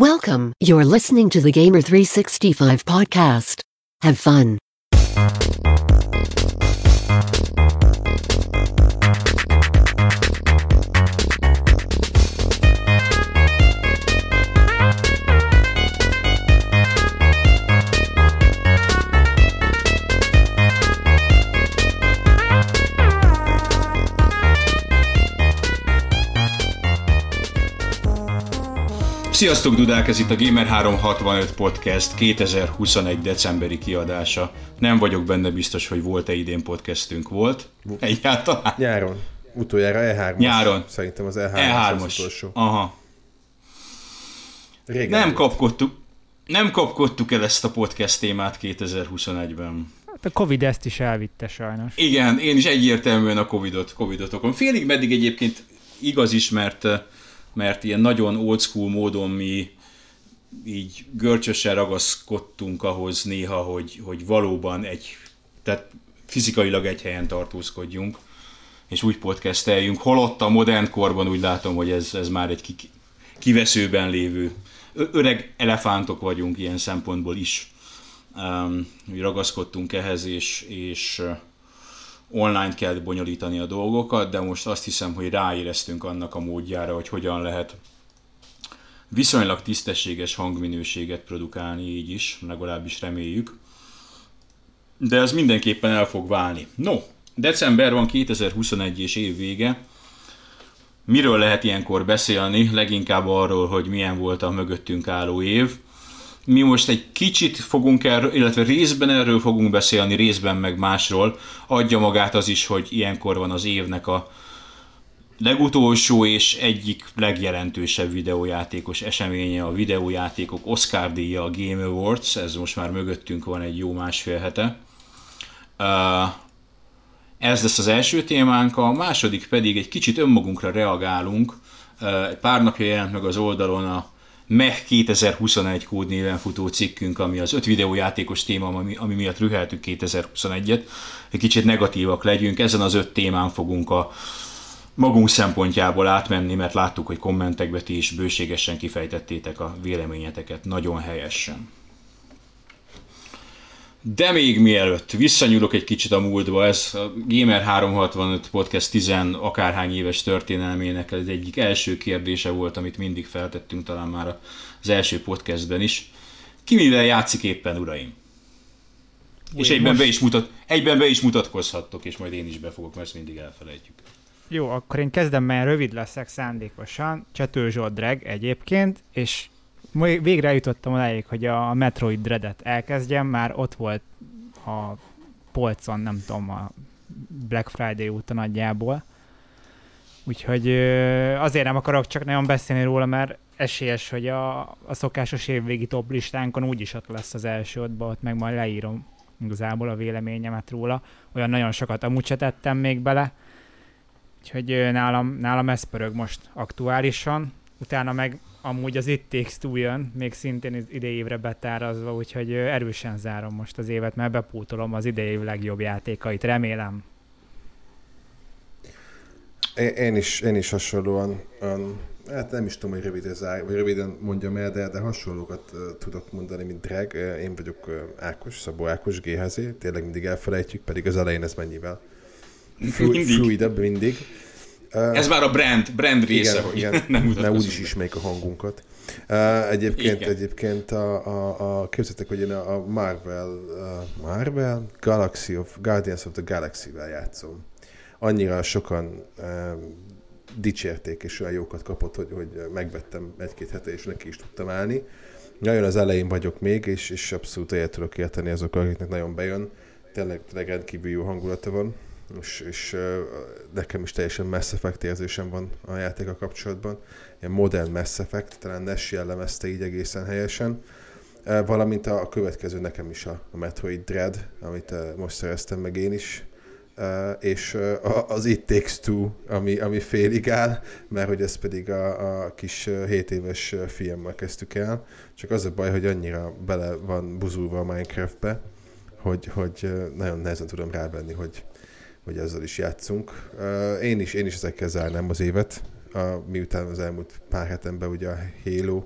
Welcome. You're listening to the Gamer 365 podcast. Have fun. Sziasztok Dudák, ez itt a Gamer365 Podcast 2021. decemberi kiadása. Nem vagyok benne biztos, hogy volt-e idén podcastünk. Volt? Egyáltalán? Nyáron. Utoljára E3-as. Nyáron. Szerintem az E3-as, E3-as. az utolsó. Aha. Régen Nem volt. kapkodtuk, nem kapkodtuk el ezt a podcast témát 2021-ben. Hát a Covid ezt is elvitte sajnos. Igen, én is egyértelműen a Covidot, Covidot okom. Félig meddig egyébként igaz is, mert, mert ilyen nagyon old school módon mi így görcsösen ragaszkodtunk ahhoz néha, hogy, hogy valóban egy, tehát fizikailag egy helyen tartózkodjunk, és úgy podcasteljünk, holott a modern korban úgy látom, hogy ez, ez már egy ki, kiveszőben lévő, öreg elefántok vagyunk ilyen szempontból is. Um, ragaszkodtunk ehhez, és, és online kell bonyolítani a dolgokat, de most azt hiszem, hogy ráéreztünk annak a módjára, hogy hogyan lehet viszonylag tisztességes hangminőséget produkálni így is, legalábbis reméljük. De ez mindenképpen el fog válni. No, december van 2021 és év vége. Miről lehet ilyenkor beszélni? Leginkább arról, hogy milyen volt a mögöttünk álló év. Mi most egy kicsit fogunk erről, illetve részben erről fogunk beszélni, részben meg másról. Adja magát az is, hogy ilyenkor van az évnek a legutolsó és egyik legjelentősebb videójátékos eseménye a videójátékok Oscar díja, a Game Awards, ez most már mögöttünk van egy jó másfél hete. Uh, ez lesz az első témánk, a második pedig egy kicsit önmagunkra reagálunk. Uh, pár napja jelent meg az oldalon a MEH 2021 kódnéven futó cikkünk, ami az öt videójátékos téma, ami, ami miatt rüheltük 2021-et. Egy kicsit negatívak legyünk, ezen az öt témán fogunk a magunk szempontjából átmenni, mert láttuk, hogy kommentekbe ti is bőségesen kifejtettétek a véleményeteket, nagyon helyesen. De még mielőtt visszanyúlok egy kicsit a múltba, ez a Gamer 365 Podcast 10 akárhány éves történelmének az egyik első kérdése volt, amit mindig feltettünk talán már az első podcastben is. Ki mivel játszik éppen, uraim? és Új, egyben, most- be is mutat, egyben be is mutatkozhattok, és majd én is befogok, mert ezt mindig elfelejtjük. Jó, akkor én kezdem, mert rövid leszek szándékosan. Csető Zsoldreg egyébként, és végre eljutottam odáig, hogy a Metroid Dread-et elkezdjem, már ott volt a polcon, nem tudom, a Black Friday óta nagyjából. Úgyhogy azért nem akarok csak nagyon beszélni róla, mert esélyes, hogy a, a szokásos évvégi top listánkon úgyis ott lesz az első ottba, ott meg majd leírom igazából a véleményemet róla. Olyan nagyon sokat amúgy se tettem még bele, Úgyhogy nálam, nálam ez pörög most aktuálisan. Utána meg amúgy az It Takes Two jön, még szintén idei évre betárazva, úgyhogy erősen zárom most az évet, mert bepótolom az idei év legjobb játékait, remélem. Én, is, én is hasonlóan, um, hát nem is tudom, hogy röviden, zár, vagy röviden mondjam el, de, de hasonlókat uh, tudok mondani, mint Drag. Uh, én vagyok uh, Ákos, Szabó Ákos, GHZ, tényleg mindig elfelejtjük, pedig az elején ez mennyivel flu- Mindig. Ez már a brand, brand része, igen, hogy igen, nem mert mutatkozunk úgyis be. ismerik a hangunkat. Uh, egyébként, Igen. egyébként a, a, a, képzeljétek, hogy én a Marvel, uh, Marvel Galaxy of, Guardians of the Galaxy-vel játszom. Annyira sokan uh, dicsérték, és olyan jókat kapott, hogy, hogy megvettem egy-két hete, és neki is tudtam állni. Nagyon az elején vagyok még, és, és abszolút egyet tudok érteni azokkal, akiknek nagyon bejön. Tényleg, tényleg rendkívül jó hangulata van, és, és nekem is teljesen Mass Effect érzésem van a játéka kapcsolatban. Ilyen modern Mass Effect, talán Nash jellemezte így egészen helyesen. Valamint a, következő nekem is a, a Metroid Dread, amit most szereztem meg én is. És az It Takes Two, ami, ami félig áll, mert hogy ez pedig a, a kis 7 éves fiammal kezdtük el. Csak az a baj, hogy annyira bele van buzulva a Minecraftbe, hogy, hogy nagyon nehezen tudom rávenni, hogy, hogy ezzel is játszunk. Én is, én is ezekkel zárnám az évet, a, miután az elmúlt pár hetemben ugye a Halo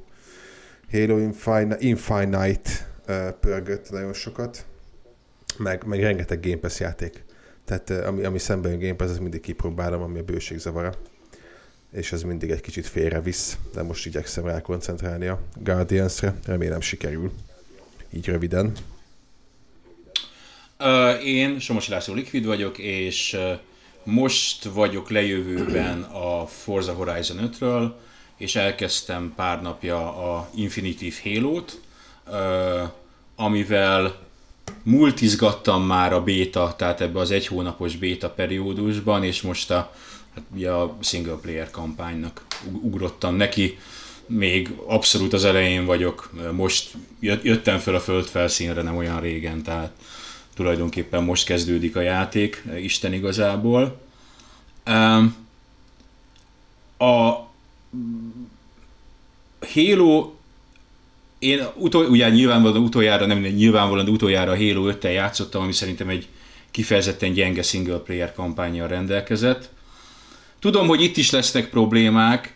Halo Infinite, Infinite pörgött nagyon sokat, meg, meg rengeteg Game Pass játék. Tehát ami, ami szemben jön Game Pass, az mindig kipróbálom, ami a bőség zavara. És ez mindig egy kicsit félrevisz, de most igyekszem rá koncentrálni a Guardians-re. Remélem sikerül. Így röviden. Én Somosi László Liquid vagyok, és most vagyok lejövőben a Forza Horizon 5-ről, és elkezdtem pár napja a Infinitive Halo-t, amivel multizgattam már a béta, tehát ebbe az egy hónapos béta periódusban, és most a, hát a single player kampánynak ugrottam neki. Még abszolút az elején vagyok, most jöttem föl a föld felszínre nem olyan régen, tehát tulajdonképpen most kezdődik a játék, Isten igazából. A Halo én utol, ugye nyilvánvalóan utoljára, nem nyilvánvalóan utoljára a Halo 5-tel játszottam, ami szerintem egy kifejezetten gyenge single player kampányjal rendelkezett. Tudom, hogy itt is lesznek problémák,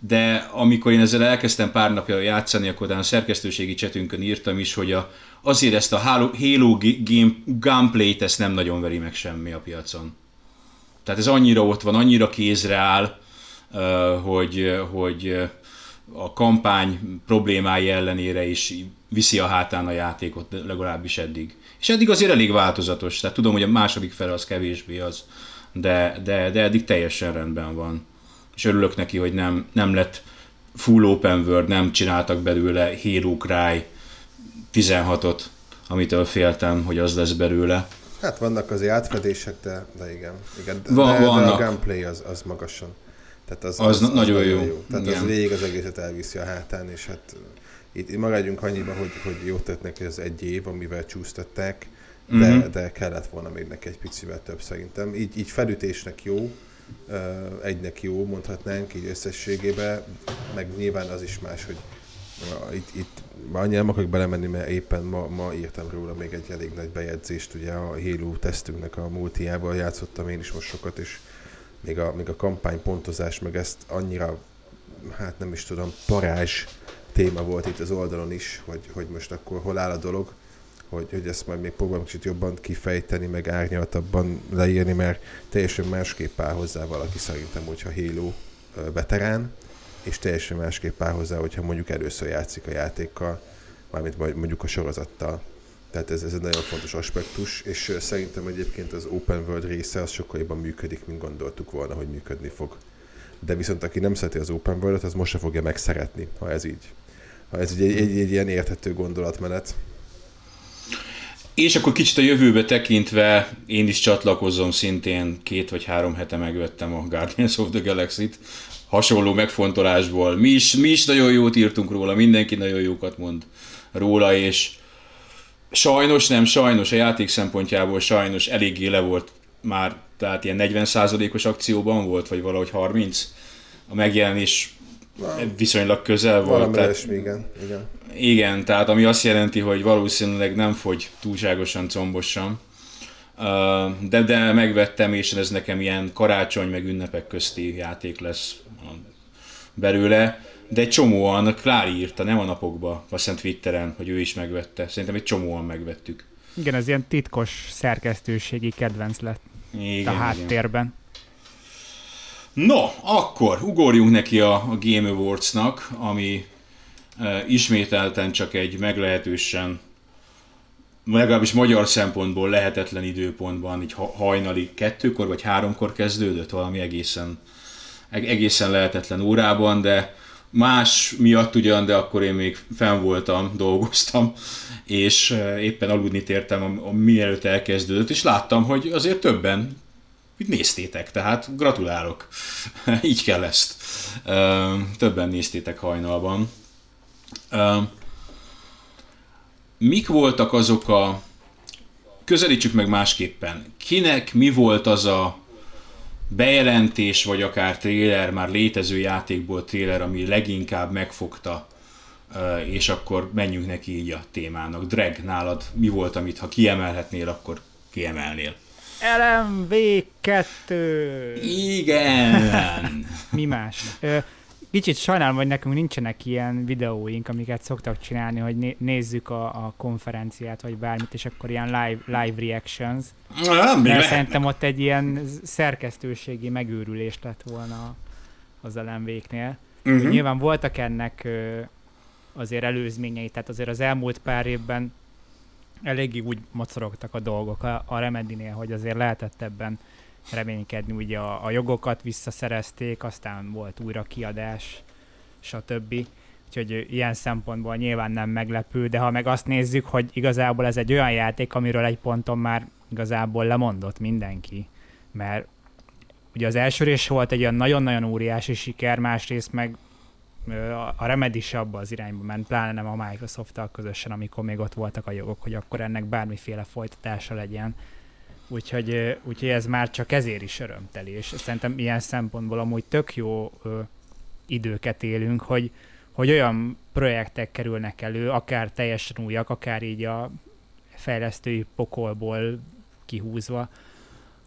de amikor én ezzel elkezdtem pár napja játszani, akkor a szerkesztőségi csetünkön írtam is, hogy a, azért ezt a Halo, game, gameplay-t ezt nem nagyon veri meg semmi a piacon. Tehát ez annyira ott van, annyira kézre áll, hogy, hogy a kampány problémái ellenére is viszi a hátán a játékot, legalábbis eddig. És eddig azért elég változatos, tehát tudom, hogy a második fele az kevésbé az, de, de, de eddig teljesen rendben van. És örülök neki, hogy nem, nem lett full open world, nem csináltak belőle Hero Cry 16-ot, amitől féltem, hogy az lesz belőle. Hát vannak azért átfedések, de, de igen. igen. De, Van, de, vannak. de a gameplay az, az magasan. Tehát az, az, az, az nagyon, jó. jó. Tehát igen. az végig az egészet elviszi a hátán, és hát itt maradjunk annyiba, hogy, hogy jót tett neki az egy év, amivel csúsztatták, de, mm-hmm. de kellett volna még neki egy picivel több szerintem. Így, így felütésnek jó, egynek jó, mondhatnánk így összességében, meg nyilván az is más, hogy itt, itt annyira nem akarok belemenni, mert éppen ma, ma írtam róla még egy elég nagy bejegyzést, ugye a Halo tesztünknek a multiával játszottam én is most sokat, és még a, még a kampánypontozás, meg ezt annyira, hát nem is tudom, parázs téma volt itt az oldalon is, hogy, hogy most akkor hol áll a dolog, hogy, hogy ezt majd még próbálom kicsit jobban kifejteni, meg árnyaltabban leírni, mert teljesen másképp áll hozzá valaki szerintem, hogyha Halo veterán, és teljesen másképp áll hozzá, hogyha mondjuk először játszik a játékkal, mármint mondjuk a sorozattal. Tehát ez, ez egy nagyon fontos aspektus, és szerintem egyébként az open world része az sokkal jobban működik, mint gondoltuk volna, hogy működni fog. De viszont aki nem szereti az open world az most se fogja megszeretni, ha ez így. Ha ez egy, egy, egy, egy ilyen érthető gondolatmenet. És akkor kicsit a jövőbe tekintve én is csatlakozom szintén, két vagy három hete megvettem a Guardians of the Galaxy-t, hasonló megfontolásból. Mi is, mi is nagyon jót írtunk róla, mindenki nagyon jókat mond róla, és sajnos nem, sajnos a játék szempontjából sajnos eléggé le volt már, tehát ilyen 40%-os akcióban volt, vagy valahogy 30 a megjelenés viszonylag közel volt. tehát, igen, igen. Igen, tehát ami azt jelenti, hogy valószínűleg nem fogy túlságosan combosan. De, de megvettem, és ez nekem ilyen karácsony meg ünnepek közti játék lesz belőle de egy csomóan Klári írta, nem a napokba, azt hiszem Twitteren, hogy ő is megvette. Szerintem egy csomóan megvettük. Igen, ez ilyen titkos szerkesztőségi kedvenc lett igen, a háttérben. Igen. No, akkor ugorjunk neki a, a Game Awards-nak, ami e, ismételten csak egy meglehetősen legalábbis magyar szempontból lehetetlen időpontban, így hajnali kettőkor vagy háromkor kezdődött valami egészen, egészen lehetetlen órában, de más miatt ugyan, de akkor én még fenn voltam, dolgoztam, és éppen aludni tértem, mielőtt elkezdődött, és láttam, hogy azért többen itt néztétek, tehát gratulálok. Így kell ezt. Többen néztétek hajnalban. Mik voltak azok a... Közelítsük meg másképpen. Kinek mi volt az a bejelentés, vagy akár trailer, már létező játékból trailer, ami leginkább megfogta, és akkor menjünk neki így a témának. Drag, nálad mi volt, amit ha kiemelhetnél, akkor kiemelnél? LMV2! Igen! mi más? Kicsit sajnálom, hogy nekünk nincsenek ilyen videóink, amiket szoktak csinálni, hogy né- nézzük a, a konferenciát, vagy bármit, és akkor ilyen live, live reactions. Nem, Mert szerintem ott egy ilyen szerkesztőségi megőrülés lett volna az LMV-knél. Mhm. Nyilván voltak ennek ö, azért előzményei, tehát azért az elmúlt pár évben eléggé úgy mocorogtak a dolgok a, a Remedinél, hogy azért lehetett ebben reménykedni, ugye a, a jogokat visszaszerezték, aztán volt újra kiadás, stb. Úgyhogy ilyen szempontból nyilván nem meglepő, de ha meg azt nézzük, hogy igazából ez egy olyan játék, amiről egy ponton már igazából lemondott mindenki, mert ugye az első rész volt egy olyan nagyon-nagyon óriási siker, másrészt meg a Remedy is abba az irányba ment, pláne nem a Microsoft-tal közösen, amikor még ott voltak a jogok, hogy akkor ennek bármiféle folytatása legyen. Úgyhogy, úgyhogy ez már csak ezért is örömteli, és szerintem ilyen szempontból amúgy tök jó ö, időket élünk, hogy, hogy olyan projektek kerülnek elő, akár teljesen újak, akár így a fejlesztői pokolból kihúzva,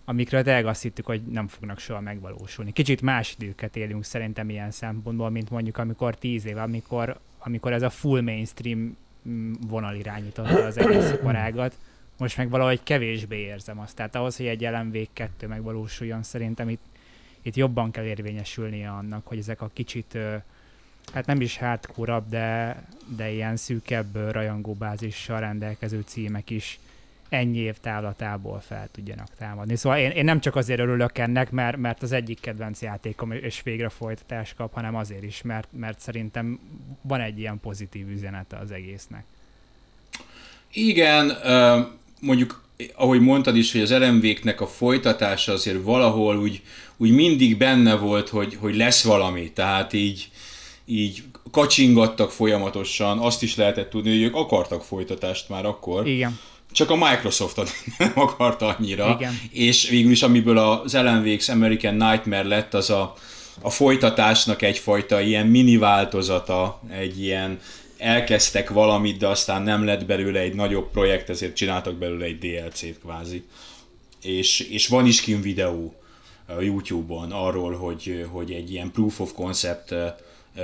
amikről tényleg azt hittük, hogy nem fognak soha megvalósulni. Kicsit más időket élünk szerintem ilyen szempontból, mint mondjuk amikor tíz éve, amikor, amikor ez a full mainstream mm, vonal irányította az egész iparágat. Most meg valahogy kevésbé érzem azt. Tehát ahhoz, hogy egy LMV2 megvalósuljon, szerintem itt, itt jobban kell érvényesülnie annak, hogy ezek a kicsit, hát nem is hardcore de, de ilyen szűkebb rajongóbázissal rendelkező címek is ennyi év távlatából fel tudjanak támadni. Szóval én, én nem csak azért örülök ennek, mert, mert az egyik kedvenc játékom, és végre folytatást kap, hanem azért is, mert, mert szerintem van egy ilyen pozitív üzenete az egésznek. Igen, mondjuk, ahogy mondtad is, hogy az LMV-knek a folytatása azért valahol úgy, úgy mindig benne volt, hogy, hogy lesz valami, tehát így, így kacsingattak folyamatosan, azt is lehetett tudni, hogy ők akartak folytatást már akkor. Igen. Csak a Microsoft nem akarta annyira. Igen. És végül is amiből az LMVX American Nightmare lett, az a, a folytatásnak egyfajta ilyen mini változata, egy ilyen elkezdtek valamit, de aztán nem lett belőle egy nagyobb projekt, ezért csináltak belőle egy DLC-t kvázi. És, és van is kint videó a YouTube-on arról, hogy, hogy egy ilyen proof of concept eh,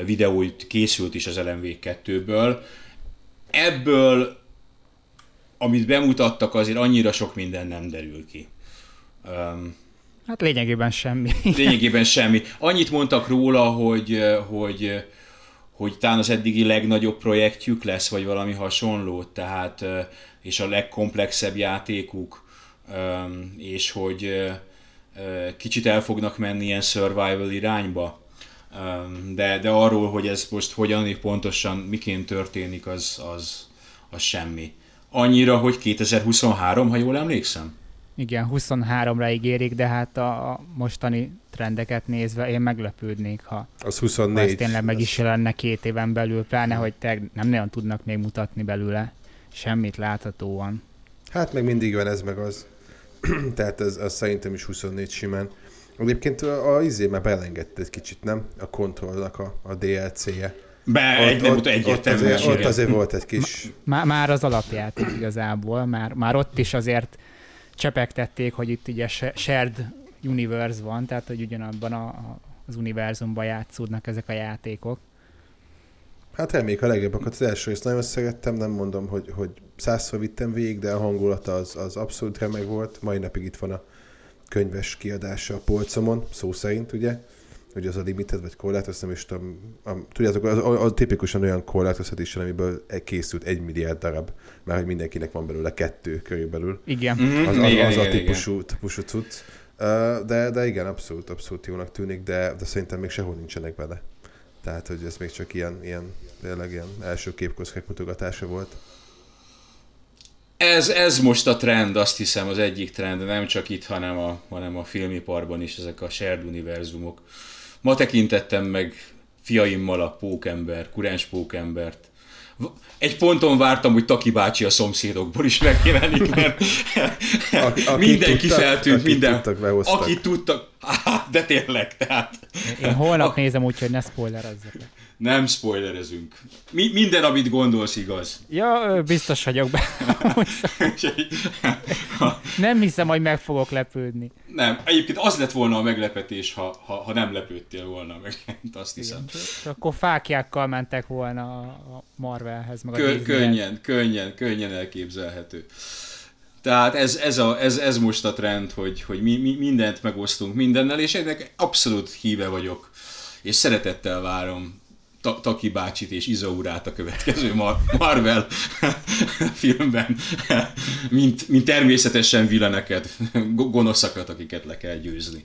videó készült is az LMV2-ből. Ebből amit bemutattak, azért annyira sok minden nem derül ki. Um, Hát lényegében semmi. lényegében semmi. Annyit mondtak róla, hogy, hogy, hogy talán az eddigi legnagyobb projektjük lesz, vagy valami hasonló, tehát, és a legkomplexebb játékuk, és hogy kicsit el fognak menni ilyen survival irányba. De, de arról, hogy ez most hogyan pontosan miként történik, az, az, az semmi annyira, hogy 2023, ha jól emlékszem? Igen, 23-ra ígérik, de hát a mostani trendeket nézve én meglepődnék, ha, Az ha 24. ez tényleg meg is jelenne két éven belül, pláne, hogy te nem nagyon tudnak még mutatni belőle semmit láthatóan. Hát meg mindig van ez meg az. Tehát ez, az szerintem is 24 simán. Egyébként a, a izé már belengedte egy kicsit, nem? A kontrollnak a, a DLC-je. Be, egy, nem, ott, ott, azért, ott azért volt egy kis... Már, már az alapjáték igazából, már, már ott is azért csepegtették, hogy itt ugye se- shared universe van, tehát hogy ugyanabban a, a- az univerzumban játszódnak ezek a játékok. Hát reméljük a legjobbakat. Az első részt nagyon szerettem, nem mondom, hogy, hogy százszor vittem végig, de a hangulata az, az abszolút remek volt. Mai napig itt van a könyves kiadása a polcomon, szó szerint, ugye? Hogy az a limited vagy korlátoz, nem is tudom. A, tudjátok, az, a, a, tipikusan olyan korlátoz edition, amiből e- készült egy milliárd darab, mert hogy mindenkinek van belőle kettő körülbelül. Igen. Mhm, Az, az, igen, az igen, a igen. típusú, típusú cucc. De, de igen, abszolút, abszolút jónak tűnik, de, de szerintem még sehol nincsenek vele. Tehát, hogy ez még csak ilyen, ilyen tényleg ilyen első képkockák mutogatása volt. Ez, ez most a trend, azt hiszem az egyik trend, de nem csak itt, hanem a, hanem a filmiparban is, ezek a shared univerzumok. Ma tekintettem meg fiaimmal a pókember, kurens pókembert. Egy ponton vártam, hogy Taki bácsi a szomszédokból is megjelenik, mert Aki- akik mindenki tudtak, feltűnt, akik minden, tudtak, behoztak. aki tudtak, de tényleg, tehát Én holnap nézem úgy, hogy ne spoilerezzek. Nem spoilerezünk. Mi, minden, amit gondolsz, igaz. Ja, biztos vagyok be. nem hiszem, hogy meg fogok lepődni. Nem, egyébként az lett volna a meglepetés, ha, ha, ha nem lepődtél volna meg, azt hiszem. Igen, akkor fákjákkal mentek volna a Marvelhez, meg a Kö, Könnyen, könnyen, könnyen elképzelhető. Tehát ez, ez, a, ez, ez most a trend, hogy, hogy mi, mi mindent megosztunk mindennel, és ennek abszolút híve vagyok, és szeretettel várom Taki bácsit és Izaurát a következő Mar- Marvel filmben, mint, mint természetesen villeneket, gonoszakat, akiket le kell győzni.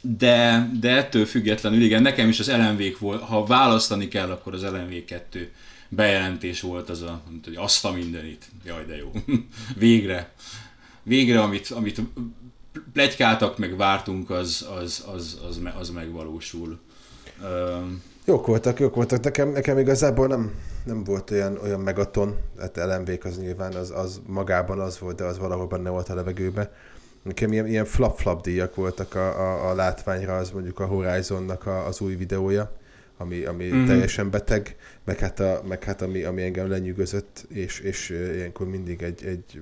De, de ettől függetlenül, igen, nekem is az lmv volt, ha választani kell, akkor az LMV 2 bejelentés volt az a, hogy azt a mindenit. Jaj, de jó. Végre. Végre, amit, amit plegykáltak, meg vártunk, az, az, az, az, az megvalósul. Um, Jók voltak, jók voltak. Nekem, nekem igazából nem, nem volt olyan, olyan megaton, hát lmv az nyilván az, az magában az volt, de az valahol benne volt a levegőbe. Nekem ilyen, ilyen flap-flap díjak voltak a, a, a látványra, az mondjuk a Horizonnak a, az új videója, ami, ami mm-hmm. teljesen beteg, meg hát, a, meg hát ami, ami engem lenyűgözött, és, és ilyenkor mindig egy, egy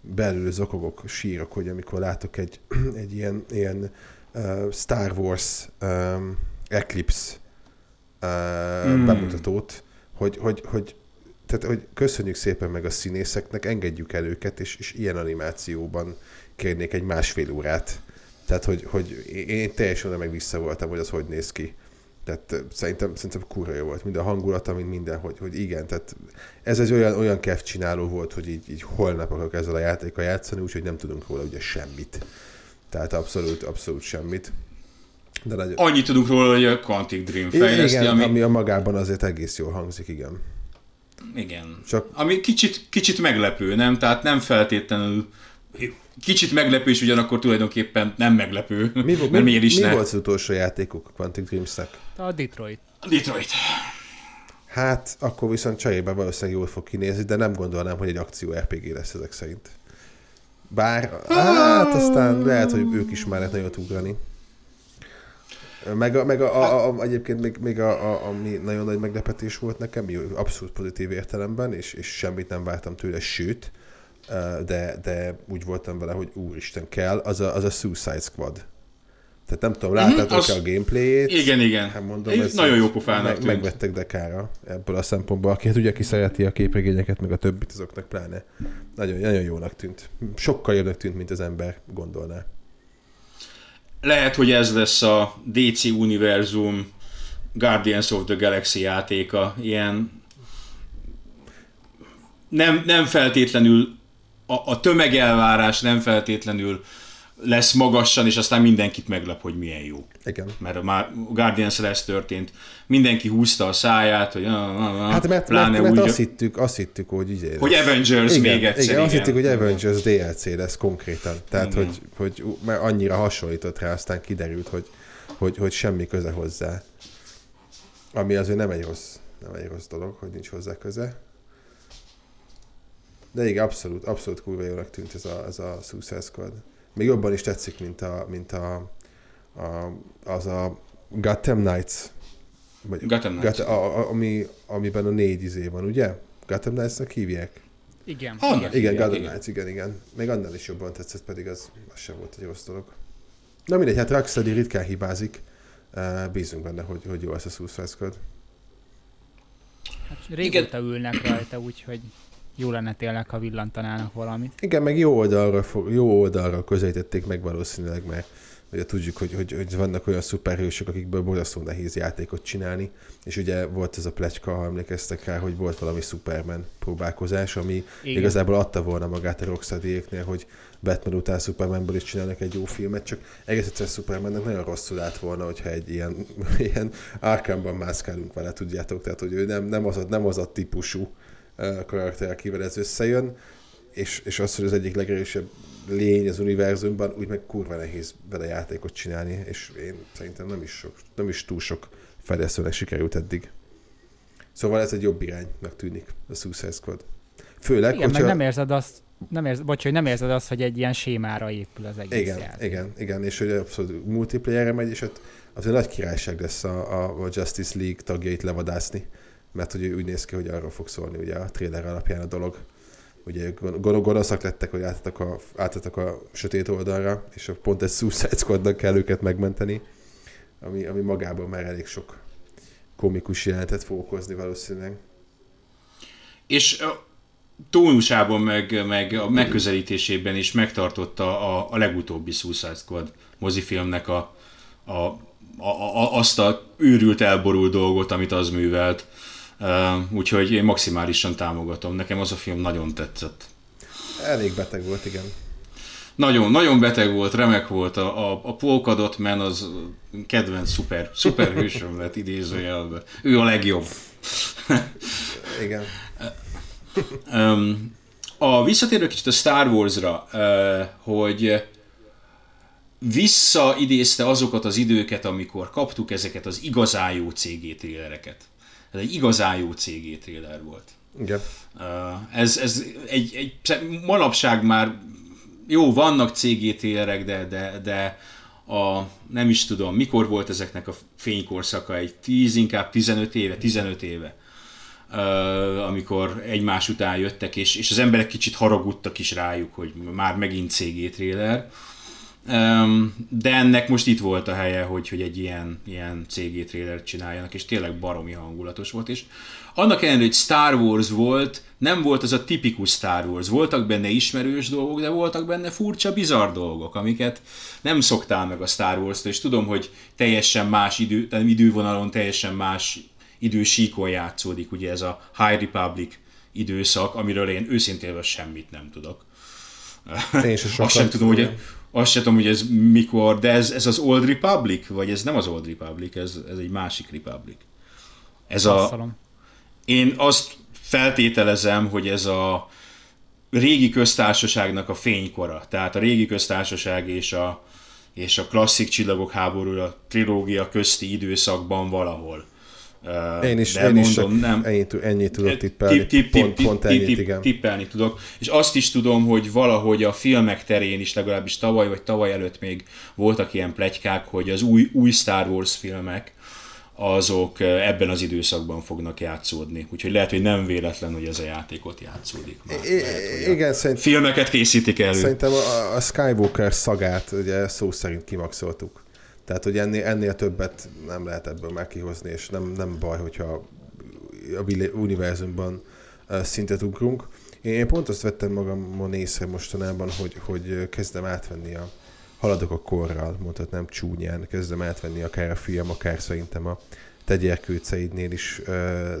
belül zokogok, sírok, hogy amikor látok egy, egy ilyen, ilyen uh, Star Wars um, Eclipse mm. bemutatót, hogy, hogy, hogy, tehát, hogy köszönjük szépen meg a színészeknek, engedjük el őket, és, és ilyen animációban kérnék egy másfél órát. Tehát, hogy, hogy én teljesen oda meg vissza voltam, hogy az hogy néz ki. Tehát szerintem, szerintem kurva jó volt, mind a hangulata, mind minden, hogy, hogy igen, tehát ez egy olyan, olyan kev csináló volt, hogy így, így holnap akarok ezzel a játékkal játszani, úgyhogy nem tudunk róla ugye semmit. Tehát abszolút, abszolút semmit. De nagyon... Annyit tudunk róla, hogy a Quantic Dream fejleszti, igen, ami... ami a magában azért egész jól hangzik, igen. Igen. Csak... Ami kicsit, kicsit meglepő, nem? Tehát nem feltétlenül kicsit meglepő, és ugyanakkor tulajdonképpen nem meglepő. Mi, mi, mi, is mi ne? volt az utolsó játékuk a Quantic Dreams-nek? A Detroit. A Detroit. Hát, akkor viszont csajében valószínűleg jól fog kinézni, de nem gondolnám, hogy egy akció RPG lesz ezek szerint. Bár, hát aztán lehet, hogy ők is már lehet nagyot ugrani. Meg, meg a, a, a, egyébként még, még a, a, ami nagyon nagy meglepetés volt nekem, abszolút pozitív értelemben, és, és semmit nem vártam tőle, sőt, de, de úgy voltam vele, hogy úristen kell, az a, az a Suicide Squad. Tehát nem tudom, láttátok mm, az... a gameplayét? Igen, igen. Hát mondom, ez nagyon jó pofának meg, Megvettek dekára ebből a szempontból. Aki hát ugye, aki szereti a képregényeket, meg a többit, azoknak pláne. Nagyon, nagyon jónak tűnt. Sokkal jobbnak tűnt, mint az ember gondolná lehet, hogy ez lesz a DC Univerzum Guardians of the Galaxy játéka, ilyen nem, nem feltétlenül a, a tömegelvárás nem feltétlenül lesz magasan, és aztán mindenkit meglep, hogy milyen jó. Igen. Mert már Guardians lesz történt. Mindenki húzta a száját, hogy hát mert, mert, mert úgy, azt, hittük, azt hittük, hogy így Hogy Avengers igen, még egyszer. Igen, igen, azt hittük, hogy Avengers DLC lesz konkrétan. Tehát, igen. hogy, hogy mert annyira hasonlított rá, aztán kiderült, hogy, hogy, hogy semmi köze hozzá. Ami azért nem egy rossz, nem egy rossz dolog, hogy nincs hozzá köze. De igen, abszolút, abszolút kurva jónak tűnt ez a, ez a Suicide Squad. Még jobban is tetszik, mint, a, mint a, a, az a Gotham Knights. Vagy Gotham Knights. Got, a, a, ami, amiben a négy izé van, ugye? Gotham Knights-nak hívják? Igen. Annak igen, igen, Gotham igen. Knights, igen, igen. Még annál is jobban tetszett, pedig az, az sem volt egy rossz dolog. Na mindegy, hát Rocksteady ritkán hibázik. Bízunk benne, hogy, hogy jó lesz a Suicide Squad. Hát régóta igen. ülnek rajta, úgyhogy jó lenne tényleg, ha villantanának valamit. Igen, meg jó oldalra, jó oldalra közelítették meg valószínűleg, mert ugye tudjuk, hogy, hogy, hogy vannak olyan szuperhősök, akikből borzasztó nehéz játékot csinálni, és ugye volt ez a pletyka, ha emlékeztek rá, hogy volt valami Superman próbálkozás, ami Igen. igazából adta volna magát a rocksteady hogy Batman után Supermanből is csinálnak egy jó filmet, csak egész egyszerűen Supermannek nagyon rosszul állt volna, hogyha egy ilyen, ilyen Arkhamban mászkálunk vele, tudjátok, tehát hogy ő nem, nem, az, a, nem az a típusú karakter, akivel ez összejön, és, és az, hogy az egyik legerősebb lény az univerzumban, úgy meg kurva nehéz vele játékot csinálni, és én szerintem nem is, sok, nem is túl sok fejlesztőnek sikerült eddig. Szóval ez egy jobb iránynak tűnik a Suicide Squad. Főleg, igen, hogyha... meg nem érzed azt, nem érzed, bocs, hogy nem érzed azt, hogy egy ilyen sémára épül az egész igen, játék. Igen, igen, és hogy abszolút multiplayerre megy, és ott azért nagy királyság lesz a, a Justice League tagjait levadászni, mert hogy úgy néz ki, hogy arról fog szólni ugye a trailer alapján a dolog. Ugye gonoszak lettek, hogy álltak a, álltak a sötét oldalra, és pont egy Suicide Squadnak kell őket megmenteni, ami, ami magában már elég sok komikus jelentet fog okozni valószínűleg. És a tónusában, meg, meg a megközelítésében is megtartotta a, a legutóbbi Suicide Squad mozifilmnek a, a, a, a, azt a őrült elborult dolgot, amit az művelt. Úgyhogy én maximálisan támogatom. Nekem az a film nagyon tetszett. Elég beteg volt, igen. Nagyon, nagyon beteg volt, remek volt. A, a, a Polkadot Man az kedvenc szuper, szuper hősöm lett idézőjelben. Ő a legjobb. igen. a visszatérő kicsit a Star Wars-ra, hogy visszaidézte azokat az időket, amikor kaptuk ezeket az igazán jó CG trélereket. Ez egy igazán jó CG tréler volt. Igen. Ez, ez egy, egy, manapság már jó, vannak CG trélerek, de, de, de a, nem is tudom, mikor volt ezeknek a fénykorszaka, egy 10, inkább 15 éve, 15 éve, amikor egymás után jöttek, és, és az emberek kicsit haragudtak is rájuk, hogy már megint CG trailer. De ennek most itt volt a helye, hogy, hogy egy ilyen, ilyen CG trailer csináljanak, és tényleg baromi hangulatos volt, és annak ellenére, hogy Star Wars volt, nem volt az a tipikus Star Wars. Voltak benne ismerős dolgok, de voltak benne furcsa, bizarr dolgok, amiket nem szoktál meg a Star wars és tudom, hogy teljesen más idő, tehát idővonalon teljesen más idősíkon játszódik, ugye ez a High Republic időszak, amiről én őszintén semmit nem tudok. Én Azt sem tudom, hogy azt sem tudom, hogy ez mikor, de ez, ez az Old Republic, vagy ez nem az Old Republic, ez, ez egy másik Republic. Ez a, én azt feltételezem, hogy ez a régi köztársaságnak a fénykora, tehát a régi köztársaság és a, és a klasszik csillagok háborúja trilógia közti időszakban valahol. Én is, De én mondom, is nem, ennyit, ennyit tudok tippelni. Tipp, tipp, pont, pont ennyit, tipp, igen. Tippelni tudok. És azt is tudom, hogy valahogy a filmek terén is legalábbis tavaly vagy tavaly előtt még voltak ilyen plegykák, hogy az új, új Star Wars filmek, azok ebben az időszakban fognak játszódni. Úgyhogy lehet, hogy nem véletlen, hogy ez a játékot játszódik már. Lehet, igen, szerint, filmeket készítik elő. Szerintem a, a Skywalker szagát ugye szó szerint kimaxoltuk. Tehát, hogy ennél, ennél többet nem lehet ebből már kihozni, és nem, nem baj, hogyha a univerzumban szintet ugrunk. Én pont azt vettem magamon észre mostanában, hogy, hogy kezdem átvenni a, haladok a korral, mondhatnám csúnyán, kezdem átvenni akár a film, akár szerintem a tegyerkőceidnél is uh,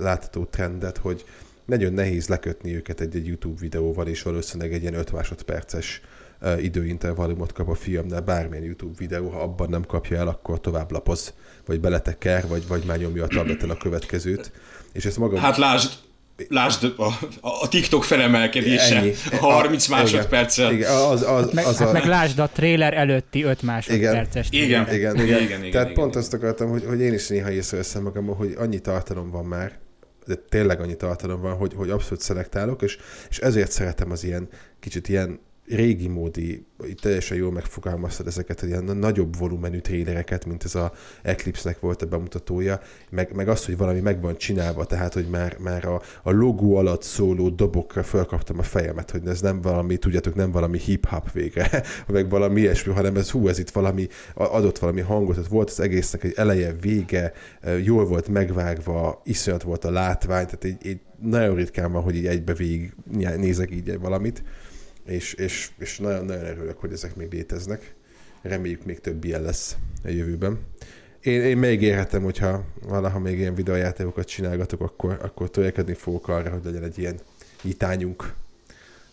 látható trendet, hogy nagyon nehéz lekötni őket egy-egy YouTube videóval, és valószínűleg egy ilyen 5 másodperces időintervallumot kap a filmnél, bármilyen YouTube videó, ha abban nem kapja el, akkor tovább lapoz, vagy beleteker, vagy, vagy már nyomja a tableten a következőt. És ezt magam... Hát lásd, Lásd a, a TikTok felemelkedése Ennyi. 30 másodperccel. Igen, az, az, meg, az hát a... meg lásd a trailer előtti 5 másodperces. Igen, igen, igen, igen, igen, igen. Tehát igen, pont azt akartam, hogy, hogy én is néha észreveszem magam, hogy annyi tartalom van már, de tényleg annyi tartalom van, hogy, hogy abszolút szelektálok, és, és ezért szeretem az ilyen kicsit ilyen régi módi, teljesen jól megfogalmaztad ezeket a ilyen nagyobb volumenű trélereket, mint ez a Eclipse-nek volt a bemutatója, meg, meg azt, hogy valami meg van csinálva, tehát, hogy már, már a, a logó alatt szóló dobokra felkaptam a fejemet, hogy ez nem valami, tudjátok, nem valami hip-hop végre, meg valami ilyesmi, hanem ez hú, ez itt valami, adott valami hangot, tehát volt az egésznek egy eleje, vége, jól volt megvágva, iszonyat volt a látvány, tehát így, így nagyon ritkán van, hogy így egybe végig nézek így valamit és, és, és nagyon-nagyon örülök, hogy ezek még léteznek. Reméljük még több ilyen lesz a jövőben. Én, én még érhetem, hogyha valaha még ilyen videójátékokat csinálgatok, akkor, akkor törekedni fogok arra, hogy legyen egy ilyen nyitányunk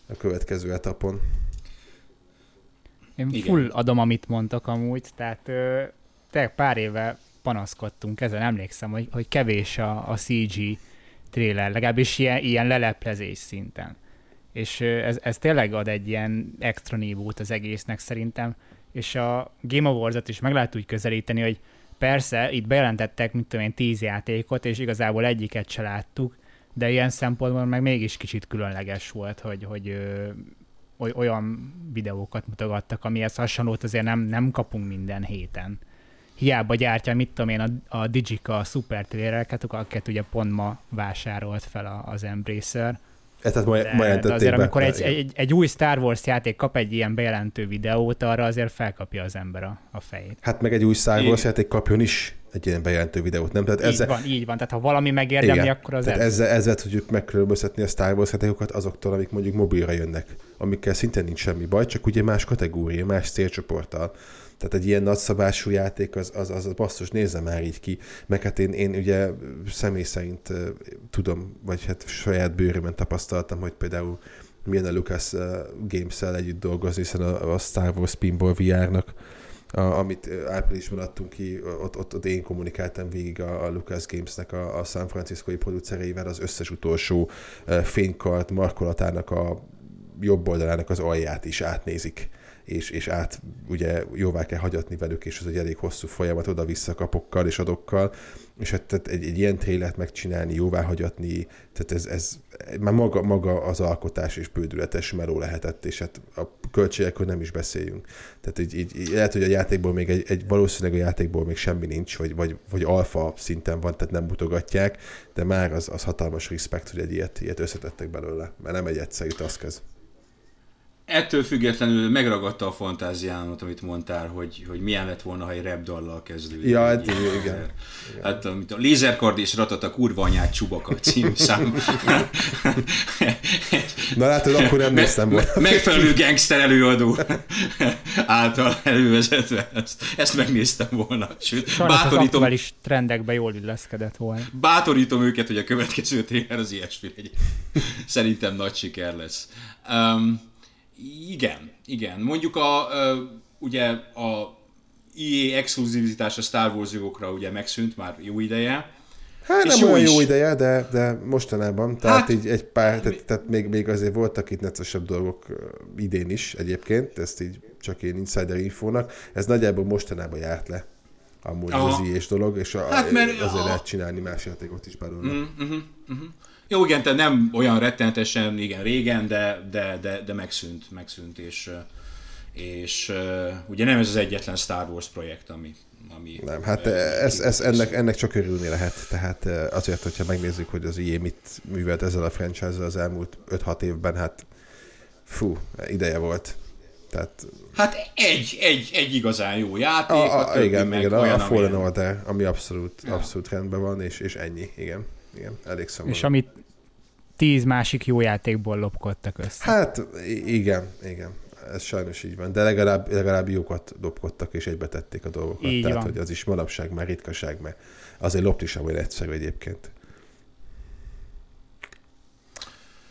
a következő etapon. Én Igen. full adom, amit mondtak amúgy, tehát ö, te pár éve panaszkodtunk ezen, emlékszem, hogy, hogy kevés a, a CG trailer, legalábbis ilyen, ilyen leleplezés szinten és ez, ez tényleg ad egy ilyen extra nívót az egésznek szerintem, és a Game Awards-ot is meg lehet úgy közelíteni, hogy persze, itt bejelentettek, mint tudom én, tíz játékot, és igazából egyiket se láttuk, de ilyen szempontból meg mégis kicsit különleges volt, hogy, hogy ö, olyan videókat mutogattak, amihez hasonlót azért nem, nem kapunk minden héten hiába gyártja, mit tudom én, a, a Digica a szuper akiket ugye pont ma vásárolt fel a, az Embracer. Ez tehát ma, De, ma de azért, be, amikor egy, egy, egy, új Star Wars játék kap egy ilyen bejelentő videót, arra azért felkapja az ember a, a fejét. Hát meg egy új Star Wars játék kapjon is egy ilyen bejelentő videót, nem? Tehát ezzel, így van, így van. Tehát ha valami megérdemli, igen, akkor az tehát ez. Ezzel, ezzel tudjuk megkülönböztetni a Star Wars játékokat azoktól, amik mondjuk mobilra jönnek, amikkel szintén nincs semmi baj, csak ugye más kategória, más célcsoporttal. Tehát egy ilyen nagyszabású játék, az, az, az, az basszus, nézze már így ki. Meg hát én, én ugye személy szerint tudom, vagy hát saját bőrömben tapasztaltam, hogy például milyen a Lucas Games-el együtt dolgozni, hiszen a, a Star Wars Pinball VR-nak a, amit áprilisban adtunk ki, ott, ott, ott én kommunikáltam végig a, a Lucas Games-nek a, a San Francisco-i producereivel az összes utolsó uh, fénykart markolatának a jobb oldalának az alját is átnézik és, és át ugye jóvá kell hagyatni velük, és ez egy elég hosszú folyamat oda-vissza kapokkal és adokkal, és hát tehát egy, egy ilyen trélet megcsinálni, jóvá hagyatni, tehát ez, ez már maga, maga az alkotás és bődületes meló lehetett, és hát a költségekről nem is beszéljünk. Tehát így, így, így lehet, hogy a játékból még egy, egy valószínűleg a játékból még semmi nincs, vagy, vagy, vagy alfa szinten van, tehát nem mutogatják, de már az, az hatalmas respekt, hogy egy ilyet, ilyet összetettek belőle, mert nem egy egyszerű task ettől függetlenül megragadta a fantáziámat, amit mondtál, hogy, hogy milyen lett volna, ha egy rap dallal kezdődik. Ja, hát igen. igen. Hát amit a Lézerkard és Ratata kurva anyát Csubaka című szám. Na látod, akkor nem néztem volna. Megfelelő gangster előadó által elővezetve. Ezt, ezt megnéztem volna. Sőt, Sajnos bátorítom, az is trendekbe jól illeszkedett volna. Bátorítom őket, hogy a következő trailer az ilyesmi legyen. Szerintem nagy siker lesz. Um, igen, igen. Mondjuk a, ugye a EA exkluzivitás a Star Wars jogokra ugye megszűnt már jó ideje. Hát nem olyan jó ideje, de, de mostanában, tehát hát, így egy pár, tehát, tehát még, még azért voltak itt neccesebb dolgok idén is egyébként, ezt így csak én insider infónak, ez nagyjából mostanában járt le amúgy Aha. az és dolog, és a, hát, mert azért a... lehet csinálni más játékot is belőle. Mm, mm, mm, mm. Jó, igen, tehát nem olyan rettenetesen, igen, régen, de, de, de, de megszűnt, megszűnt, és, és ugye nem ez az egyetlen Star Wars projekt, ami, ami nem, hát ez, ez ennek, ennek csak örülni lehet, tehát azért, hogyha megnézzük, hogy az IE mit művelt ezzel a franchise az elmúlt 5-6 évben, hát fú, ideje volt. Tehát, hát egy, egy, egy igazán jó játék, a, a, igen, igen, a, a Fallen Order, ami abszolút, ja. abszolút rendben van, és, és ennyi, igen. Igen, elég szomorú. És amit tíz másik jó játékból lopkodtak össze. Hát igen, igen. Ez sajnos így van. De legalább, legalább jókat lopkodtak és egybetették a dolgokat. Így Tehát, van. hogy az is manapság már ritkaság, mert azért lopni sem olyan egyszerű egyébként.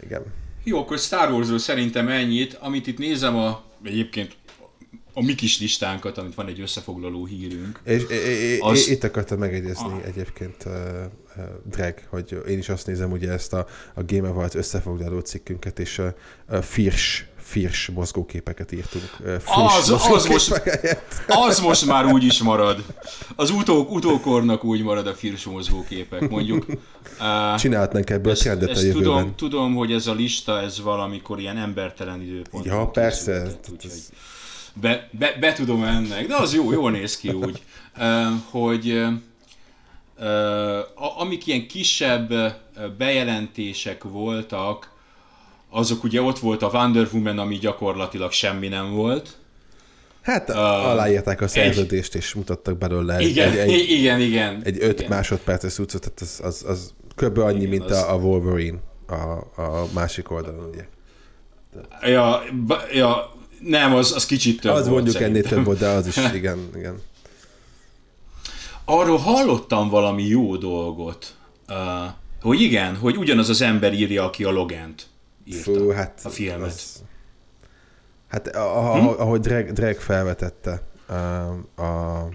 Igen. Jó, akkor Star Warsról szerintem ennyit. Amit itt nézem a, egyébként a mi kis listánkat, amit van egy összefoglaló hírünk. És, az... Itt akartam megegyezni ah. egyébként uh, uh, Drag, hogy én is azt nézem ugye ezt a, a Game Awards összefoglaló cikkünket, és a, a Firs Firs mozgóképeket írtunk. Az, az, most, az most már úgy is marad. Az utó, utókornak úgy marad a Firs mozgóképek, mondjuk. Csinálhatnánk ebből ezt, trendet ezt a jövőben. Tudom, tudom, hogy ez a lista, ez valamikor ilyen embertelen időpont. Ja, persze. Készült, úgyhogy be, be, be tudom ennek, de az jó, jól néz ki úgy, hogy amik ilyen kisebb bejelentések voltak, azok ugye ott volt a Wonder Woman, ami gyakorlatilag semmi nem volt. Hát uh, aláírták a szerződést, egy, és mutattak belőle igen, egy, egy, igen, igen, egy öt igen. másodperces cuccot, tehát az, az, az kb. annyi, igen, mint az... a Wolverine a, a másik oldalon, ugye. Ja, ja, nem, az, az kicsit több Az volt, mondjuk szerintem. ennél több volt, de az is, igen, igen. Arról hallottam valami jó dolgot, uh, hogy igen, hogy ugyanaz az ember írja, aki a Logent írta, Fú, hát a filmet. Az... Hát a, hm? ahogy Drag, Drag felvetette a, a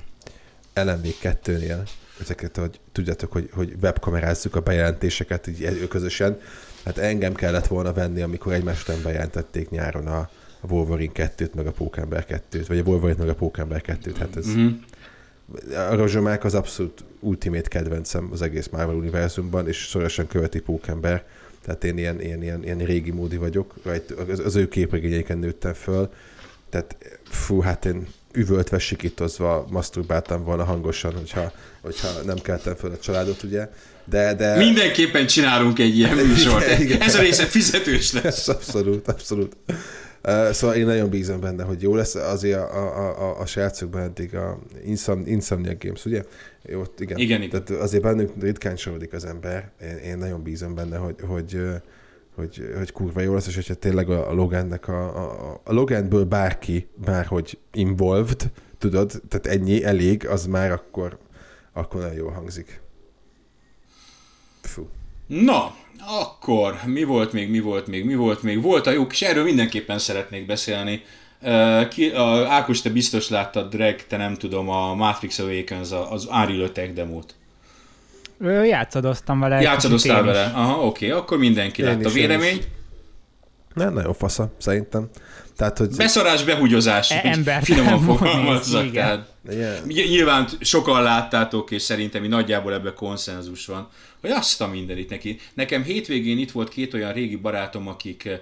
LMV 2-nél, ezeket, hogy tudjátok, hogy, hogy webkamerázzuk a bejelentéseket így közösen, hát engem kellett volna venni, amikor egymás után bejelentették nyáron a, a Wolverine 2-t, meg a Pókember 2-t, vagy a Wolverine meg a Pókember 2-t, hát ez... Mm-hmm. A rozsomák az abszolút ultimate kedvencem az egész Marvel univerzumban, és szorosan követi Pókember, tehát én ilyen, ilyen, ilyen, ilyen régi módi vagyok, az, az ő képregényeiken nőttem föl, tehát fú, hát én üvöltve, sikítozva masturbáltam volna hangosan, hogyha, hogyha nem keltem föl a családot, ugye. De, de... Mindenképpen csinálunk egy ilyen műsort. Igen, igen. Ez a része fizetős lesz. abszolút, abszolút. Uh, szóval én nagyon bízom benne, hogy jó lesz. Azért a, a, a, a srácokban eddig a Insom, Insomnia Games, ugye? Jó, igen. igen, igen. Tehát azért bennünk ritkán sorodik az ember. Én, én nagyon bízom benne, hogy, hogy, hogy, hogy kurva jó lesz, és hogyha tényleg a, a Logannek a, a, a Loganből bárki, bárhogy involved, tudod, tehát ennyi elég, az már akkor, akkor nagyon jól hangzik. Fú. Na, akkor mi volt még, mi volt még, mi volt még? Volt a jó, és erről mindenképpen szeretnék beszélni. Uh, ki, uh, Ákos, te biztos láttad, Drag, te nem tudom, a Matrix Awakens, az Unreal Tech demót. Játszadoztam vele. Játszadoztál vele? Aha, oké, okay, akkor mindenki én látta. Vélemény? Nem, nagyon fasza, szerintem. Tehát, hogy... Beszarás, behugyozás, e- ember finoman fogalmazzak. Tehát, yeah. Nyilván sokan láttátok, és szerintem nagyjából ebben konszenzus van, hogy azt a mindenit neki. Nekem hétvégén itt volt két olyan régi barátom, akik eh,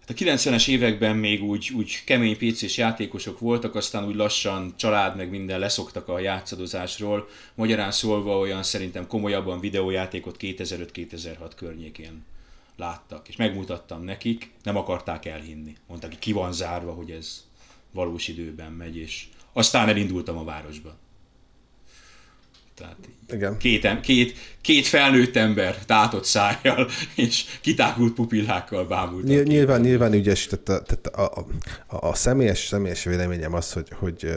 hát a 90-es években még úgy, úgy kemény PC-s játékosok voltak, aztán úgy lassan család meg minden leszoktak a játszadozásról. Magyarán szólva olyan szerintem komolyabban videójátékot 2005-2006 környékén láttak, és megmutattam nekik, nem akarták elhinni. Mondták, ki van zárva, hogy ez valós időben megy, és aztán elindultam a városba. Tehát Igen. Két, két, két felnőtt ember tátott szájjal és kitágult pupillákkal bámult. Nyilván, nyilván, nyilván ügyes, tehát, tehát a, a, a, a személyes, személyes véleményem az, hogy, hogy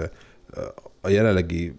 a jelenlegi,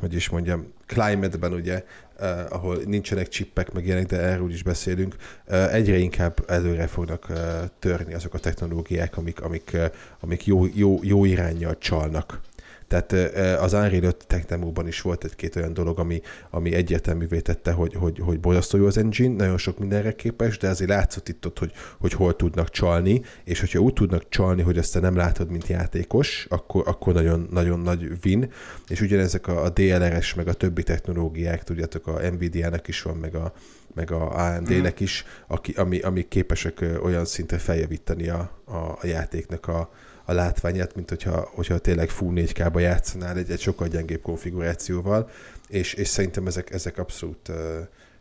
hogy is mondjam, climate-ben ugye uh, ahol nincsenek csippek, meg ilyenek, de erről is beszélünk, uh, egyre inkább előre fognak uh, törni azok a technológiák, amik, amik, uh, amik jó, jó, jó irányjal csalnak. Tehát az Unreal 5 Tech Demo-ban is volt egy-két olyan dolog, ami, ami egyértelművé tette, hogy, hogy, hogy borzasztó jó az engine, nagyon sok mindenre képes, de azért látszott itt ott, hogy, hogy hol tudnak csalni, és hogyha úgy tudnak csalni, hogy ezt te nem látod, mint játékos, akkor, akkor nagyon, nagyon nagy win, és ugyanezek a, a DLRS, meg a többi technológiák, tudjátok, a Nvidia-nak is van, meg a, meg a AMD-nek is, aki, ami, ami képesek olyan szintre feljavítani a, a, a játéknak a, a látványát, mint hogyha, hogyha tényleg full 4K-ba játszanál egy, egy sokkal gyengébb konfigurációval, és, és szerintem ezek, ezek abszolút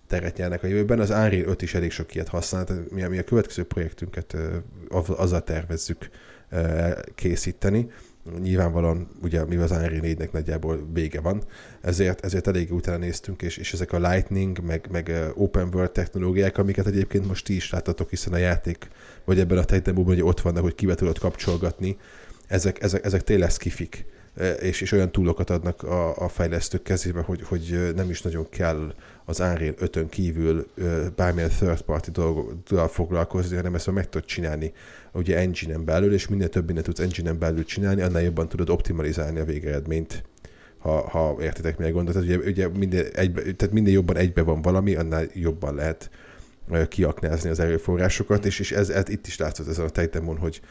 teret nyernek a jövőben. Az Unreal 5 is elég sok ilyet használ, mi, mi a következő projektünket uh, azzal tervezzük készíteni, nyilvánvalóan ugye mi az Unreal 4-nek nagyjából vége van, ezért, ezért elég utána néztünk, és, és ezek a Lightning, meg, meg Open World technológiák, amiket egyébként most ti is láttatok, hiszen a játék, vagy ebben a technológiában, hogy ott vannak, hogy kibe tudod kapcsolgatni, ezek, ezek, ezek tényleg skifik, és, és olyan túlokat adnak a, a fejlesztők kezébe, hogy, hogy nem is nagyon kell az Unreal 5 kívül bármilyen third party dolgokkal foglalkozni, hanem ezt meg tudod csinálni ugye engine-en belül, és minél több mindent tudsz engine-en belül csinálni, annál jobban tudod optimalizálni a végeredményt ha, ha értitek, milyen gondot. Tehát ugye, ugye minden, egybe, tehát minden jobban egybe van valami, annál jobban lehet kiaknázni az erőforrásokat, és, és ez, ez, itt is látszott ezen a tech hogy,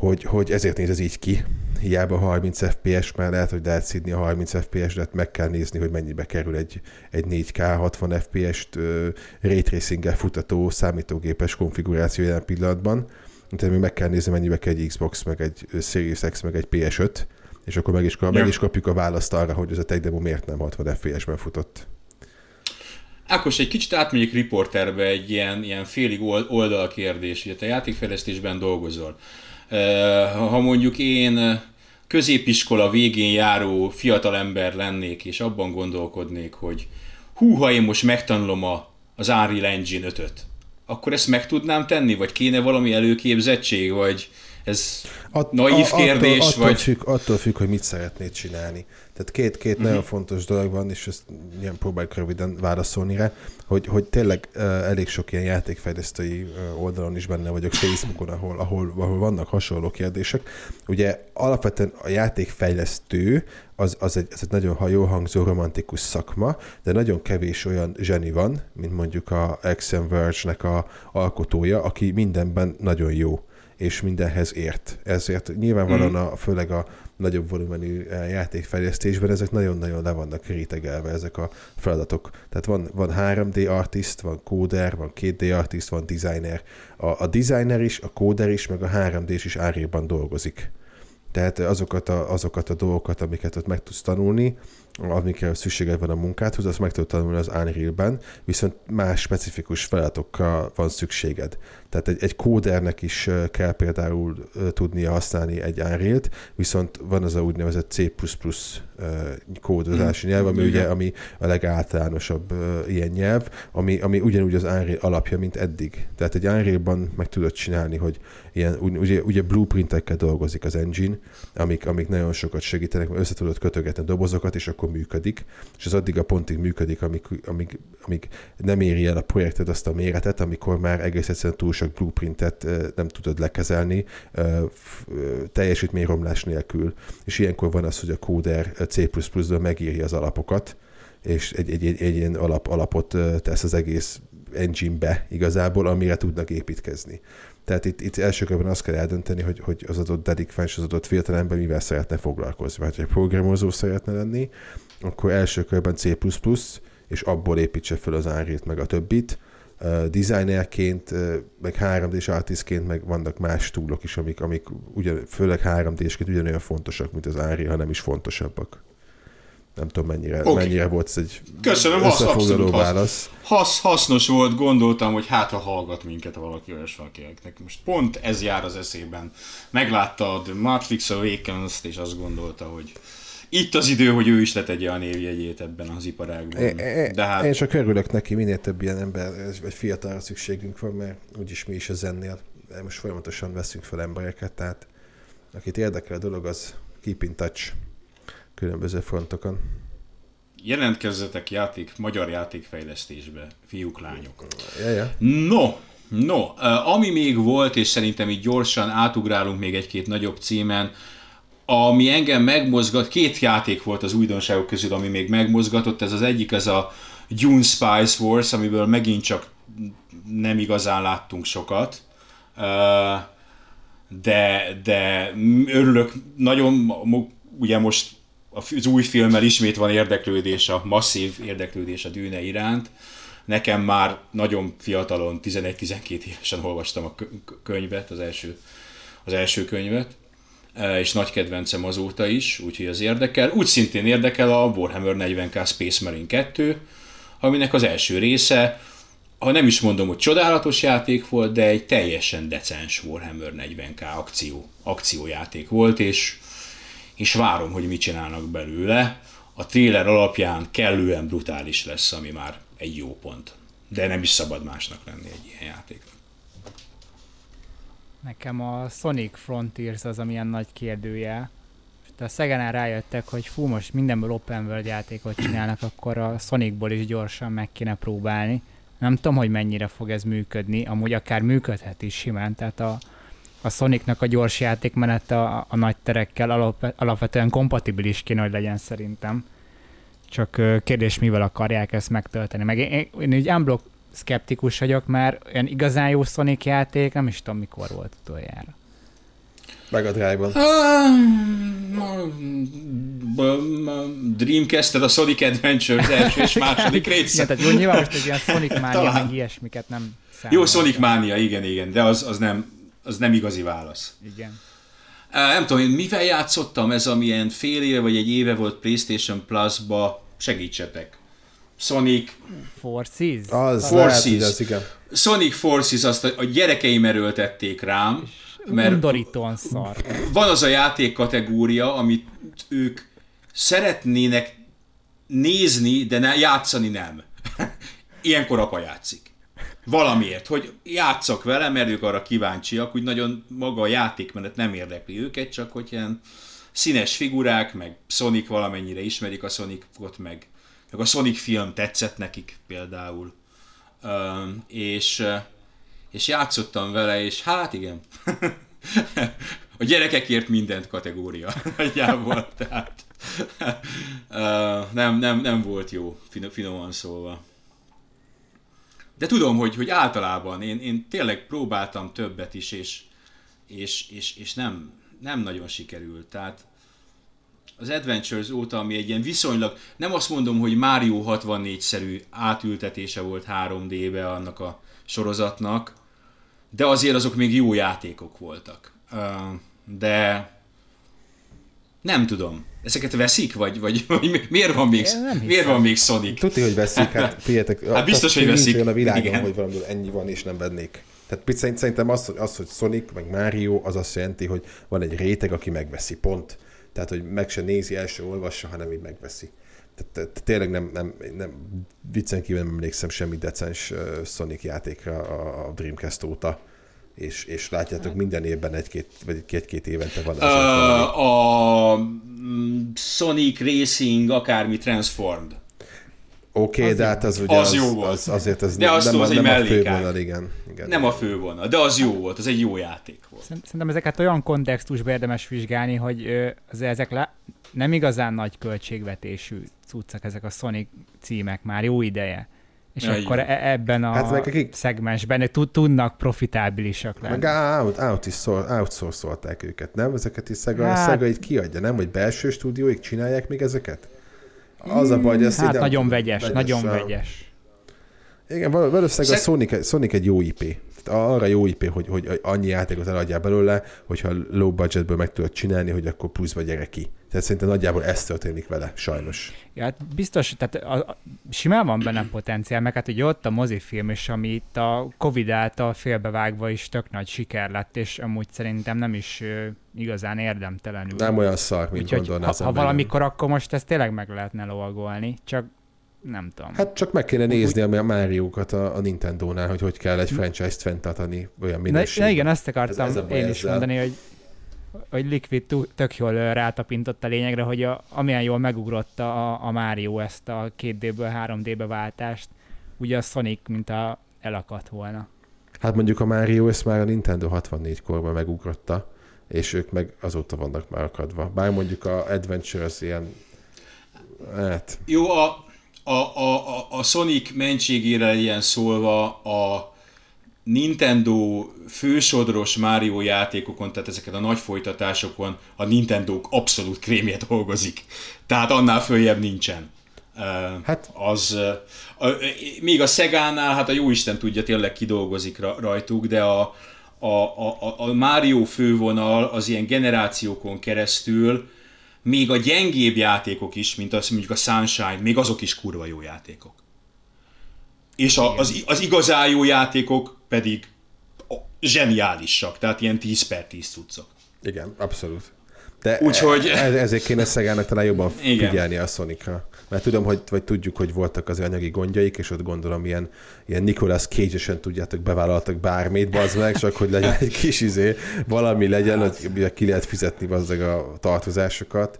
hogy, hogy ezért néz ez így ki. Hiába 30 FPS, mert lehet, hogy lehet szidni a 30 FPS, de hát meg kell nézni, hogy mennyibe kerül egy, egy 4K 60 FPS-t ray tracing futató számítógépes konfiguráció jelen pillanatban. Tehát még meg kell nézni, mennyibe kell egy Xbox, meg egy Series X, meg egy PS5, és akkor meg is, kap, meg is kapjuk a választ arra, hogy ez a tech demo miért nem 60 FPS-ben futott. Ákos, egy kicsit átmegyek riporterbe egy ilyen, ilyen félig oldal kérdés, hogy te játékfejlesztésben dolgozol. Ha mondjuk én középiskola végén járó fiatalember lennék, és abban gondolkodnék, hogy hú, ha én most megtanulom a, az Unreal Engine 5-öt, akkor ezt meg tudnám tenni, vagy kéne valami előképzettség, vagy ez At, naív kérdés? Attól, attól, vagy... függ, attól függ, hogy mit szeretnéd csinálni. Tehát két, két uh-huh. nagyon fontos dolog van, és ezt ilyen próbáljuk röviden válaszolni rá, hogy, hogy tényleg uh, elég sok ilyen játékfejlesztői uh, oldalon is benne vagyok, Facebookon, ahol, ahol, ahol vannak hasonló kérdések. Ugye alapvetően a játékfejlesztő az, az, egy, az egy nagyon hajó hangzó romantikus szakma, de nagyon kevés olyan zseni van, mint mondjuk a Axiom Verge-nek a alkotója, aki mindenben nagyon jó és mindenhez ért. Ezért nyilvánvalóan a, főleg a nagyobb volumenű eh, játékfejlesztésben ezek nagyon-nagyon le vannak rétegelve, ezek a feladatok. Tehát van, van 3D artist, van kóder, van 2D artist, van designer. A, a designer is, a kóder is, meg a 3D is, áréban dolgozik. Tehát azokat a, azokat a dolgokat, amiket ott meg tudsz tanulni, amikre szükséged van a munkádhoz, azt meg tudod tanulni az Unreal-ben, viszont más specifikus feladatokkal van szükséged. Tehát egy, egy kódernek is kell például tudnia használni egy Unreal-t, viszont van az a úgynevezett C++ kódozási nyelv, ami ugye ami a legáltalánosabb ilyen nyelv, ami, ami ugyanúgy az Unreal alapja, mint eddig. Tehát egy Unreal-ban meg tudod csinálni, hogy ilyen, ugye, ugye blueprintekkel dolgozik az engine, amik, amik nagyon sokat segítenek, mert össze tudod kötögetni a dobozokat, és akkor működik, és az addig a pontig működik, amíg, amíg, amíg nem éri el a projekted azt a méretet, amikor már egész egyszerűen túl sok blueprintet nem tudod lekezelni teljesítményromlás nélkül. És ilyenkor van az, hogy a kóder C++-ből megírja az alapokat, és egy, egy, egy, egy ilyen alap, alapot tesz az egész engine-be igazából, amire tudnak építkezni. Tehát itt, itt első körben azt kell eldönteni, hogy, hogy az adott dedikváns, az adott fiatalember mivel szeretne foglalkozni. Vagy ha egy programozó szeretne lenni, akkor első körben C++, és abból építse fel az árét meg a többit. Uh, designerként, uh, meg 3D-s artistként, meg vannak más túlok is, amik, amik ugyan, főleg 3D-sként ugyanolyan fontosak, mint az ári, hanem is fontosabbak. Nem tudom, mennyire, okay. mennyire volt ez egy Köszönöm, hasz, abszolút válasz. Hasz, hasznos volt, gondoltam, hogy hát ha hallgat minket valaki olyas valakinek. Most pont ez jár az eszében. Meglátta a Matrix awakens és azt gondolta, hogy itt az idő, hogy ő is letegye a névjegyét ebben az iparágban. É, De hát... Én csak örülök neki, minél több ilyen ember, vagy fiatalra szükségünk van, mert úgyis mi is a zennél most folyamatosan veszünk fel embereket, tehát akit érdekel a dolog, az keep in touch különböző frontokon. Jelentkezzetek játék, magyar játékfejlesztésbe, fiúk, lányok. Ja, ja. No, no, ami még volt, és szerintem így gyorsan átugrálunk még egy-két nagyobb címen, ami engem megmozgat, két játék volt az újdonságok közül, ami még megmozgatott, ez az egyik, ez a Dune Spice Wars, amiből megint csak nem igazán láttunk sokat, de, de örülök, nagyon, ugye most az új filmmel ismét van érdeklődés, a masszív érdeklődés a dűne iránt. Nekem már nagyon fiatalon, 11-12 évesen olvastam a könyvet, az első, az első könyvet, e, és nagy kedvencem azóta is, úgyhogy az érdekel. Úgy szintén érdekel a Warhammer 40k Space Marine 2, aminek az első része, ha nem is mondom, hogy csodálatos játék volt, de egy teljesen decens Warhammer 40k akció, akciójáték volt, és és várom, hogy mit csinálnak belőle. A trailer alapján kellően brutális lesz, ami már egy jó pont. De nem is szabad másnak lenni egy ilyen játék. Nekem a Sonic Frontiers az, amilyen nagy kérdője. De a Szegenen rájöttek, hogy fú, most mindenből open world játékot csinálnak, akkor a Sonicból is gyorsan meg kéne próbálni. Nem tudom, hogy mennyire fog ez működni, amúgy akár működhet is simán, tehát a, a Sonicnak a gyors játékmenet a, a nagy terekkel alap, alapvetően kompatibilis kéne, hogy legyen szerintem. Csak kérdés, mivel akarják ezt megtölteni. Meg én, én, én így unblock szkeptikus vagyok, mert olyan igazán jó Sonic játék, nem is tudom mikor volt utoljára. Meg a drive dreamcast a Sonic Adventure első és második rész. Igen, tehát jó, nyilván most egy ilyen Sonic Mania, meg ilyesmiket nem Jó, Sonic Mania, igen, igen, de az, az nem, az nem igazi válasz. Igen. Nem tudom, én mivel játszottam, ez amilyen fél éve vagy egy éve volt PlayStation Plus-ba, segítsetek. Sonic... Forces? Az Forces. az, igen. Sonic Forces, azt a, a gyerekeim erőltették rám. Mert undorítóan szar. Van az a játék kategória, amit ők szeretnének nézni, de ne, játszani nem. Ilyenkor apa játszik valamiért, hogy játszok vele, mert ők arra kíváncsiak, úgy nagyon maga a játékmenet nem érdekli őket, csak hogy ilyen színes figurák, meg Sonic valamennyire ismerik a Sonicot, meg, meg a Sonic film tetszett nekik például. Um, és, és játszottam vele, és hát igen, a gyerekekért mindent kategória nagyjából, tehát uh, nem, nem, nem volt jó, finoman szólva. De tudom, hogy, hogy általában én, én tényleg próbáltam többet is, és, és, és, és nem, nem nagyon sikerült. Tehát az Adventures óta, ami egy ilyen viszonylag, nem azt mondom, hogy Mario 64-szerű átültetése volt 3D-be annak a sorozatnak, de azért azok még jó játékok voltak. De Nem tudom. Ezeket veszik, vagy, vagy, vagy miért van még, miért van még Sonic? Tudni, hogy veszik, hát figyeljetek. Hát biztos, hogy veszik. olyan a világon, Igen. hogy valamiből ennyi van, és nem vennék. Tehát szerintem az, hogy, az, hogy Sonic, meg Mario, az azt jelenti, hogy van egy réteg, aki megveszi, pont. Tehát, hogy meg se nézi, el se olvassa, hanem így megveszi. Tehát, tényleg nem, nem, nem viccen kívül nem emlékszem semmi decens uh, Sonic játékra a, a Dreamcast óta. És, és látjátok, minden évben egy-két, vagy egy-két évente van azért valami. a mm, Sonic Racing, akármi Transformed. Oké, okay, de hát az ugye Az az, jó volt. az, azért az De nem, az nem, a, az nem a fővonal, igen. igen. Nem a fővonal, de az jó volt, az egy jó játék volt. Szerint- Szerintem ezeket olyan kontextusban érdemes vizsgálni, hogy az, ezek le, nem igazán nagy költségvetésű cuccak, ezek a Sonic címek már jó ideje. És Ja, akkor e- ebben a Hát akik- szegmensben tud, tudnak profitábilisak lenni. Meg out, out is szor, outsourcolták őket, nem? Ezeket is Sega, hát, Sega így kiadja, nem? Hogy belső stúdióik csinálják még ezeket? Az a baj, hogy ezt Hát nagyon vegyes, nagyon a- vegyes. Igen, val- valószínűleg a Sonic, Sonic egy jó IP. Tehát arra jó IP, hogy, hogy annyi játékot eladjál belőle, hogyha low budgetből meg tudod csinálni, hogy akkor pluszba gyere ki. Tehát szerintem nagyjából ez történik vele, sajnos. Ja, hát biztos, tehát a, a, simán van benne potenciál, meg hát ugye ott a mozifilm is, ami itt a Covid által félbevágva is tök nagy siker lett, és amúgy szerintem nem is ö, igazán érdemtelenül. Nem olyan szar, mint Úgyhogy ha, ha valamikor, akkor most ezt tényleg meg lehetne lovagolni, csak nem tudom. Hát csak meg kéne nézni a Mario-kat a, a Nintendo-nál, hogy hogy kell egy franchise-t fenntartani olyan minőségben. na igen, azt akartam Ez- ez én is ezzel. mondani, hogy hogy Liquid tök jól rátapintott a lényegre, hogy a, amilyen jól megugrotta a, a Mario ezt a 2D-ből 3D-be váltást, ugye a Sonic, mint a elakadt volna. Hát mondjuk a Mario ezt már a Nintendo 64 korban megugrotta, és ők meg azóta vannak már akadva. Bár mondjuk a Adventure az ilyen, hát, Jó, a, a, a, a, a Sonic mentségére ilyen szólva a Nintendo fősodros Mario játékokon, tehát ezeket a nagy folytatásokon a Nintendo abszolút krémje dolgozik. Tehát annál följebb nincsen. Hát- az, ö, a, még a Szegánál, hát a jóisten tudja, tényleg kidolgozik ra- rajtuk, de a, a, a, a Mario fővonal az ilyen generációkon keresztül még a gyengébb játékok is, mint az mondjuk a Sunshine, még azok is kurva jó játékok. És a, az, az igazán jó játékok pedig zseniálisak, tehát ilyen 10 per 10 cuccok. igen, abszolút. De Úgyhogy- e- ezért kéne Szegának talán jobban Igen. figyelni a Sonicra. Mert tudom, hogy vagy tudjuk, hogy voltak az anyagi gondjaik, és ott gondolom ilyen, ilyen Nicolas Cage-esen tudjátok, bevállaltak bármit, bazd meg, csak hogy legyen egy kis izé, valami legyen, hogy ki lehet fizetni bazdeg a tartozásokat.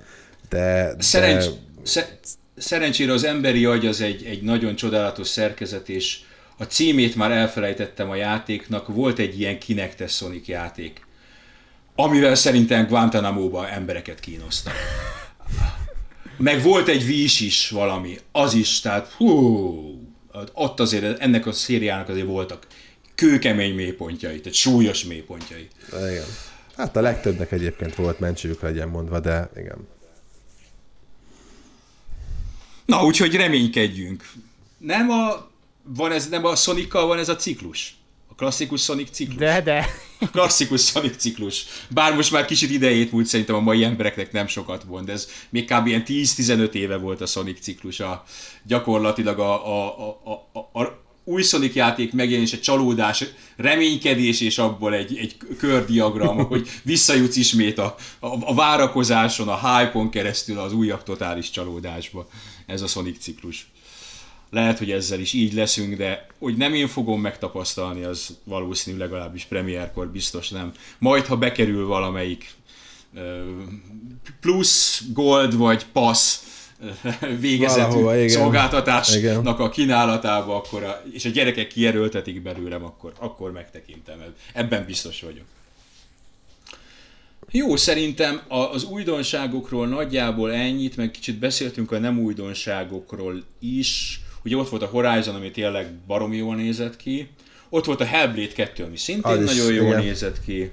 De, Szerencs, de sze, szerencsére az emberi agy az egy, egy nagyon csodálatos szerkezet, és a címét már elfelejtettem a játéknak, volt egy ilyen Kinectes Sonic játék, amivel szerintem Guantanamo-ban embereket kínoztak. Meg volt egy vís is valami, az is, tehát hú, ott azért ennek a szériának azért voltak kőkemény mélypontjai, tehát súlyos mélypontjai. igen. Hát a legtöbbnek egyébként volt mentségük legyen mondva, de igen. Na, úgyhogy reménykedjünk. Nem a, van ez, nem a Sonic-kal van ez a ciklus? Klasszikus Sonic ciklus? De, de, klasszikus Sonic ciklus. Bár most már kicsit idejét múlt, szerintem a mai embereknek nem sokat mond, ez még kb. ilyen 10-15 éve volt a Sonic ciklus. A, gyakorlatilag a, a, a, a, a új Sonic játék megjelenése, csalódás, reménykedés, és abból egy, egy kördiagram, hogy visszajutsz ismét a, a, a várakozáson, a hype-on keresztül az újabb totális csalódásba. Ez a Sonic ciklus. Lehet, hogy ezzel is így leszünk, de hogy nem én fogom megtapasztalni, az valószínű legalábbis premierkor biztos nem. Majd, ha bekerül valamelyik plusz, gold vagy pass ö, végezetű Valahova, igen. szolgáltatásnak a kínálatába, akkor a, és a gyerekek kierőltetik belőlem, akkor, akkor megtekintem. Ebben biztos vagyok. Jó, szerintem az újdonságokról nagyjából ennyit, meg kicsit beszéltünk a nem újdonságokról is. Ugye ott volt a Horizon, ami tényleg baromi jól nézett ki. Ott volt a Hellblade 2, ami szintén Az is, nagyon jól igen. nézett ki.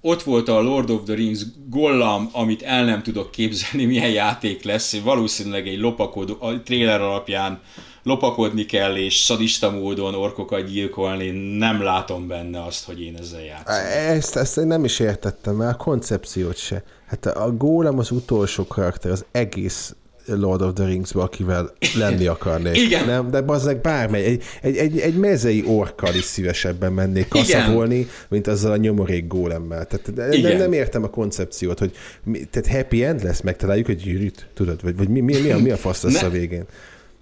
ott volt a Lord of the Rings Gollam, amit el nem tudok képzelni, milyen játék lesz, valószínűleg egy lopakodó, a trailer alapján lopakodni kell, és szadista módon orkokat gyilkolni, nem látom benne azt, hogy én ezzel játszom. Ezt, ezt én nem is értettem, mert a koncepciót se. Hát a Golem az utolsó karakter az egész Lord of the Rings-ba, akivel lenni akarnék. Igen. Nem? De bazdmeg bármely, egy, egy, egy, egy mezei orkkal is szívesebben mennék kaszabolni, mint azzal a nyomorék gólemmel. Tehát de nem, nem, értem a koncepciót, hogy mi, tehát happy end lesz, megtaláljuk egy gyűrűt, tudod? Vagy, vagy mi, mi, mi, a, mi a fasz lesz a végén?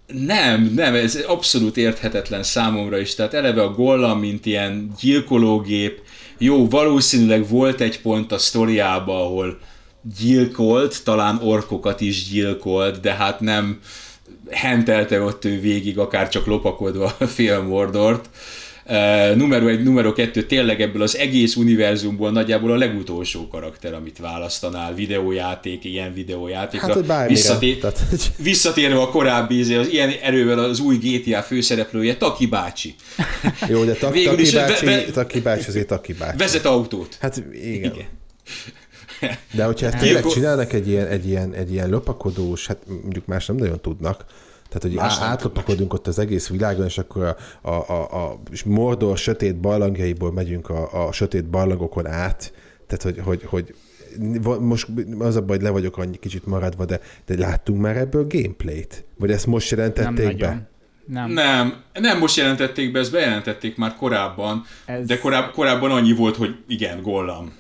Nem, nem, ez abszolút érthetetlen számomra is. Tehát eleve a Gollam, mint ilyen gyilkológép, jó, valószínűleg volt egy pont a sztoriába, ahol gyilkolt, talán orkokat is gyilkolt, de hát nem hentelte ott ő végig, akár csak lopakodva a fél Mordort. Uh, numero egy, numero kettő, tényleg ebből az egész univerzumból nagyjából a legutolsó karakter, amit választanál, videójáték, ilyen videójátékra. Hát, hogy Visszatér, Tehát... Visszatérve a korábbi, izé, az ilyen erővel az új GTA főszereplője, Taki bácsi. Jó, de tak, Taki, bácsi, ve, ve, Taki bácsi azért Taki bácsi. Vezet autót. Hát igen. igen. De hogyha ezt tényleg csinálnak egy ilyen, egy, ilyen, egy ilyen lopakodós, hát mondjuk más nem nagyon tudnak, tehát, hogy más átlopakodunk ott az egész világon, és akkor a, a, a, a és Mordor sötét barlangjaiból megyünk a, a sötét barlangokon át, tehát, hogy, hogy, hogy most az a baj, hogy le vagyok annyi kicsit maradva, de, de láttunk már ebből gameplayt? Vagy ezt most jelentették nem be? Nem. nem. Nem most jelentették be, ezt bejelentették már korábban, Ez... de koráb, korábban annyi volt, hogy igen, gollam.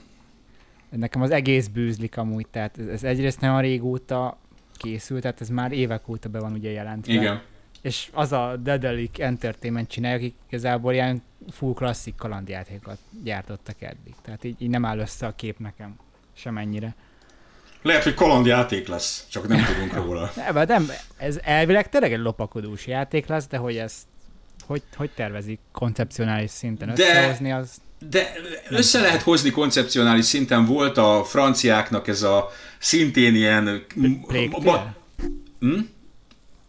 Nekem az egész bűzlik amúgy, tehát ez egyrészt nagyon régóta készült, tehát ez már évek óta be van ugye jelentve. Igen. És az a Dedelic Entertainment csinálja, akik igazából ilyen full klasszik kalandjátékokat gyártottak eddig. Tehát így, így nem áll össze a kép nekem semennyire. Lehet, hogy kalandjáték lesz, csak nem tudunk róla. nem, nem, ez elvileg tényleg egy lopakodós játék lesz, de hogy ezt hogy, hogy tervezik koncepcionális szinten összehozni, az de össze lehet hozni koncepcionális szinten. Volt a franciáknak ez a szintén ilyen... Ma, hm?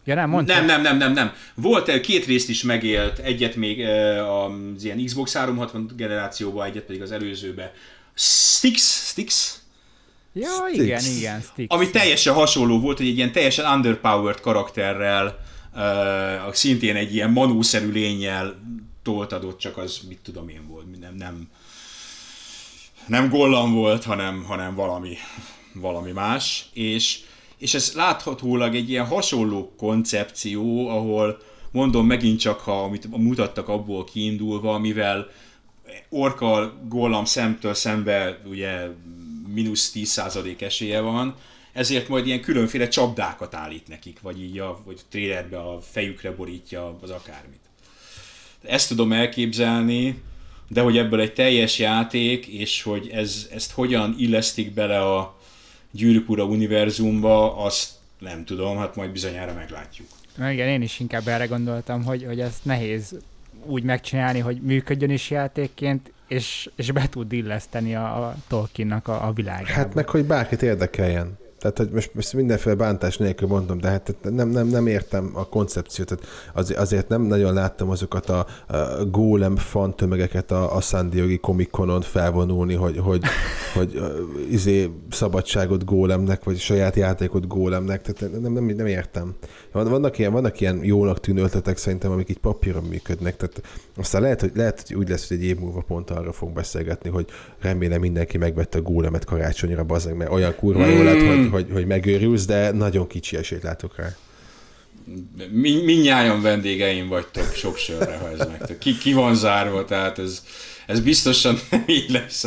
Ja, nem, mondta. Nem, nem, nem, nem, nem. Volt, két részt is megélt, egyet még az ilyen Xbox 360 generációban, egyet pedig az előzőbe. Styx, Styx, Ja, Styx. igen, igen, Styx. Ami teljesen hasonló volt, hogy egy ilyen teljesen underpowered karakterrel, uh, szintén egy ilyen manószerű lényel toltad ott, csak az mit tudom én volt, nem, nem, nem gollan volt, hanem, hanem valami, valami más, és, és ez láthatólag egy ilyen hasonló koncepció, ahol mondom megint csak, ha amit mutattak abból kiindulva, mivel orka gollam szemtől szembe ugye mínusz 10% esélye van, ezért majd ilyen különféle csapdákat állít nekik, vagy így a vagy trailerbe a fejükre borítja az akármit. Ezt tudom elképzelni, de hogy ebből egy teljes játék, és hogy ez, ezt hogyan illesztik bele a Gyűrűk Ura univerzumba, azt nem tudom, hát majd bizonyára meglátjuk. Na igen, én is inkább erre gondoltam, hogy, hogy ezt nehéz úgy megcsinálni, hogy működjön is játékként, és, és be tud illeszteni a, a Tolkiennak a, a világába. Hát meg, hogy bárkit érdekeljen. Tehát, hogy most, most mindenféle bántás nélkül mondom, de hát nem, nem, nem értem a koncepciót. Tehát az, azért nem nagyon láttam azokat a, a gólem fan tömegeket a, a San Diego Comic-Conon felvonulni, hogy, hogy, hogy izé szabadságot gólemnek, vagy saját játékot gólemnek. Tehát nem, nem, nem értem. Vannak ilyen, vannak ilyen jónak tűnő ötletek szerintem, amik így papíron működnek. Tehát aztán lehet, hogy, lehet, hogy úgy lesz, hogy egy év múlva pont arra fogunk beszélgetni, hogy remélem mindenki megvette a gólemet karácsonyra, bazeg, mert olyan kurva jó lett, hogy, hogy, hogy megőrülsz, de nagyon kicsi esélyt látok rá. Mi, minnyáján vendégeim vagytok sok sörre, ha ez meg. Ki, ki van zárva, tehát ez, ez biztosan nem így lesz.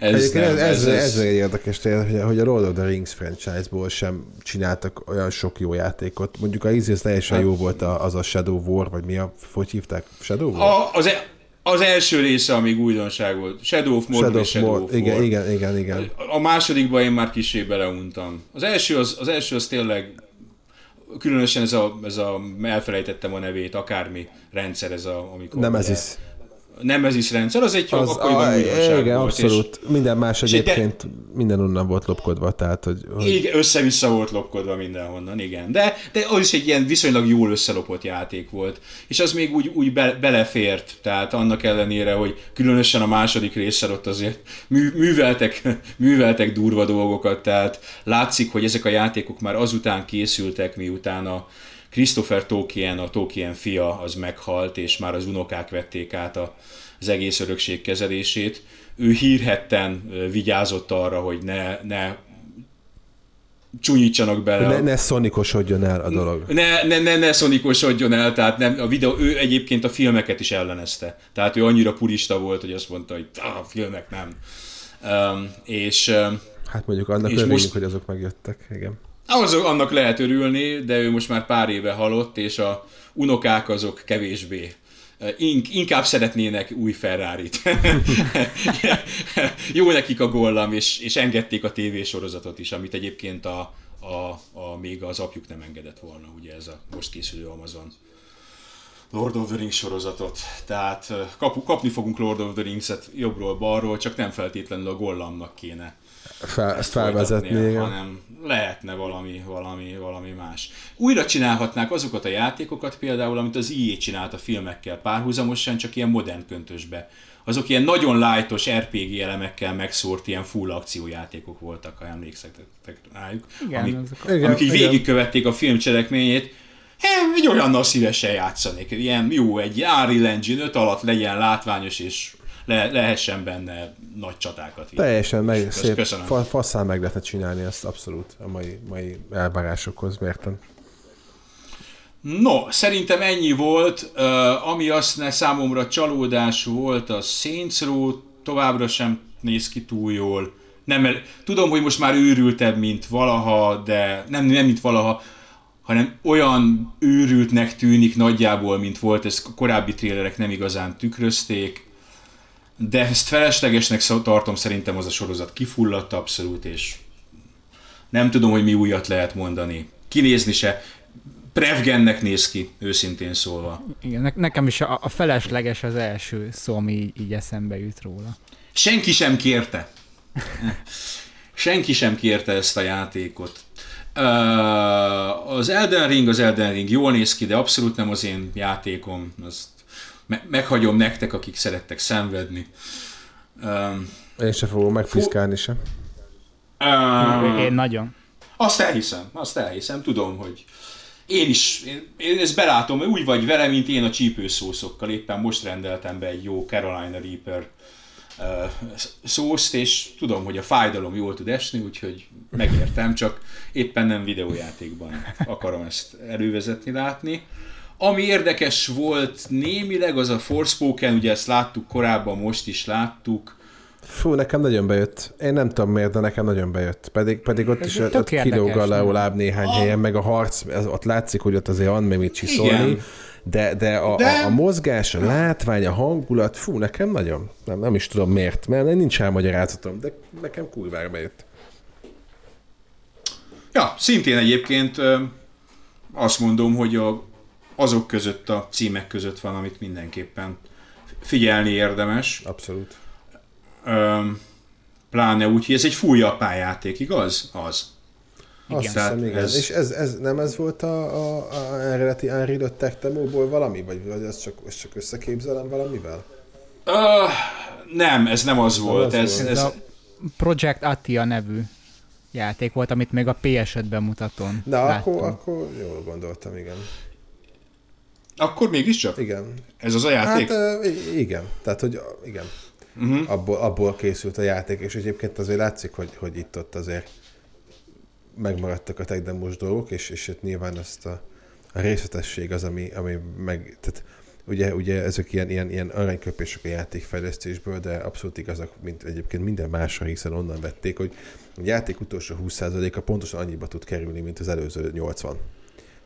Ez, nem, ez, ez, ez, ez, érdekes, hogy, hogy a Lord of the Rings franchise-ból sem csináltak olyan sok jó játékot. Mondjuk a Easy teljesen hát, jó volt az a Shadow War, vagy mi a, hogy hívták? Shadow War? A, az, e, az első része, amíg újdonság volt. Shadow of Mordor Shadow, Shadow of War. Igen, igen, igen, igen. A másodikban én már kicsi beleuntam. Az első az, az első az tényleg különösen ez a, ez a, elfelejtettem a nevét, akármi rendszer, ez a, amikor... Nem ez is. Nemesis rendszer, az egy az, akkoriban a, újdonság Igen, volt, abszolút. És, minden más és egyébként de, minden onnan volt lopkodva, tehát hogy... hogy... Igen, össze-vissza volt lopkodva mindenhonnan, igen. De, de az is egy ilyen viszonylag jól összelopott játék volt. És az még úgy, úgy be, belefért, tehát annak ellenére, hogy különösen a második részsel ott azért mű, műveltek, műveltek durva dolgokat, tehát látszik, hogy ezek a játékok már azután készültek, miután a, Christopher Tolkien, a Tolkien fia, az meghalt, és már az unokák vették át a, az egész örökség kezelését. Ő hírhetten vigyázott arra, hogy ne, ne csúnyítsanak bele. Ne, ne szonikosodjon el a dolog. Ne, ne, ne, ne szonikosodjon el, tehát nem, a videó, ő egyébként a filmeket is ellenezte. Tehát ő annyira purista volt, hogy azt mondta, hogy a filmek nem. Um, és Hát mondjuk annak örüljünk, most... hogy azok megjöttek, igen. Az, annak lehet örülni, de ő most már pár éve halott, és a unokák azok kevésbé. Ink, inkább szeretnének új ferrari Jó nekik a gollam, és, és engedték a tévésorozatot is, amit egyébként a, a, a, még az apjuk nem engedett volna, ugye ez a most készülő Amazon Lord of the Rings sorozatot. Tehát kap, kapni fogunk Lord of the Rings-et jobbról-balról, csak nem feltétlenül a gollamnak kéne fel, ezt felvezetni, hanem lehetne valami, valami, valami más. Újra csinálhatnák azokat a játékokat például, amit az IE csinált a filmekkel párhuzamosan, csak ilyen modern köntösbe. Azok ilyen nagyon lightos RPG elemekkel megszórt ilyen full akciójátékok voltak, ha emlékszetek rájuk. Igen, amik, azok, igen, amik így igen. végigkövették a film cselekményét. egy olyannal szívesen játszanék. Ilyen jó, egy Unreal Engine 5 alatt legyen látványos és le, lehessen benne nagy csatákat. Teljesen meg, szép, fa, faszán meg lehetne csinálni ezt abszolút a mai, mai elvárásokhoz mérten. No, szerintem ennyi volt. Uh, ami azt ne számomra csalódás volt, a Saints Row továbbra sem néz ki túl jól. Nem, tudom, hogy most már őrültebb, mint valaha, de nem, nem mint valaha, hanem olyan őrültnek tűnik nagyjából, mint volt, ezt a korábbi trélerek nem igazán tükrözték de ezt feleslegesnek tartom, szerintem az a sorozat kifulladt abszolút, és nem tudom, hogy mi újat lehet mondani. Kinézni se. Prevgennek néz ki, őszintén szólva. Igen, ne- nekem is a, a felesleges az első szó, ami így, így eszembe jut róla. Senki sem kérte. Senki sem kérte ezt a játékot. Uh, az Elden Ring, az Elden Ring jól néz ki, de abszolút nem az én játékom. Azt me- meghagyom nektek, akik szerettek szenvedni. Um, Én se fogom megpiszkálni sem. Um, Én nagyon. Azt elhiszem, azt elhiszem, tudom, hogy én is, én, én ezt belátom, úgy vagy vele, mint én a csípőszószokkal. Éppen most rendeltem be egy jó Carolina Reaper uh, szószt, és tudom, hogy a fájdalom jól tud esni, úgyhogy megértem, csak éppen nem videójátékban akarom ezt elővezetni, látni. Ami érdekes volt némileg, az a Forspoken, ugye ezt láttuk korábban, most is láttuk. Fú, nekem nagyon bejött. Én nem tudom miért, de nekem nagyon bejött. Pedig, pedig ott is ott kilóg a leolább néhány a... helyen, meg a harc, ez, ott látszik, hogy ott azért van még mit csiszolni. De, de, a, de... A, a mozgás, a látvány, a hangulat, fú, nekem nagyon. Nem, nem is tudom miért, mert nincs elmagyarázatom, de nekem kurvára bejött. Ja, szintén egyébként azt mondom, hogy a azok között a címek között van, amit mindenképpen figyelni érdemes. Abszolút. Öm, pláne úgy, hogy ez egy full japán játék, igaz? Az. Igen. Azt hiszem, igen. Ez... És ez, ez, nem ez volt a, a, a eredeti Unreal Tech demóból valami? Vagy, vagy ezt csak, ezt csak összeképzelem valamivel? Uh, nem, ez nem az nem volt. Az ez, volt. ez, ez a Project Atia nevű játék volt, amit még a PS5-ben mutatón Na, akkor, akkor jól gondoltam, igen. Akkor mégiscsak? Igen. Ez az a játék? Hát igen. Tehát, hogy igen. Uh-huh. Abból, abból készült a játék, és egyébként azért látszik, hogy, hogy itt-ott azért megmaradtak a techdemos dolgok, és, és itt nyilván ezt a, a részletesség az, ami, ami meg, tehát ugye, ugye ezek ilyen, ilyen, ilyen aranyköpések a játékfejlesztésből, de abszolút igazak, mint egyébként minden másra, hiszen onnan vették, hogy a játék utolsó 20%-a pontosan annyiba tud kerülni, mint az előző 80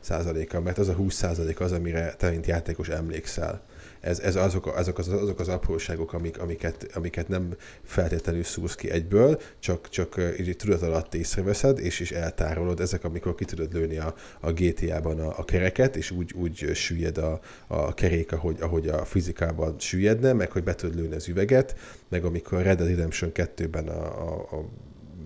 százaléka, mert az a 20 százalék az, amire te, mint játékos emlékszel. ez, ez azok, azok, az, azok az apróságok, amik, amiket, amiket nem feltétlenül szúrsz ki egyből, csak, csak így tudat alatt észreveszed, és is eltárolod. Ezek, amikor ki tudod lőni a, a GTA-ban a, a kereket, és úgy, úgy süllyed a, a kerék, ahogy, ahogy a fizikában süllyedne, meg hogy be tudod lőni az üveget, meg amikor Red Dead Redemption 2-ben a, a, a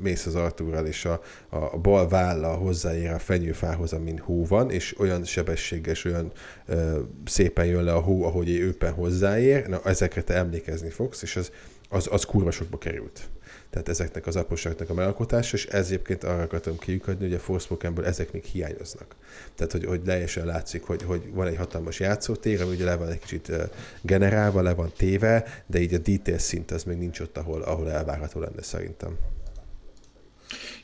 mész az Artúrral, és a, a bal válla hozzáér a fenyőfához, amin hó van, és olyan sebességes, olyan ö, szépen jön le a hó, ahogy éppen hozzáér, na ezekre te emlékezni fogsz, és az, az, az kurva sokba került. Tehát ezeknek az apróságoknak a megalkotása, és ez egyébként arra akartam kiukadni, hogy a Forspokenből ezek még hiányoznak. Tehát, hogy, hogy teljesen látszik, hogy, hogy van egy hatalmas játszótér, ami ugye le van egy kicsit generálva, le van téve, de így a detail szint az még nincs ott, ahol, ahol elvárható lenne szerintem.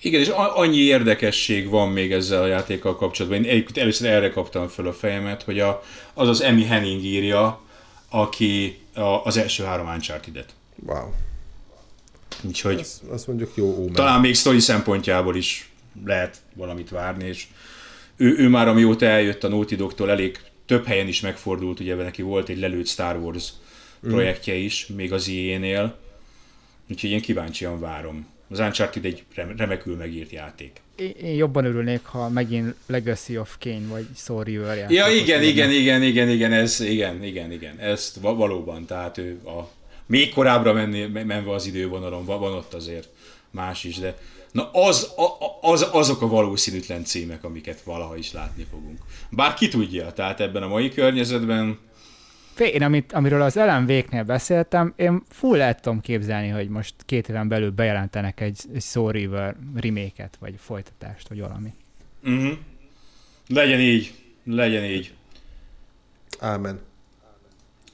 Igen, és annyi érdekesség van még ezzel a játékkal kapcsolatban. Én először erre kaptam föl a fejemet, hogy a, az az Emi Henning írja, aki a, az első három Uncharted-et. Wow. Úgyhogy azt, azt mondjuk jó ómen. Talán még sztori szempontjából is lehet valamit várni, és ő, ő már amióta eljött a Naughty Dog-tól elég több helyen is megfordult, ugye neki volt egy lelőtt Star Wars mm. projektje is, még az IE-nél, úgyhogy én kíváncsian várom. Az Uncharted egy remekül megírt játék. Én jobban örülnék, ha megint Legacy of Kane vagy Soul River játék. Ja, igen, igen, igen, igen, igen, ez, igen, igen, igen, ezt valóban, tehát ő a még korábbra menni, menve az idővonalon, van ott azért más is, de na az, az, azok a valószínűtlen címek, amiket valaha is látni fogunk. Bár ki tudja, tehát ebben a mai környezetben én, amit, amiről az Ellen Véknél beszéltem, én full el tudom képzelni, hogy most két éven belül bejelentenek egy, egy Soul River remake vagy folytatást, vagy valami. Uh-huh. Legyen így, legyen így. Ámen.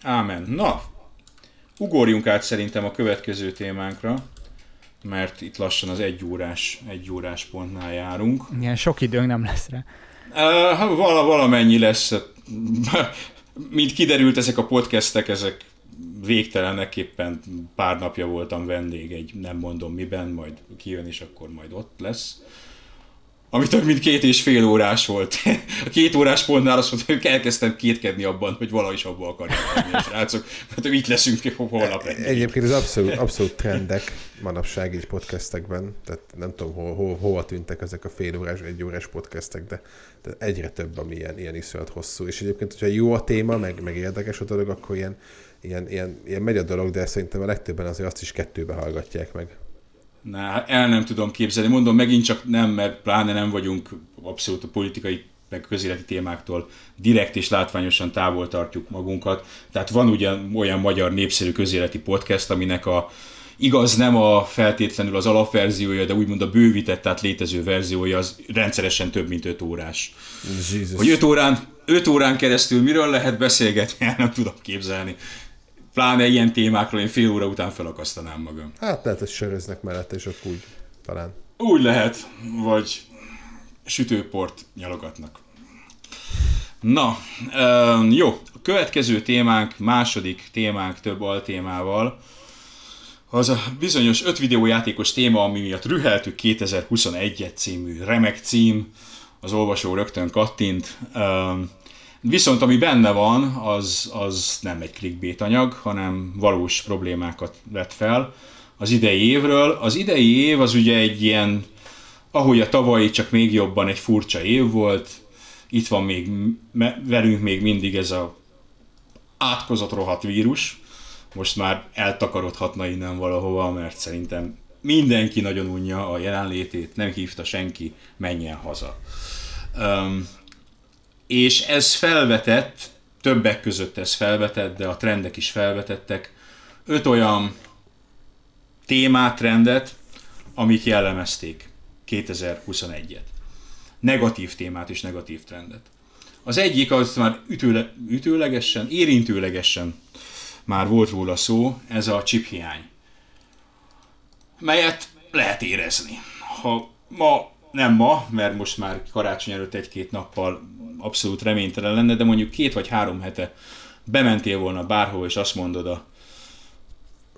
Ámen. Na, ugorjunk át szerintem a következő témánkra, mert itt lassan az egy órás, egy órás pontnál járunk. Ilyen sok időnk nem lesz rá. Uh, vala, valamennyi lesz mint kiderült, ezek a podcastek, ezek végtelenek, éppen pár napja voltam vendég egy nem mondom miben, majd kijön és akkor majd ott lesz. Ami több mint két és fél órás volt. A két órás pontnál azt mondta, hogy elkezdtem kétkedni abban, hogy valahogy is abba akarják lenni a srácok, mert itt leszünk holnap. Egy. Egyébként ez abszolút, abszolút trendek manapság így podcastekben, tehát nem tudom, hol, hol, hova tűntek ezek a fél órás, egy órás podcastek, de, de egyre több, ami ilyen, ilyen iszonyat hosszú. És egyébként, hogyha jó a téma, meg, meg érdekes a dolog, akkor ilyen, ilyen, ilyen, ilyen megy a dolog, de szerintem a legtöbben azért azt is kettőbe hallgatják meg. Na, el nem tudom képzelni. Mondom, megint csak nem, mert pláne nem vagyunk abszolút a politikai meg közéleti témáktól direkt és látványosan távol tartjuk magunkat. Tehát van ugyan olyan magyar népszerű közéleti podcast, aminek a igaz nem a feltétlenül az alapverziója, de úgymond a bővített, tehát létező verziója az rendszeresen több mint 5 órás. Jesus. Hogy 5 órán, 5 órán keresztül miről lehet beszélgetni, el nem tudom képzelni pláne ilyen témákról én fél óra után felakasztanám magam. Hát lehet, hogy söröznek mellette, és akkor úgy talán. Úgy lehet, vagy sütőport nyalogatnak. Na, jó, a következő témánk, második témánk több altémával, az a bizonyos öt videójátékos téma, ami miatt rüheltük 2021 című remek cím, az olvasó rögtön kattint. Viszont ami benne van, az, az nem egy clickbait anyag, hanem valós problémákat vet fel az idei évről. Az idei év az ugye egy ilyen, ahogy a tavalyi, csak még jobban egy furcsa év volt. Itt van még velünk még mindig ez a átkozott rohadt vírus. Most már eltakarodhatna innen valahova, mert szerintem mindenki nagyon unja a jelenlétét, nem hívta senki, menjen haza. Um, és ez felvetett, többek között ez felvetett, de a trendek is felvetettek, öt olyan témát, trendet, amik jellemezték 2021-et. Negatív témát és negatív trendet. Az egyik az már ütőle, ütőlegesen, érintőlegesen már volt róla szó, ez a chip hiány. Melyet lehet érezni. Ha ma, nem ma, mert most már karácsony előtt egy-két nappal abszolút reménytelen lenne, de mondjuk két vagy három hete bementél volna bárhol, és azt mondod a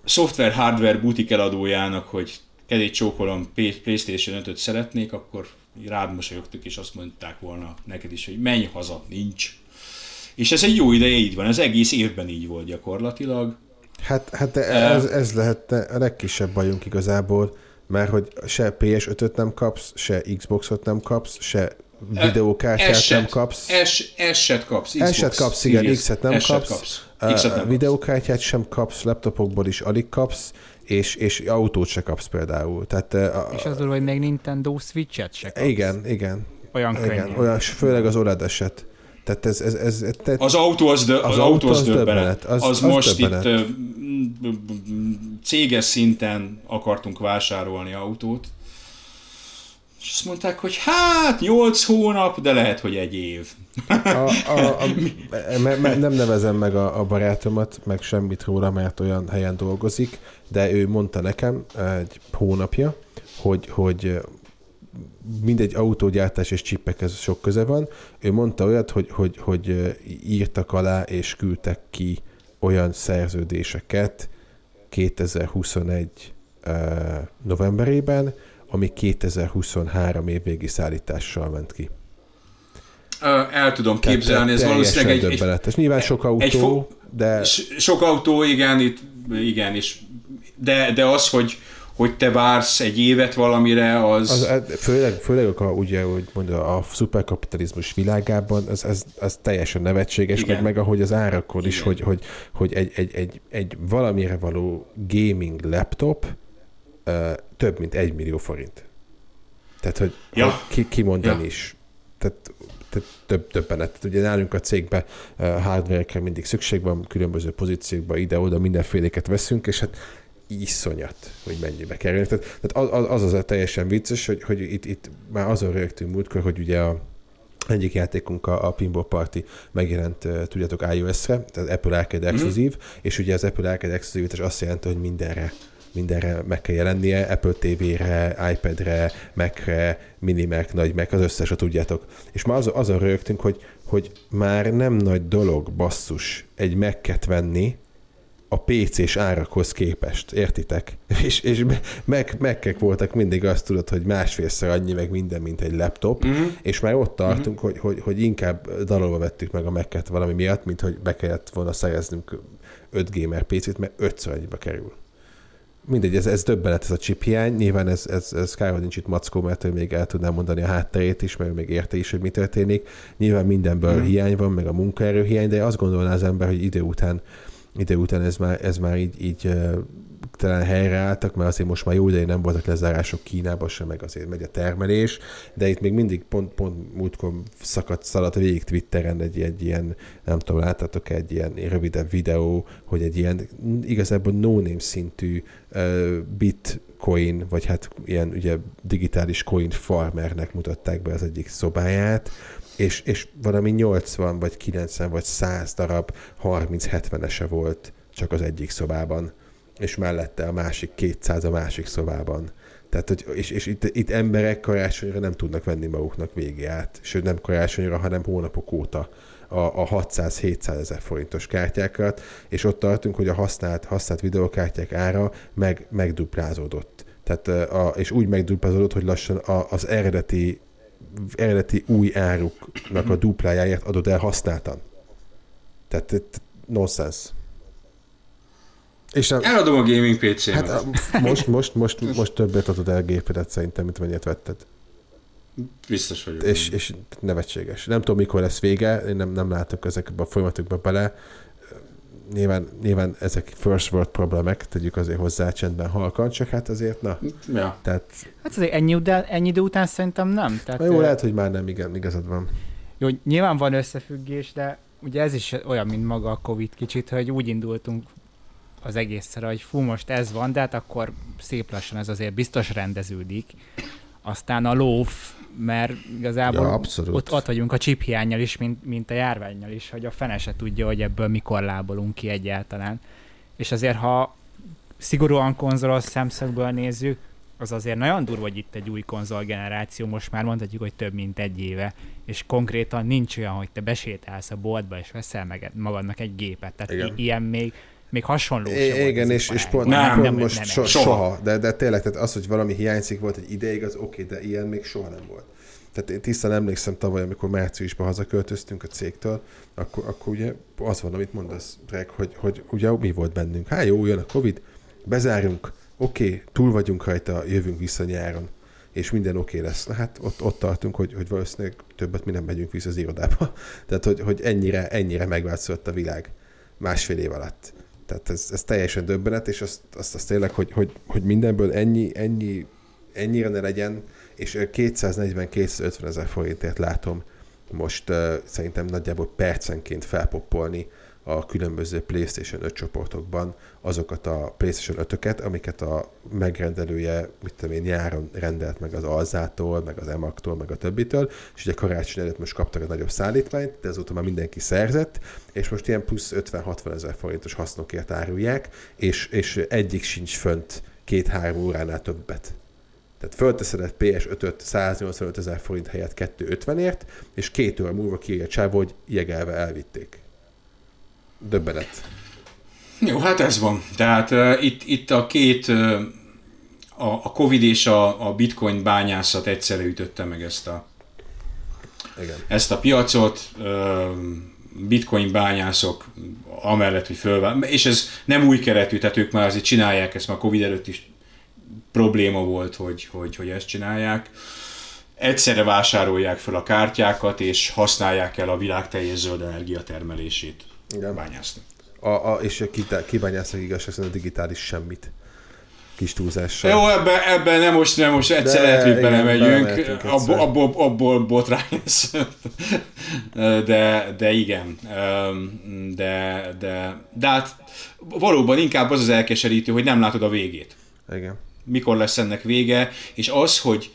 software-hardware butik eladójának, hogy egy csókolom PlayStation 5-öt szeretnék, akkor rád mosolyogtuk, és azt mondták volna neked is, hogy menj haza, nincs. És ez egy jó ideje így van, az egész évben így volt gyakorlatilag. Hát, hát ez, ez lehet a legkisebb bajunk igazából, mert hogy se PS5-öt nem kapsz, se Xboxot nem kapsz, se videókártyát Eset, nem kapsz. Es, eset kapsz. Xbox Eset kapsz, igen, Series. X-et nem Eset kapsz. kapsz. Uh, X-et nem kapsz. videókártyát sem kapsz, laptopokból is alig kapsz, és, és autót se kapsz például. Tehát, uh, a, És az hogy még Nintendo Switch-et se kapsz. igen, igen. Olyan igen, könnyen. olyan, főleg az OLED eset. Tehát ez, ez, ez, ez te, Az autó az, dö, az, Az autó az, az döbbenet. döbbenet. Az- Az, az most döbbenet. itt céges szinten akartunk vásárolni autót, és azt mondták, hogy hát 8 hónap, de lehet, hogy egy év. a, a, a, me, me, nem nevezem meg a, a barátomat, meg semmit róla, mert olyan helyen dolgozik, de ő mondta nekem egy hónapja, hogy, hogy mindegy autógyártás és csipekhez sok köze van. Ő mondta olyat, hogy, hogy, hogy írtak alá és küldtek ki olyan szerződéseket 2021 eh, novemberében, ami 2023 évvégi szállítással ment ki. El tudom képzelni, ez valószínűleg egy, döbbenetes. Nyilván sok autó, egy fo- de Sok autó, igen, itt, igen, és de, de az, hogy, hogy te vársz egy évet valamire, az... az, az főleg, főleg a, ugye, hogy mondja, a szuperkapitalizmus világában az, az, az teljesen nevetséges, Igen. meg, meg ahogy az árakon is, Igen. hogy, hogy, hogy egy, egy, egy, egy valamire való gaming laptop több mint egy millió forint. Tehát, hogy, Ja. ki, kimondani Ja. is. Tehát, tehát több, többenet. Tehát ugye nálunk a cégben uh, hardware mindig szükség van, különböző pozíciókban ide-oda mindenféléket veszünk, és hát iszonyat, hogy mennyibe kerül. Tehát, tehát az, az, az az teljesen vicces, hogy, hogy itt, itt már azon rögtünk múltkor, hogy ugye a egyik játékunk, a, a Pinball Party megjelent, tudjátok, iOS-re, tehát Apple Arcade exkluzív, és ugye az Apple Arcade exkluzivitás azt jelenti, hogy mindenre mindenre meg kell jelennie, Apple TV-re, iPad-re, Mac-re, Mini Mac, Nagy Mac, az összes, tudjátok. És már azon, azon rögtünk, hogy, hogy már nem nagy dolog basszus egy Mac-et venni, a PC-s árakhoz képest, értitek? És, és meg, megkek voltak mindig azt tudod, hogy másfélszer annyi meg minden, mint egy laptop, Mhm. és már ott tartunk, hogy, hogy, hogy inkább dalolva vettük meg a mac valami miatt, mint hogy be kellett volna szereznünk 5 gamer PC-t, mert 5 annyiba kerül. Mindegy, ez, ez döbbenet, ez a chip hiány. Nyilván ez, ez, ez kár, hogy nincs itt Mackó, mert ő még el tudná mondani a hátterét is, mert ő még érte is, hogy mi történik. Nyilván mindenből Mhm. mm. hiány van, meg a munkaerő hiány, de azt gondolná az ember, hogy idő után, idő után ez már, ez már így, így talán helyreálltak, mert azért most már jó ideje nem voltak lezárások Kínában sem, meg azért megy a termelés, de itt még mindig pont, pont múltkor szakadt, szaladt végig Twitteren egy, egy ilyen, nem tudom, láttatok egy ilyen rövidebb videó, hogy egy ilyen igazából no-name szintű uh, bitcoin, vagy hát ilyen ugye digitális coin farmernek mutatták be az egyik szobáját, és, és valami 80 vagy 90 vagy 100 darab 30-70-ese volt csak az egyik szobában, és mellette a másik 200 a másik szobában. Tehát, hogy, és, és itt, itt emberek karácsonyra nem tudnak venni maguknak végét, sőt nem karácsonyra, hanem hónapok óta a, a 600-700 ezer forintos kártyákat, és ott tartunk, hogy a használt, használt videokártyák ára meg, megduplázódott. Tehát, a, és úgy megduplázódott, hogy lassan a, az eredeti eredeti új áruknak a duplájáért adod el használtan. Tehát nonsense. És nem, Eladom a gaming PC-met. hát a- most, most, most, most többet adod el gépedet szerintem, mint mennyit vetted. Biztos vagyok. És, és nevetséges. Nem tudom, mikor lesz vége, én nem, nem látok ezekbe a folyamatokba bele. Nyilván, nyilván ezek first world problémák, tegyük azért hozzá csendben halkan, csak hát azért, na, Ja. tehát Hát azért ennyi, után, ennyi idő után szerintem nem. Tehát, na jó, lehet, hogy már nem, igen, igazad van. Jó, nyilván van összefüggés, de ugye ez is olyan, mint maga a Covid kicsit, hogy úgy indultunk az egészre, hogy fú, most ez van, de hát akkor szép lassan ez azért biztos rendeződik. Aztán a lóf, mert igazából Ja, abszolút. ott, ott vagyunk a chip hiányjal is, mint, mint a járványjal is, hogy a fene se tudja, hogy ebből mikor lábolunk ki egyáltalán. És azért, ha szigorúan konzolos szemszögből nézzük, az azért nagyon durva, hogy itt egy új konzolgeneráció, most már mondhatjuk, hogy több mint egy éve, és konkrétan nincs olyan, hogy te besétálsz a boltba, és veszel meg magadnak egy gépet. Tehát i- ilyen még, még hasonló sem volt igen, és, és pont, Nem, pont nem, most nem, so, soha. soha. De, de tényleg, tehát az, hogy valami hiányzik volt egy ideig, az oké, de ilyen még soha nem volt. Tehát én tisztán emlékszem tavaly, amikor márciusban hazaköltöztünk a cégtől, akkor, akkor ugye az van, amit mondasz, Dreg, hogy, hogy ugye mi volt bennünk? Hát jó, jön a Covid, bezárjunk, oké, okay, túl vagyunk rajta, jövünk vissza nyáron, és minden oké okay lesz. Na hát ott, ott tartunk, hogy, hogy valószínűleg többet mi nem megyünk vissza az irodába. Tehát, hogy, hogy ennyire, ennyire megváltozott a világ másfél év alatt. Tehát ez, ez teljesen döbbenet, és azt, azt, azt tényleg, hogy, hogy, hogy mindenből ennyi, ennyi, ennyire ne legyen, és 240-250 ezer forintért látom most uh, szerintem nagyjából percenként felpoppolni a különböző PlayStation 5 csoportokban azokat a PlayStation 5-öket, amiket a megrendelője, mit tudom én, nyáron rendelt meg az Alzától, meg az Emaktól, meg a többitől, és ugye karácsony előtt most kaptak egy nagyobb szállítmányt, de azóta már mindenki szerzett, és most ilyen plusz 50-60 ezer forintos hasznokért árulják, és, és egyik sincs fönt két-három óránál többet. Tehát fölteszed egy PS5-öt 185 ezer forint helyett 250-ért, és két óra múlva kiírja csávó, hogy jegelve elvitték. Döbbenet. Jó, hát ez van. Tehát uh, itt, itt a két, uh, a, a Covid és a, a bitcoin bányászat egyszerre ütötte meg ezt a, Igen. ezt a piacot. Uh, bitcoin bányászok amellett, hogy fölvál, és ez nem új keretű, tehát ők már azért csinálják ezt, már Covid előtt is probléma volt, hogy, hogy, hogy ezt csinálják. Egyszerre vásárolják fel a kártyákat, és használják el a világ teljes zöld energia termelését Igen. bányászni. A, a, és kibányásznak igazság szerint a digitális semmit kis túlzással. Jó, ebben ebbe nem most, nem most egyszer lehet, hogy belemegyünk, abból, abból, abból botrány lesz. de, de igen, de, de, de hát valóban inkább az az elkeserítő, hogy nem látod a végét. Igen. Mikor lesz ennek vége, és az, hogy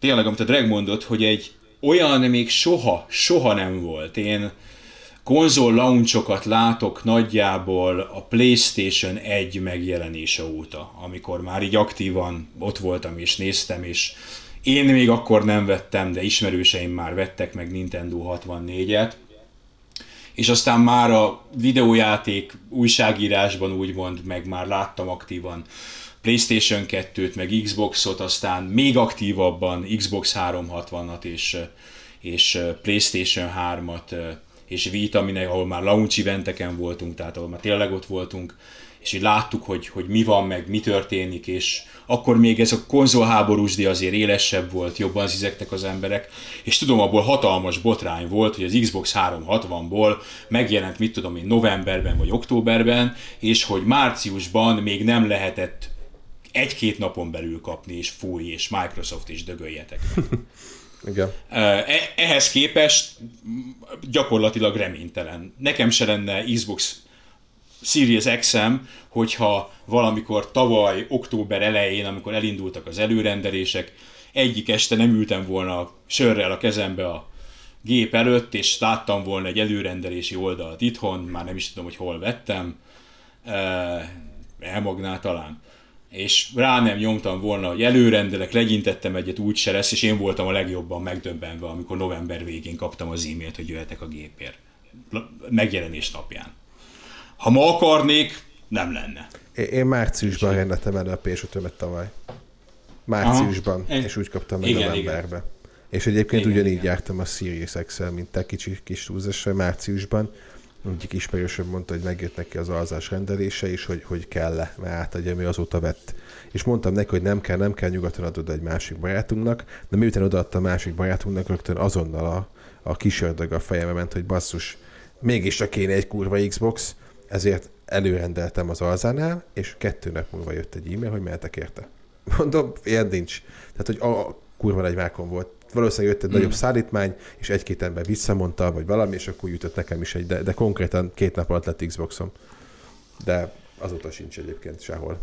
tényleg, amit a Drag mondott, hogy egy olyan még soha, soha nem volt. Én konzol launchokat látok nagyjából a PlayStation 1 megjelenése óta, amikor már így aktívan ott voltam és néztem, és én még akkor nem vettem, de ismerőseim már vettek meg Nintendo 64-et, és aztán már a videójáték újságírásban úgymond meg már láttam aktívan PlayStation 2-t, meg Xboxot, aztán még aktívabban Xbox 360-at és, és PlayStation 3-at és Vita, aminek, ahol már launch eventeken voltunk, tehát ahol már tényleg ott voltunk, és így láttuk, hogy, hogy mi van, meg mi történik, és akkor még ez a konzolháborúsdi azért élesebb volt, jobban zizektek az emberek, és tudom, abból hatalmas botrány volt, hogy az Xbox 360-ból megjelent, mit tudom én, novemberben vagy októberben, és hogy márciusban még nem lehetett egy-két napon belül kapni, és fúj, és Microsoft is dögöljetek. Igen. E, ehhez képest gyakorlatilag reménytelen. Nekem se lenne Xbox Series XM, hogyha valamikor tavaly, október elején, amikor elindultak az előrendelések, egyik este nem ültem volna sörrel a kezembe a gép előtt, és láttam volna egy előrendelési oldalt itthon, már nem is tudom, hogy hol vettem, elmagnál talán és rá nem nyomtam volna, hogy előrendelek, legyintettem egyet, úgy se lesz, és én voltam a legjobban megdöbbenve, amikor november végén kaptam az e-mailt, hogy jöhetek a gépért. Megjelenés napján. Ha ma akarnék, nem lenne. Én márciusban és rendeltem el a ps tavaly. Márciusban, Aha. és úgy kaptam meg igen, novemberbe. Igen. És egyébként igen, ugyanígy igen. jártam a Sirius Excel, mint te kicsi kis túlzásra márciusban, egyik ismerősöm mondta, hogy megjött neki az alzás rendelése is, hogy, hogy kell-e, mert átadja, ami azóta vett. És mondtam neki, hogy nem kell, nem kell, nyugaton adod egy másik barátunknak, de miután odaadta a másik barátunknak, rögtön azonnal a, a kis ördög a fejembe ment, hogy basszus, mégis csak kéne egy kurva Xbox, ezért előrendeltem az alzánál, és kettő nap múlva jött egy e-mail, hogy mehetek érte. Mondom, ilyen nincs. Tehát, hogy a kurva nagy vákon volt valószínűleg jött egy mm. nagyobb szállítmány, és egy-két ember visszamondta, vagy valami, és akkor jutott nekem is egy, de, de konkrétan két nap alatt lett Xboxom. De azóta sincs egyébként sehol.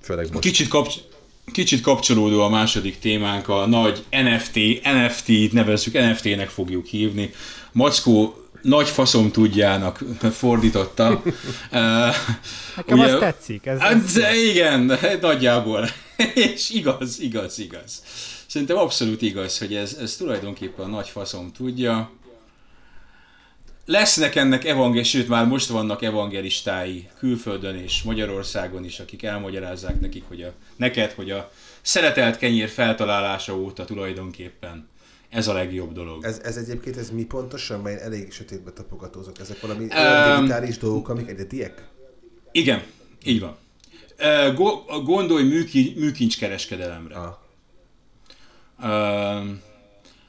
Főleg most. Kicsit, kapcs- kicsit kapcsolódó a második témánk, a nagy NFT, NFT-t nevezzük, NFT-nek fogjuk hívni. Mackó nagy faszom tudjának fordította. Nekem Ugye, az tetszik. Ez, ez... Hát, igen, nagyjából. És igaz, igaz, igaz. Szerintem abszolút igaz, hogy ez, ez tulajdonképpen a nagy faszom tudja. lesznek ennek evangel, sőt már most vannak evangelistái külföldön és Magyarországon is, akik elmagyarázzák nekik, hogy a, neked, hogy a szeretelt kenyér feltalálása óta tulajdonképpen ez a legjobb dolog. Ez, ez egyébként, ez mi pontosan, mert elég sötétbe tapogatózok. Ezek valami Um, digitális dolgok, amik egyediek? Igen, így van. Gondolj műki, műkincskereskedelemre. Ah. Ö,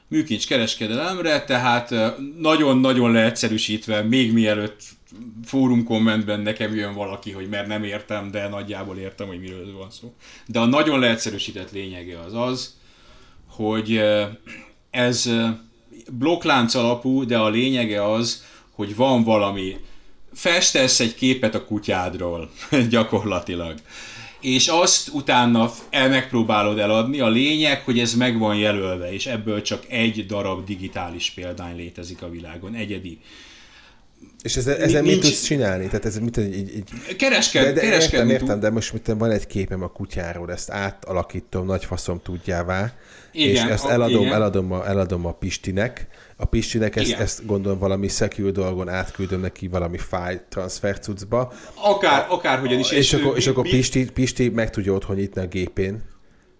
műkincskereskedelemre, tehát nagyon-nagyon leegyszerűsítve, még mielőtt fórum kommentben nekem jön valaki, hogy mert nem értem, de nagyjából értem, hogy miről van szó. De a nagyon leegyszerűsített lényege az az, hogy ez blokklánc alapú, de a lényege az, hogy van valami, festesz egy képet a kutyádról, gyakorlatilag. És azt utána el megpróbálod eladni. A lényeg, hogy ez meg van jelölve, és ebből csak egy darab digitális példány létezik a világon, egyedi. És ezzel, ezzel mit tudsz csinálni? Tehát ez mit, így, így, Keresked, de, de értem, kereskedni értem, tud- de most mit, van egy képem a kutyáról, ezt átalakítom nagy faszom tudjává, Igen, és ezt eladom, igen. eladom, a, eladom a Pistinek, a Pistinek ezt, Igen. ezt gondolom valami secure dolgon átküldöm neki valami file transfer cuccba, Akár, akárhogyan is. és, akkor, ő- és akkor Pisti, Pisti meg tudja otthon nyitni a gépén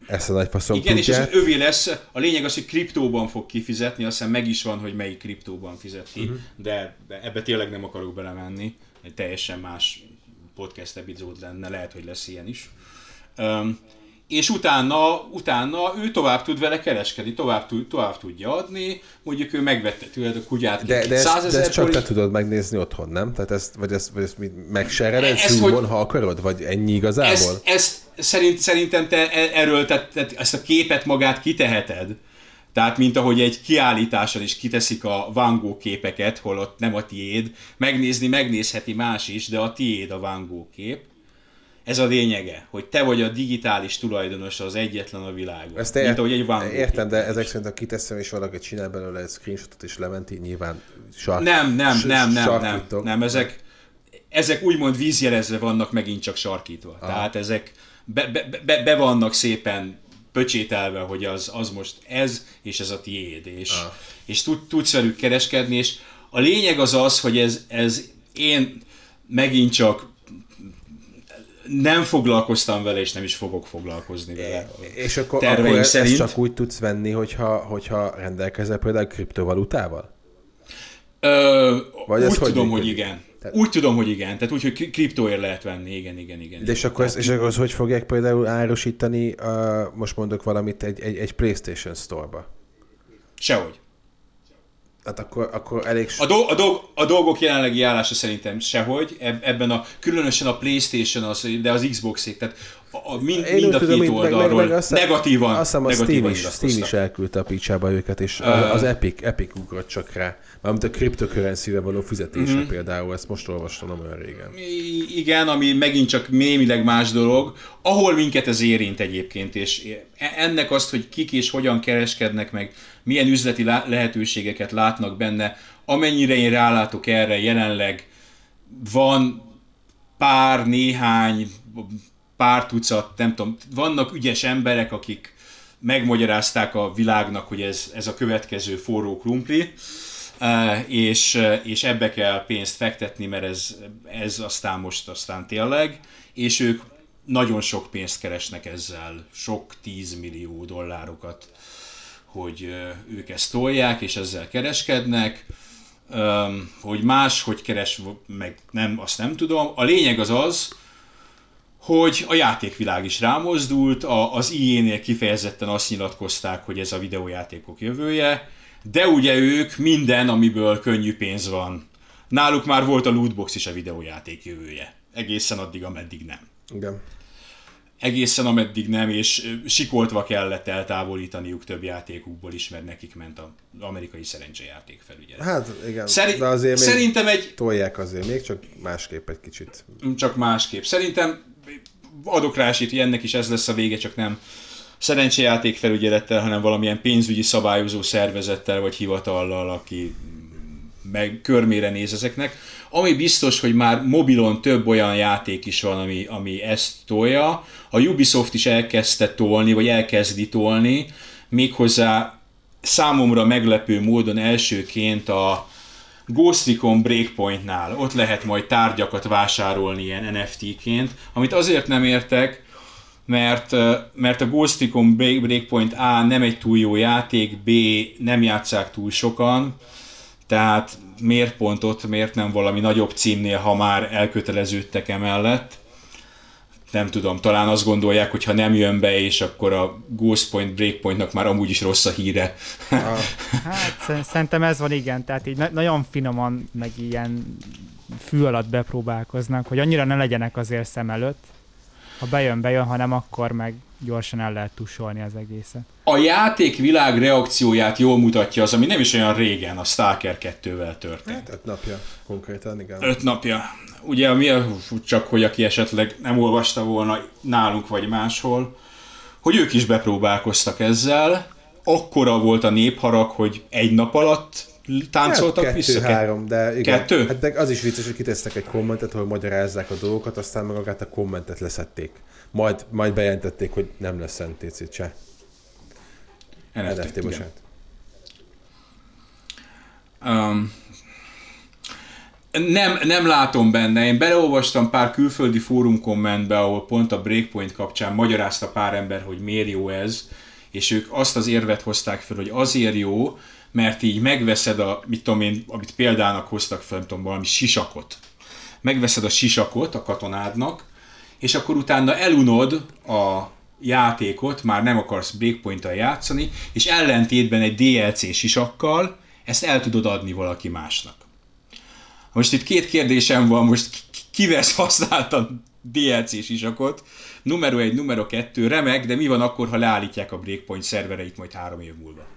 ezt a nagy faszom Igen, és tudját. az övé lesz. A lényeg az, hogy kriptóban fog kifizetni, azt hiszem meg is van, hogy melyik kriptóban fizet ki, uh-huh. de, de ebbe tényleg nem akarok belemenni. Egy teljesen más podcast epizód lenne, lehet, hogy lesz ilyen is. Um, és utána, utána ő tovább tud vele kereskedni, tovább, tud, tovább tudja adni, mondjuk ő megvette tőled a kutyát De, de, ezt, 100 de ezt csak te tudod megnézni otthon, nem? Tehát ezt, vagy ezt, vagy ezt mit megsered Ez, Zoomon, ha akarod? Vagy ennyi igazából? ezt, ezt szerint, szerintem te e- erről te, te, ezt a képet magát kiteheted. Tehát, mint ahogy egy kiállításon is kiteszik a Van Gogh képeket, holott nem a tiéd. Megnézni megnézheti más is, de a tiéd a Van Gogh kép. Ez a lényege, hogy te vagy a digitális tulajdonos az egyetlen a világon. Ezt mint ért, ahogy egy Van értem, de ezek szerint, ha kiteszem, és valaki csinál belőle egy screenshotot és lementi, nyilván sark, Nem, nem, nem, nem, nem, nem, ezek, ezek úgymond vízjelezve vannak megint csak sarkítva. Ah. Tehát ezek be, be, be, be vannak szépen pöcsételve, hogy az, az most ez, és ez a tiéd, és, ah. és tud, tudsz velük kereskedni, és a lényeg az az, hogy ez, ez én megint csak nem foglalkoztam vele, és nem is fogok foglalkozni vele. És akkor, akkor ezt szerint. csak úgy tudsz venni, hogyha, hogyha rendelkezel például kriptovalutával? Ö, Vagy ez úgy hogy tudom, hogy működik? igen. Tehát- Úgy tudom, hogy igen. Tehát úgy, hogy kri- kriptóért lehet venni, igen, igen, igen. De és akkor, ezt, és akkor azt hogy fogják például árusítani, uh, most mondok valamit, egy, egy, egy PlayStation Store-ba? Sehogy. Hát akkor, akkor elég... A, do- a, dolg- a dolgok jelenlegi állása szerintem sehogy, eb- ebben a, különösen a Playstation, az, de az Xbox-ék, tehát a, a, mind, Én mind a tudom, két meg- meg- oldalról meg azt hiszem- negatívan, Azt hiszem a negatívan is, nyilatkoztak. is elküldte a picsába őket, és az, az Epic, Epic ugrott csak rá. Mármint a cryptocurrency-re való fizetése Mhm. például, ezt most olvastam olyan régen. Igen, ami megint csak némileg más dolog, ahol minket ez érint egyébként, és e- ennek azt, hogy kik és hogyan kereskednek meg, milyen üzleti lehetőségeket látnak benne, amennyire én rálátok erre jelenleg, van pár, néhány, pár tucat, nem tudom, vannak ügyes emberek, akik megmagyarázták a világnak, hogy ez, ez a következő forró krumpli, eh, és, és ebbe kell pénzt fektetni, mert ez, ez aztán most aztán tényleg, és ők nagyon sok pénzt keresnek ezzel, sok 10 millió dollárokat, hogy ők ezt tolják, és ezzel kereskednek. Hogy más, hogy keres, meg nem, azt nem tudom. A lényeg az az, hogy a játékvilág is rámozdult, a, az IE-nél kifejezetten azt nyilatkozták, hogy ez a videójátékok jövője, de ugye ők minden, amiből könnyű pénz van. Náluk már volt a lootbox is a videójáték jövője. Egészen addig, ameddig nem. Igen. Egészen ameddig nem, és sikoltva kellett eltávolítaniuk több játékukból is, mert nekik ment az amerikai szerencsejáték felügyelet. Hát igen, Szeri- de azért még szerintem egy, tolják azért még, csak másképp egy kicsit. csak másképp. Szerintem adok rá esélyt, hogy ennek is ez lesz a vége, csak nem szerencsejáték felügyelettel, hanem valamilyen pénzügyi szabályozó szervezettel vagy hivatallal, aki meg körmére néz ezeknek. Ami biztos, hogy már mobilon több olyan játék is van, ami, ami ezt tolja. A Ubisoft is elkezdte tolni, vagy elkezdi tolni, méghozzá számomra meglepő módon elsőként a, Ghost Recon Breakpointnál ott lehet majd tárgyakat vásárolni ilyen NFT-ként, amit azért nem értek, mert, mert a Ghost Recon Breakpoint A nem egy túl jó játék, B nem játszák túl sokan, tehát miért pont ott, miért nem valami nagyobb címnél, ha már elköteleződtek emellett. Nem tudom, talán azt gondolják, hogy ha nem jön be, és akkor a Ghost Point Breakpointnak már amúgy is rossz a híre. hát szerintem ez van, igen, tehát így na- nagyon finoman, meg ilyen fű alatt bepróbálkoznak, hogy annyira ne legyenek azért szem előtt. Ha bejön, bejön, ha nem, akkor meg gyorsan el lehet tusolni az egészet. A játékvilág reakcióját jól mutatja az, ami nem is olyan régen a Stalker 2-vel történt. Hát öt napja konkrétan, igen. Öt napja. Ugye mi a, csak, hogy aki esetleg nem olvasta volna nálunk vagy máshol, hogy ők is bepróbálkoztak ezzel, akkora volt a népharag, hogy egy nap alatt táncoltak hát, kettő, vissza? három, de igen. Kettő? Hát de az is vicces, hogy kitesztek egy kommentet, hogy magyarázzák a dolgokat, aztán meg magát a kommentet leszették. Majd, majd bejelentették, hogy nem lesz NTC se. NFT, NFT bocsánat. Um, nem, nem látom benne. Én beleolvastam pár külföldi fórum kommentbe, ahol pont a Breakpoint kapcsán magyarázta pár ember, hogy miért jó ez, és ők azt az érvet hozták fel, hogy azért jó, mert így megveszed a, mit tudom én, amit példának hoztak fel, tudom, valami sisakot. Megveszed a sisakot a katonádnak, és akkor utána elunod a játékot, már nem akarsz breakpoint játszani, és ellentétben egy DLC sisakkal ezt el tudod adni valaki másnak. Most itt két kérdésem van, most ki vesz használtan DLC sisakot, numero egy, numero kettő, remek, de mi van akkor, ha leállítják a Breakpoint szervereit majd három év múlva?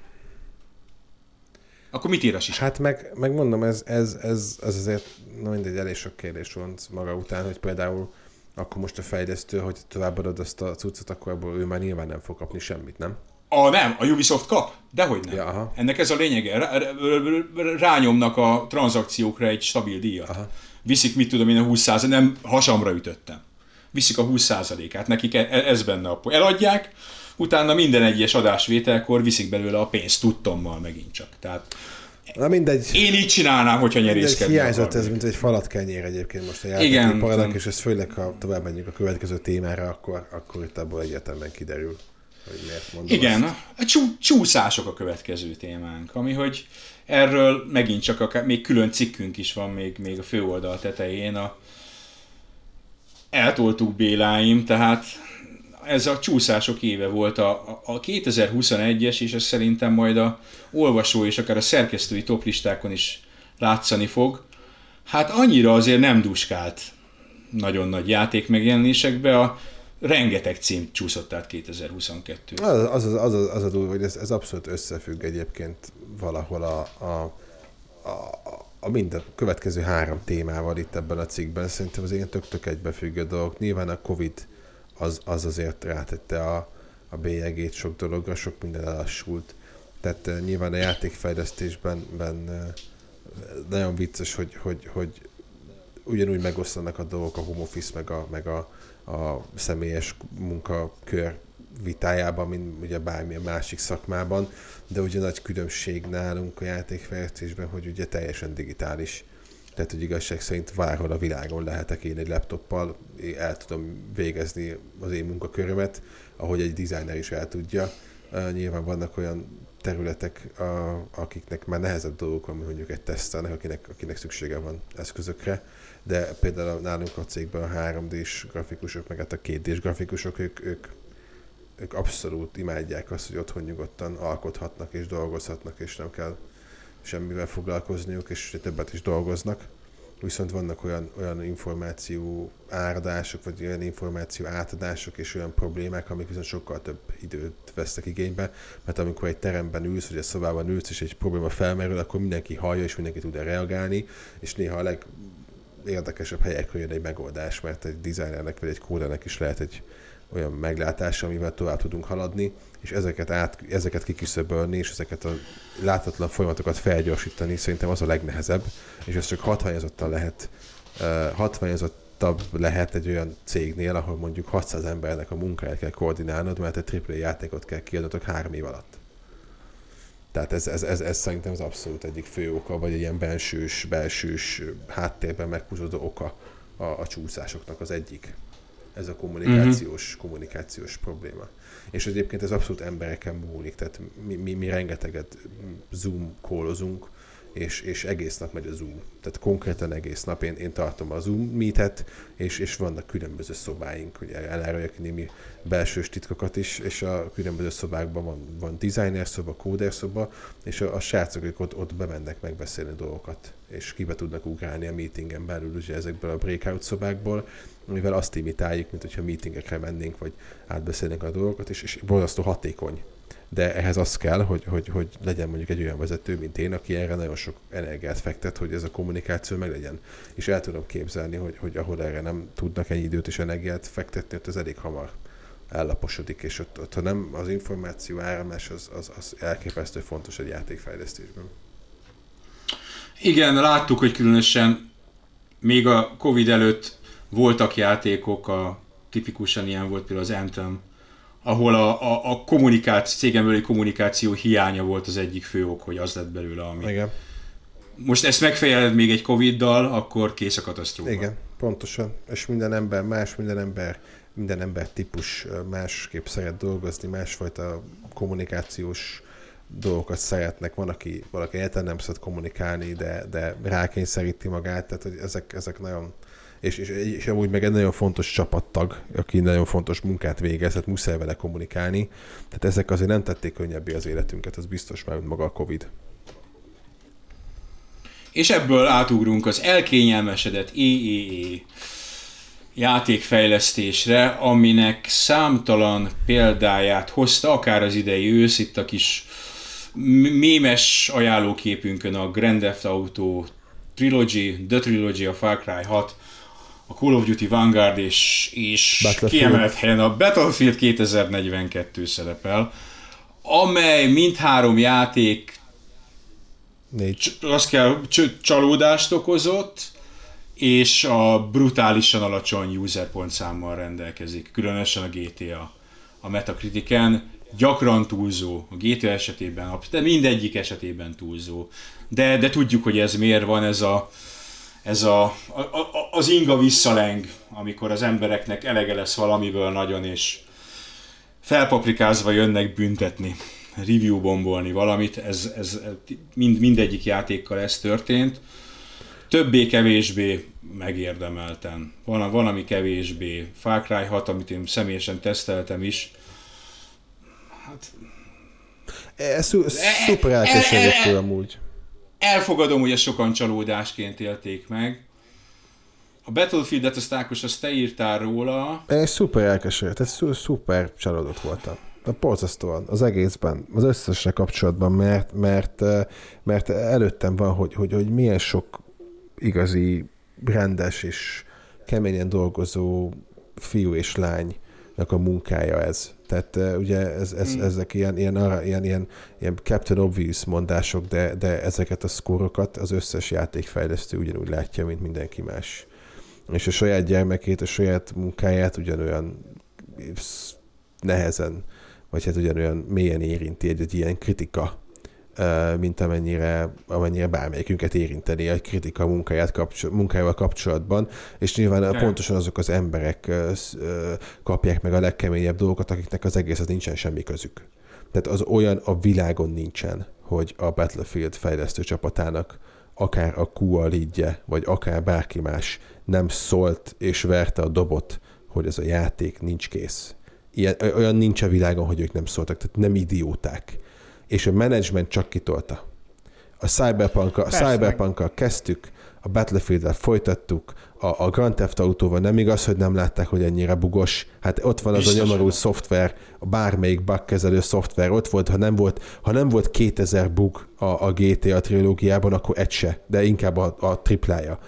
Akkor mit ír a sisak? Hát meg, meg mondom, ez, ez, ez, ez azért, na mindegy, elég sok kérdés van maga után, hogy például akkor most a fejlesztő, hogy továbbadod azt a cuccot, akkor abból ő már nyilván nem fog kapni semmit, nem? A nem, a Ubisoft kap? Dehogy nem. Ja, aha. Ennek ez a lényege. Rá, rányomnak a tranzakciókra egy stabil díjat. Aha. Viszik, mit tudom én, a 20%, nem hasamra ütöttem. Viszik a 20%-át, nekik e- ez benne a Eladják, utána minden egyes adásvételkor viszik belőle a pénzt tudtommal megint csak. Tehát Na mindegy. Én így csinálnám, hogyha nyerészkedni Hiányzott ez, mint egy falat kenyér egyébként most a játékiparnak, és ez főleg, ha tovább menjünk a következő témára, akkor, akkor itt abból egyetemben kiderül, hogy miért mondom Igen, azt. a csú, csúszások a következő témánk, ami hogy erről megint csak akár, még külön cikkünk is van még, még a főoldal tetején, a eltoltuk Béláim, tehát ez a csúszások éve volt a, a 2021-es, és ez szerintem majd a olvasó és akár a szerkesztői toplistákon is látszani fog. Hát annyira azért nem duskált nagyon nagy játék megjelenésekbe, a rengeteg cím csúszott át 2022. Az az, az, az, az, a durva, hogy ez, ez abszolút összefügg egyébként valahol a, a, a, a minden következő három témával itt ebben a cikkben. Szerintem az ilyen tök-tök egybefüggő dolgok. Nyilván a Covid az, az azért rátette a, a bélyegét sok dologra, sok minden elassult. Tehát uh, nyilván a játékfejlesztésben ben, uh, nagyon vicces, hogy, hogy, hogy ugyanúgy megoszlanak a dolgok a home office meg a, meg a, a személyes munkakör vitájában, mint ugye bármilyen másik szakmában, de ugye nagy különbség nálunk a játékfejlesztésben, hogy ugye teljesen digitális tehát, hogy igazság szerint bárhol a világon lehetek én egy laptoppal, el tudom végezni az én munkakörömet, ahogy egy designer is el tudja. Nyilván vannak olyan területek, akiknek már nehezebb dolgok van, mondjuk egy tesztelnek, akinek, akinek szüksége van eszközökre, de például nálunk a cégben a 3D-s grafikusok, meg hát a 2D-s grafikusok, ők, ők, ők abszolút imádják azt, hogy otthon nyugodtan alkothatnak és dolgozhatnak, és nem kell semmivel foglalkozniuk, és többet is dolgoznak. Viszont vannak olyan, olyan információ áradások, vagy olyan információ átadások és olyan problémák, amik viszont sokkal több időt vesznek igénybe, mert amikor egy teremben ülsz, vagy egy szobában ülsz, és egy probléma felmerül, akkor mindenki hallja, és mindenki tud reagálni, és néha a legérdekesebb helyekről jön egy megoldás, mert egy designernek vagy egy kódernek is lehet egy olyan meglátása, amivel tovább tudunk haladni, és ezeket, át, ezeket kiküszöbölni, és ezeket a láthatatlan folyamatokat felgyorsítani, szerintem az a legnehezebb, és ez csak hatványozottan lehet, uh, hatványozottabb lehet egy olyan cégnél, ahol mondjuk 600 embernek a munkáját kell koordinálnod, mert egy AAA játékot kell kiadnotok három év alatt. Tehát ez, ez, ez, ez szerintem az abszolút egyik fő oka, vagy egy ilyen belsős, belsős háttérben meghúzódó oka a, a csúszásoknak az egyik. Ez a kommunikációs, uh-huh. kommunikációs probléma. És egyébként ez abszolút embereken múlik, tehát mi, mi, mi rengeteget zoom kólozunk, és, és egész nap megy a Zoom. Tehát konkrétan egész nap én, én tartom a Zoom meetet, és, és vannak különböző szobáink, ugye elárulják némi belsős titkokat is, és a különböző szobákban van, van designer szoba, kóder szoba, és a, a srácok ők ott, ott bemennek megbeszélni dolgokat, és kibe tudnak ugrálni a meetingen belül, ugye ezekből a breakout szobákból, amivel azt imitáljuk, mint hogyha meetingekre mennénk, vagy átbeszélnénk a dolgokat, és, és borzasztó hatékony de ehhez az kell, hogy, hogy, hogy legyen mondjuk egy olyan vezető, mint én, aki erre nagyon sok energiát fektet, hogy ez a kommunikáció meg legyen. És el tudom képzelni, hogy, hogy ahol erre nem tudnak ennyi időt és energiát fektetni, ott ez elég hamar ellaposodik, és ott, ott ha nem az információ áramlás, az, az, az elképesztő fontos egy játékfejlesztésben. Igen, láttuk, hogy különösen még a Covid előtt voltak játékok, a tipikusan ilyen volt például az Anthem, ahol a, a, a kommunikáció, cégem kommunikáció hiánya volt az egyik fő ok, hogy az lett belőle, ami. Igen. Most ezt megfejeled még egy Covid-dal, akkor kész a katasztrófa. Igen, pontosan. És minden ember más, minden ember, minden ember típus másképp szeret dolgozni, másfajta kommunikációs dolgokat szeretnek. Van, aki, valaki egyáltalán nem szeret kommunikálni, de, de rákényszeríti magát, tehát hogy ezek, ezek nagyon és, és, és amúgy meg egy nagyon fontos csapattag, aki nagyon fontos munkát végez, tehát muszáj vele kommunikálni. Tehát ezek azért nem tették könnyebbé az életünket, az biztos már, maga a Covid. És ebből átugrunk az elkényelmesedett EEE játékfejlesztésre, aminek számtalan példáját hozta, akár az idei ősz, itt a kis mémes ajánlóképünkön a Grand Theft Auto Trilogy, The Trilogy, a Far Cry 6, a Call of Duty Vanguard és, és kiemelt helyen a Battlefield 2042 szerepel, amely mindhárom játék Négy. azt kell, csalódást okozott, és a brutálisan alacsony user számmal rendelkezik, különösen a GTA. A Metacritiken gyakran túlzó, a GTA esetében, de mindegyik esetében túlzó. De, de tudjuk, hogy ez miért van, ez a, ez a, a, a, az inga visszaleng, amikor az embereknek elege lesz valamiből nagyon, és felpaprikázva jönnek büntetni, review bombolni valamit, ez, ez mind, mindegyik játékkal ez történt. Többé-kevésbé megérdemelten. Van, van, ami kevésbé. Far Cry 6, amit én személyesen teszteltem is. Hát... Ez szuper elkeserítő amúgy elfogadom, hogy ezt sokan csalódásként élték meg. A Battlefield-et, azt Ákos, azt te írtál róla. Én szuper elkeserült, ez szuper csalódott voltam. De borzasztóan az egészben, az összesre kapcsolatban, mert, mert, mert előttem van, hogy, hogy, hogy milyen sok igazi, rendes és keményen dolgozó fiú és lánynak a munkája ez. Tehát uh, ugye ez, ez, mm. ezek ilyen, ilyen, arra, ilyen, ilyen, ilyen Captain Obvious mondások, de, de ezeket a szkórokat az összes játékfejlesztő ugyanúgy látja, mint mindenki más. És a saját gyermekét, a saját munkáját ugyanolyan nehezen, vagy hát ugyanolyan mélyen érinti egy, egy ilyen kritika mint amennyire, amennyire bármelyikünket érinteni a kritika munkáját kapcsol, munkájával kapcsolatban, és nyilván De. pontosan azok az emberek kapják meg a legkeményebb dolgokat, akiknek az egészhez nincsen semmi közük. Tehát az olyan a világon nincsen, hogy a Battlefield fejlesztő csapatának akár a QA lidje, vagy akár bárki más nem szólt és verte a dobot, hogy ez a játék nincs kész. Ilyen, olyan nincs a világon, hogy ők nem szóltak, tehát nem idióták és a menedzsment csak kitolta. A cyberpunk a cyberpunk kezdtük, a Battlefield-el folytattuk, a, a Grand Theft Auto-val nem igaz, hogy nem látták, hogy ennyire bugos. Hát ott van az Biztos a nyomorú szoftver, a bármelyik bugkezelő szoftver ott volt, ha nem volt, ha nem volt 2000 bug a, a GTA trilógiában, akkor egy se, de inkább a, a triplája.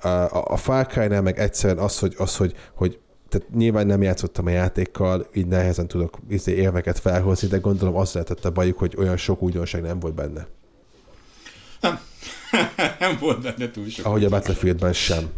A, a, a Far Cry-nál meg egyszerűen az, hogy, az, hogy, hogy tehát nyilván nem játszottam a játékkal, így nehezen tudok izé érveket felhozni, de gondolom az lehetett a bajuk, hogy olyan sok újdonság nem volt benne. Nem, nem volt benne túl sok. Ahogy a Battlefieldben sem.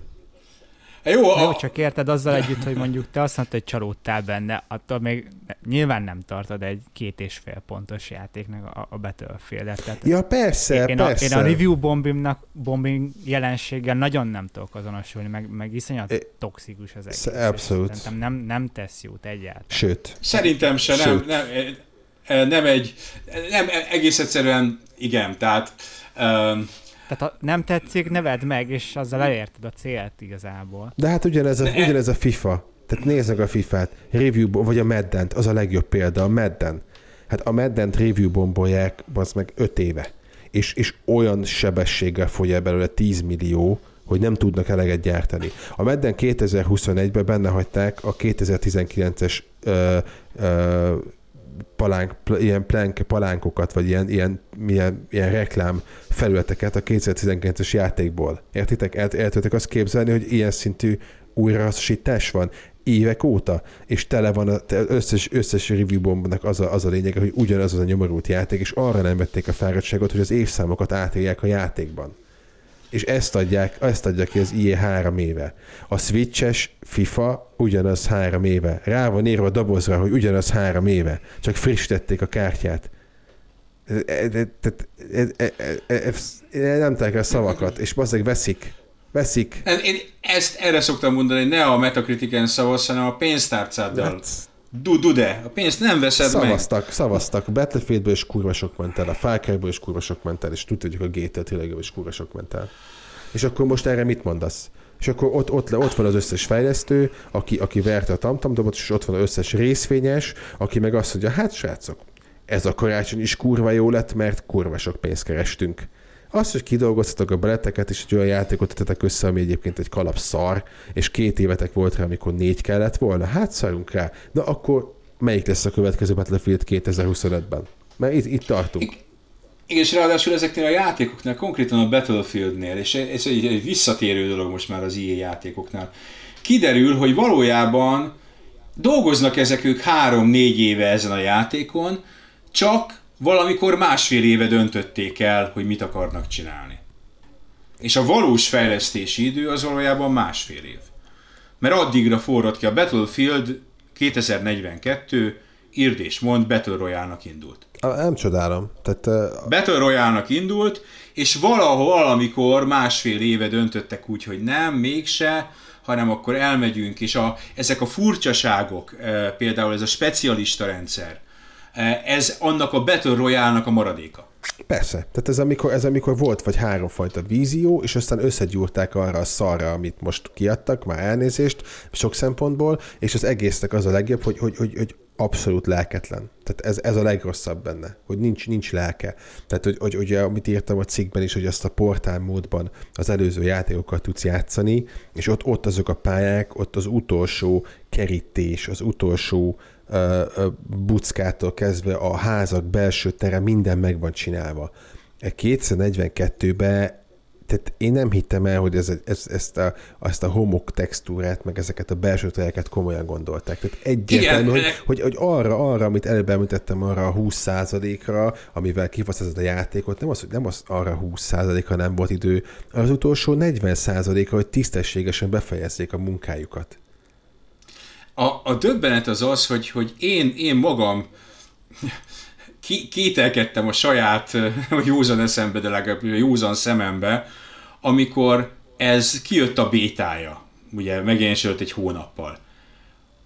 Jó, Jó, a, csak érted azzal együtt, hogy mondjuk te azt mondtad, hogy csalódtál benne, attól még nyilván nem tartod egy két és fél pontos játéknak a, a Battlefield-et. Tehát Ja, persze, én, persze. A, én a review bombingnak, bombing jelenséggel nagyon nem tudok azonosulni, meg, meg iszonyat É, toxikus az egész. sz- abszolút. Szerintem nem, nem tesz jót egyáltalán. Sőt, Szerintem se, nem, Sőt. nem, eh, nem egy, nem, egész egyszerűen igen, tehát um, Tehát ha nem tetszik, neved meg, és azzal elérted a célt igazából. de hát ugyanez a, Ne- ugyanez a FIFA. Tehát nézd meg a FIFA-t, review, vagy a Meddent, az a legjobb példa, a Medden. Hát a Meddent review bombolják, az meg 5 éve. És, és olyan sebességgel fogy el belőle 10 millió, hogy nem tudnak eleget gyártani. A Medden 2021-ben benne hagyták a 2019-es ö, ö, palánk, ilyen plank, palánkokat, vagy ilyen, ilyen, ilyen, ilyen reklám felületeket a 2019-es játékból. Értitek? El, el tudjátok azt képzelni, hogy ilyen szintű újrahasznosítás van évek óta, és tele van a te- összes, összes review bombnak az a, az a lényeg, hogy ugyanaz az a nyomorult játék, és arra nem vették a fáradtságot, hogy az évszámokat átírják a játékban. És ezt adják, ezt adja ki az IE három éve. A Switches FIFA ugyanaz három éve. Rá van írva a dobozra, hogy ugyanaz három éve. Csak frissítették a kártyát. Ez- ez- ez- ez- Nem tudják el szavakat, és bazdeg veszik. Veszik. én ezt erre szoktam mondani, hogy ne a Metacritiken szavazz, hanem a pénztárcáddal. Hát, Du, du de, a pénzt nem veszed meg. Szavaztak, szavaztak. Battlefieldből is kurva sok ment el, a Far Cry-ből is kurva sok ment el, és tudjuk, hogy a GTA tényleg is kurva sok ment el. És akkor most erre mit mondasz? És akkor ott, ott, ott van az összes fejlesztő, aki, aki verte a tamtamdobot, és ott van az összes részvényes, aki meg azt mondja, hát srácok, ez a karácsony is kurva jó lett, mert kurva sok pénzt kerestünk. Az, hogy kidolgoztatok a beleteket, és egy olyan játékot tettetek össze, ami egyébként egy kalap szar, és két évetek volt rá, amikor négy kellett volna, hát szarunk rá. Na akkor melyik lesz a következő Battlefield 2025-ben? Mert itt, itt tartunk. Igen, és ráadásul ezeknél a játékoknál, konkrétan a Battlefieldnél, és ez egy, egy visszatérő dolog most már az EA játékoknál, kiderül, hogy valójában dolgoznak ezek ők három-négy éve ezen a játékon, csak valamikor másfél éve döntötték el, hogy mit akarnak csinálni. És a valós fejlesztési idő az valójában másfél év. Mert addigra forrad ki a Battlefield 2042, írd és mond, Battle Royale-nak indult. Ah, Nem csodálom. Tehát uh, Battle Royale-nak indult, és valahol valamikor másfél éve döntöttek úgy, hogy nem, mégse, hanem akkor elmegyünk, és a, ezek a furcsaságok, e, például ez a specialista rendszer, ez annak a Battle Royale-nak a maradéka. Persze. Tehát ez amikor, ez amikor volt vagy háromfajta vízió, és aztán összegyúrták arra a szarra, amit most kiadtak, már elnézést, sok szempontból, és az egésznek az a legjobb, hogy, hogy, hogy, hogy abszolút lelketlen. Tehát ez, ez a legrosszabb benne, hogy nincs, nincs lelke. Tehát, hogy, hogy ugye, amit írtam a cikkben is, hogy azt a portál módban az előző játékokkal tudsz játszani, és ott, ott azok a pályák, ott az utolsó kerítés, az utolsó ö, buckától kezdve a házak belső tere, minden meg van csinálva. 242-ben tehát én nem hittem el, hogy ez, ez, ezt, a, azt a homok textúrát, meg ezeket a belső tereket komolyan gondolták. Tehát egyértelmű, hogy, hogy, hogy, arra, arra, amit előbb említettem, arra a 20%-ra, amivel kifasztod a játékot, nem az, hogy nem az arra 20%-ra nem volt idő, az utolsó 40%-ra, hogy tisztességesen befejezzék a munkájukat. A, a döbbenet az az, hogy, hogy én, én magam ki, kételkedtem a saját vagy józan eszembe, de legalább józan szemembe, amikor ez kijött a bétája, ugye megjelenésült egy hónappal.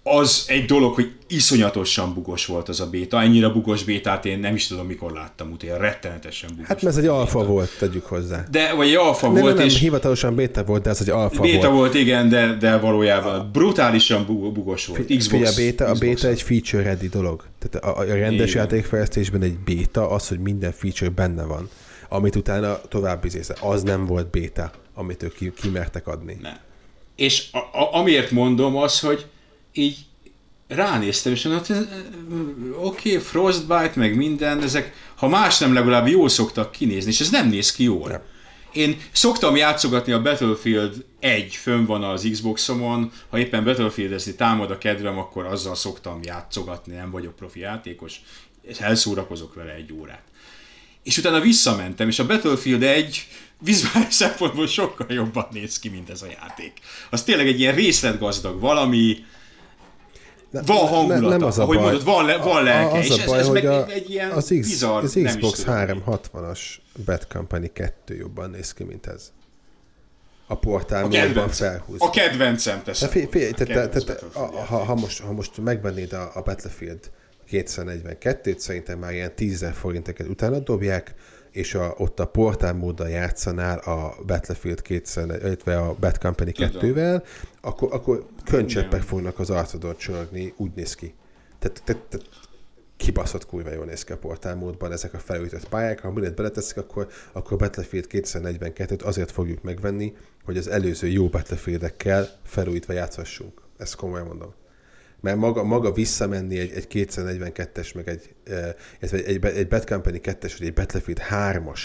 Az egy dolog, hogy iszonyatosan bugos volt az a béta. Ennyire bugos bétát én nem is tudom, mikor láttam utána. Rettenetesen bugos. Hát mert ez egy alfa volt, tegyük hozzá. De, vagy egy alfa Nem, volt, nem, nem, és hivatalosan béta volt, de ez egy alfa béta volt. volt, igen, de, de valójában brutálisan bu- bugos volt. Xbox, Figyelj, a béta, a béta egy feature ready dolog. Tehát a, a rendes Igen. játékfejlesztésben egy béta az, hogy minden feature benne van. Amit utána tovább izésze. Az nem volt béta, amit ők ki, kimertek adni. Nem. És a, a, amiért mondom az, hogy így ránéztem, és mondtam, hát oké, okay, Frostbite, meg minden, ezek, ha más nem, legalább jól szoktak kinézni, és ez nem néz ki jól. Nem. Én szoktam játszogatni a Battlefield 1, fönn van az Xboxomon, ha éppen Battlefield-ezni támad a kedvem, akkor azzal szoktam játszogatni, nem vagyok profi játékos, és elszórakozok vele egy órát. és utána visszamentem, és a Battlefield 1 vizuális szempontból sokkal jobban néz ki, mint ez a játék. Az tényleg egy ilyen részletgazdag valami, ne, van hangulata, ne, nem az a ahogy baj. mondod, van, le, van lelke, az és a baj, ez, ez meg a, egy ilyen az, X, bizarr, az Xbox 360-as Bad Company 2 jobban néz ki, mint ez. A portál a felhúz. A kedvencem teszem. Te, fél, te, te, te, te, ha, ha, most, ha most megvennéd a, a Battlefield 242-t, szerintem már ilyen 10 forinteket utána dobják, és a, ott a portál móddal játszanál a Battlefield 200, illetve a Bad Company 2-vel, akkor, akkor könycseppek fognak az arcodon csörögni, úgy néz ki. Tehát, tehát, tehát kibaszott kurva jól néz ki a portál módban ezek a felújított pályák, ha mindent beleteszik, akkor, akkor Battlefield 242-t azért fogjuk megvenni, hogy az előző jó Battlefield-ekkel felújítva játszhassunk. Ezt komolyan mondom. Mert maga, maga visszamenni egy, egy 242-es, meg egy, egy, egy, egy Bad Company 2-es, vagy egy Battlefield 3-as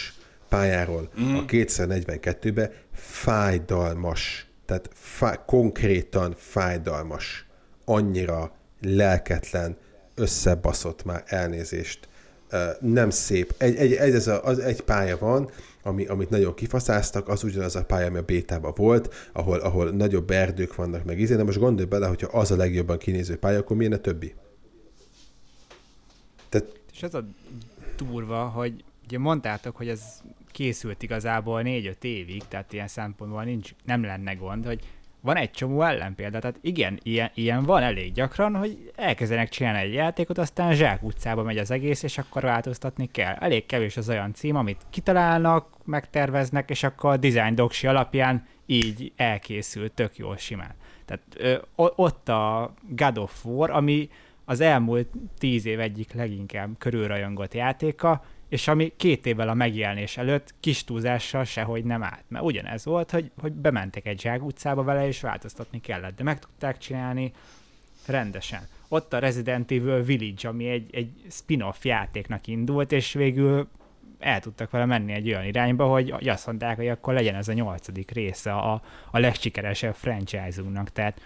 pályáról mm. a 242-be fájdalmas. Tehát fá, konkrétan fájdalmas. Annyira lelketlen, összebaszott már elnézést. Nem szép. Egy, egy, egy, ez a, az egy pálya van, ami, amit nagyon kifaszáztak, az ugyanaz a pálya, ami a bétában volt, ahol, ahol nagyobb erdők vannak meg izé, de most gondolj bele, hogyha az a legjobban kinéző pálya, akkor milyen a többi? Tehát... És az a durva, hogy ugye mondtátok, hogy ez készült igazából 4-5 évig, tehát ilyen szempontból nincs, nem lenne gond, hogy van egy csomó ellenpélda, tehát igen, ilyen, ilyen van elég gyakran, hogy elkezdenek csinálni egy játékot, aztán zsák utcába megy az egész, és akkor változtatni kell. Elég kevés az olyan cím, amit kitalálnak, megterveznek, és akkor a design doksi alapján így elkészül tök jól simán. Tehát ö, ott a God of War, ami az elmúlt tíz év egyik leginkább körülrajongott játéka, és ami két évvel a megjelenés előtt kis túlzással sehogy nem állt. Mert ugyanez volt, hogy, hogy bementek egy zsák utcába vele, és változtatni kellett, de meg tudták csinálni rendesen. Ott a Resident Evil Village, ami egy, egy spin-off játéknak indult, és végül el tudtak vele menni egy olyan irányba, hogy azt mondták, hogy akkor legyen ez a nyolcadik része a, a legsikeresebb franchise-unknak. Tehát,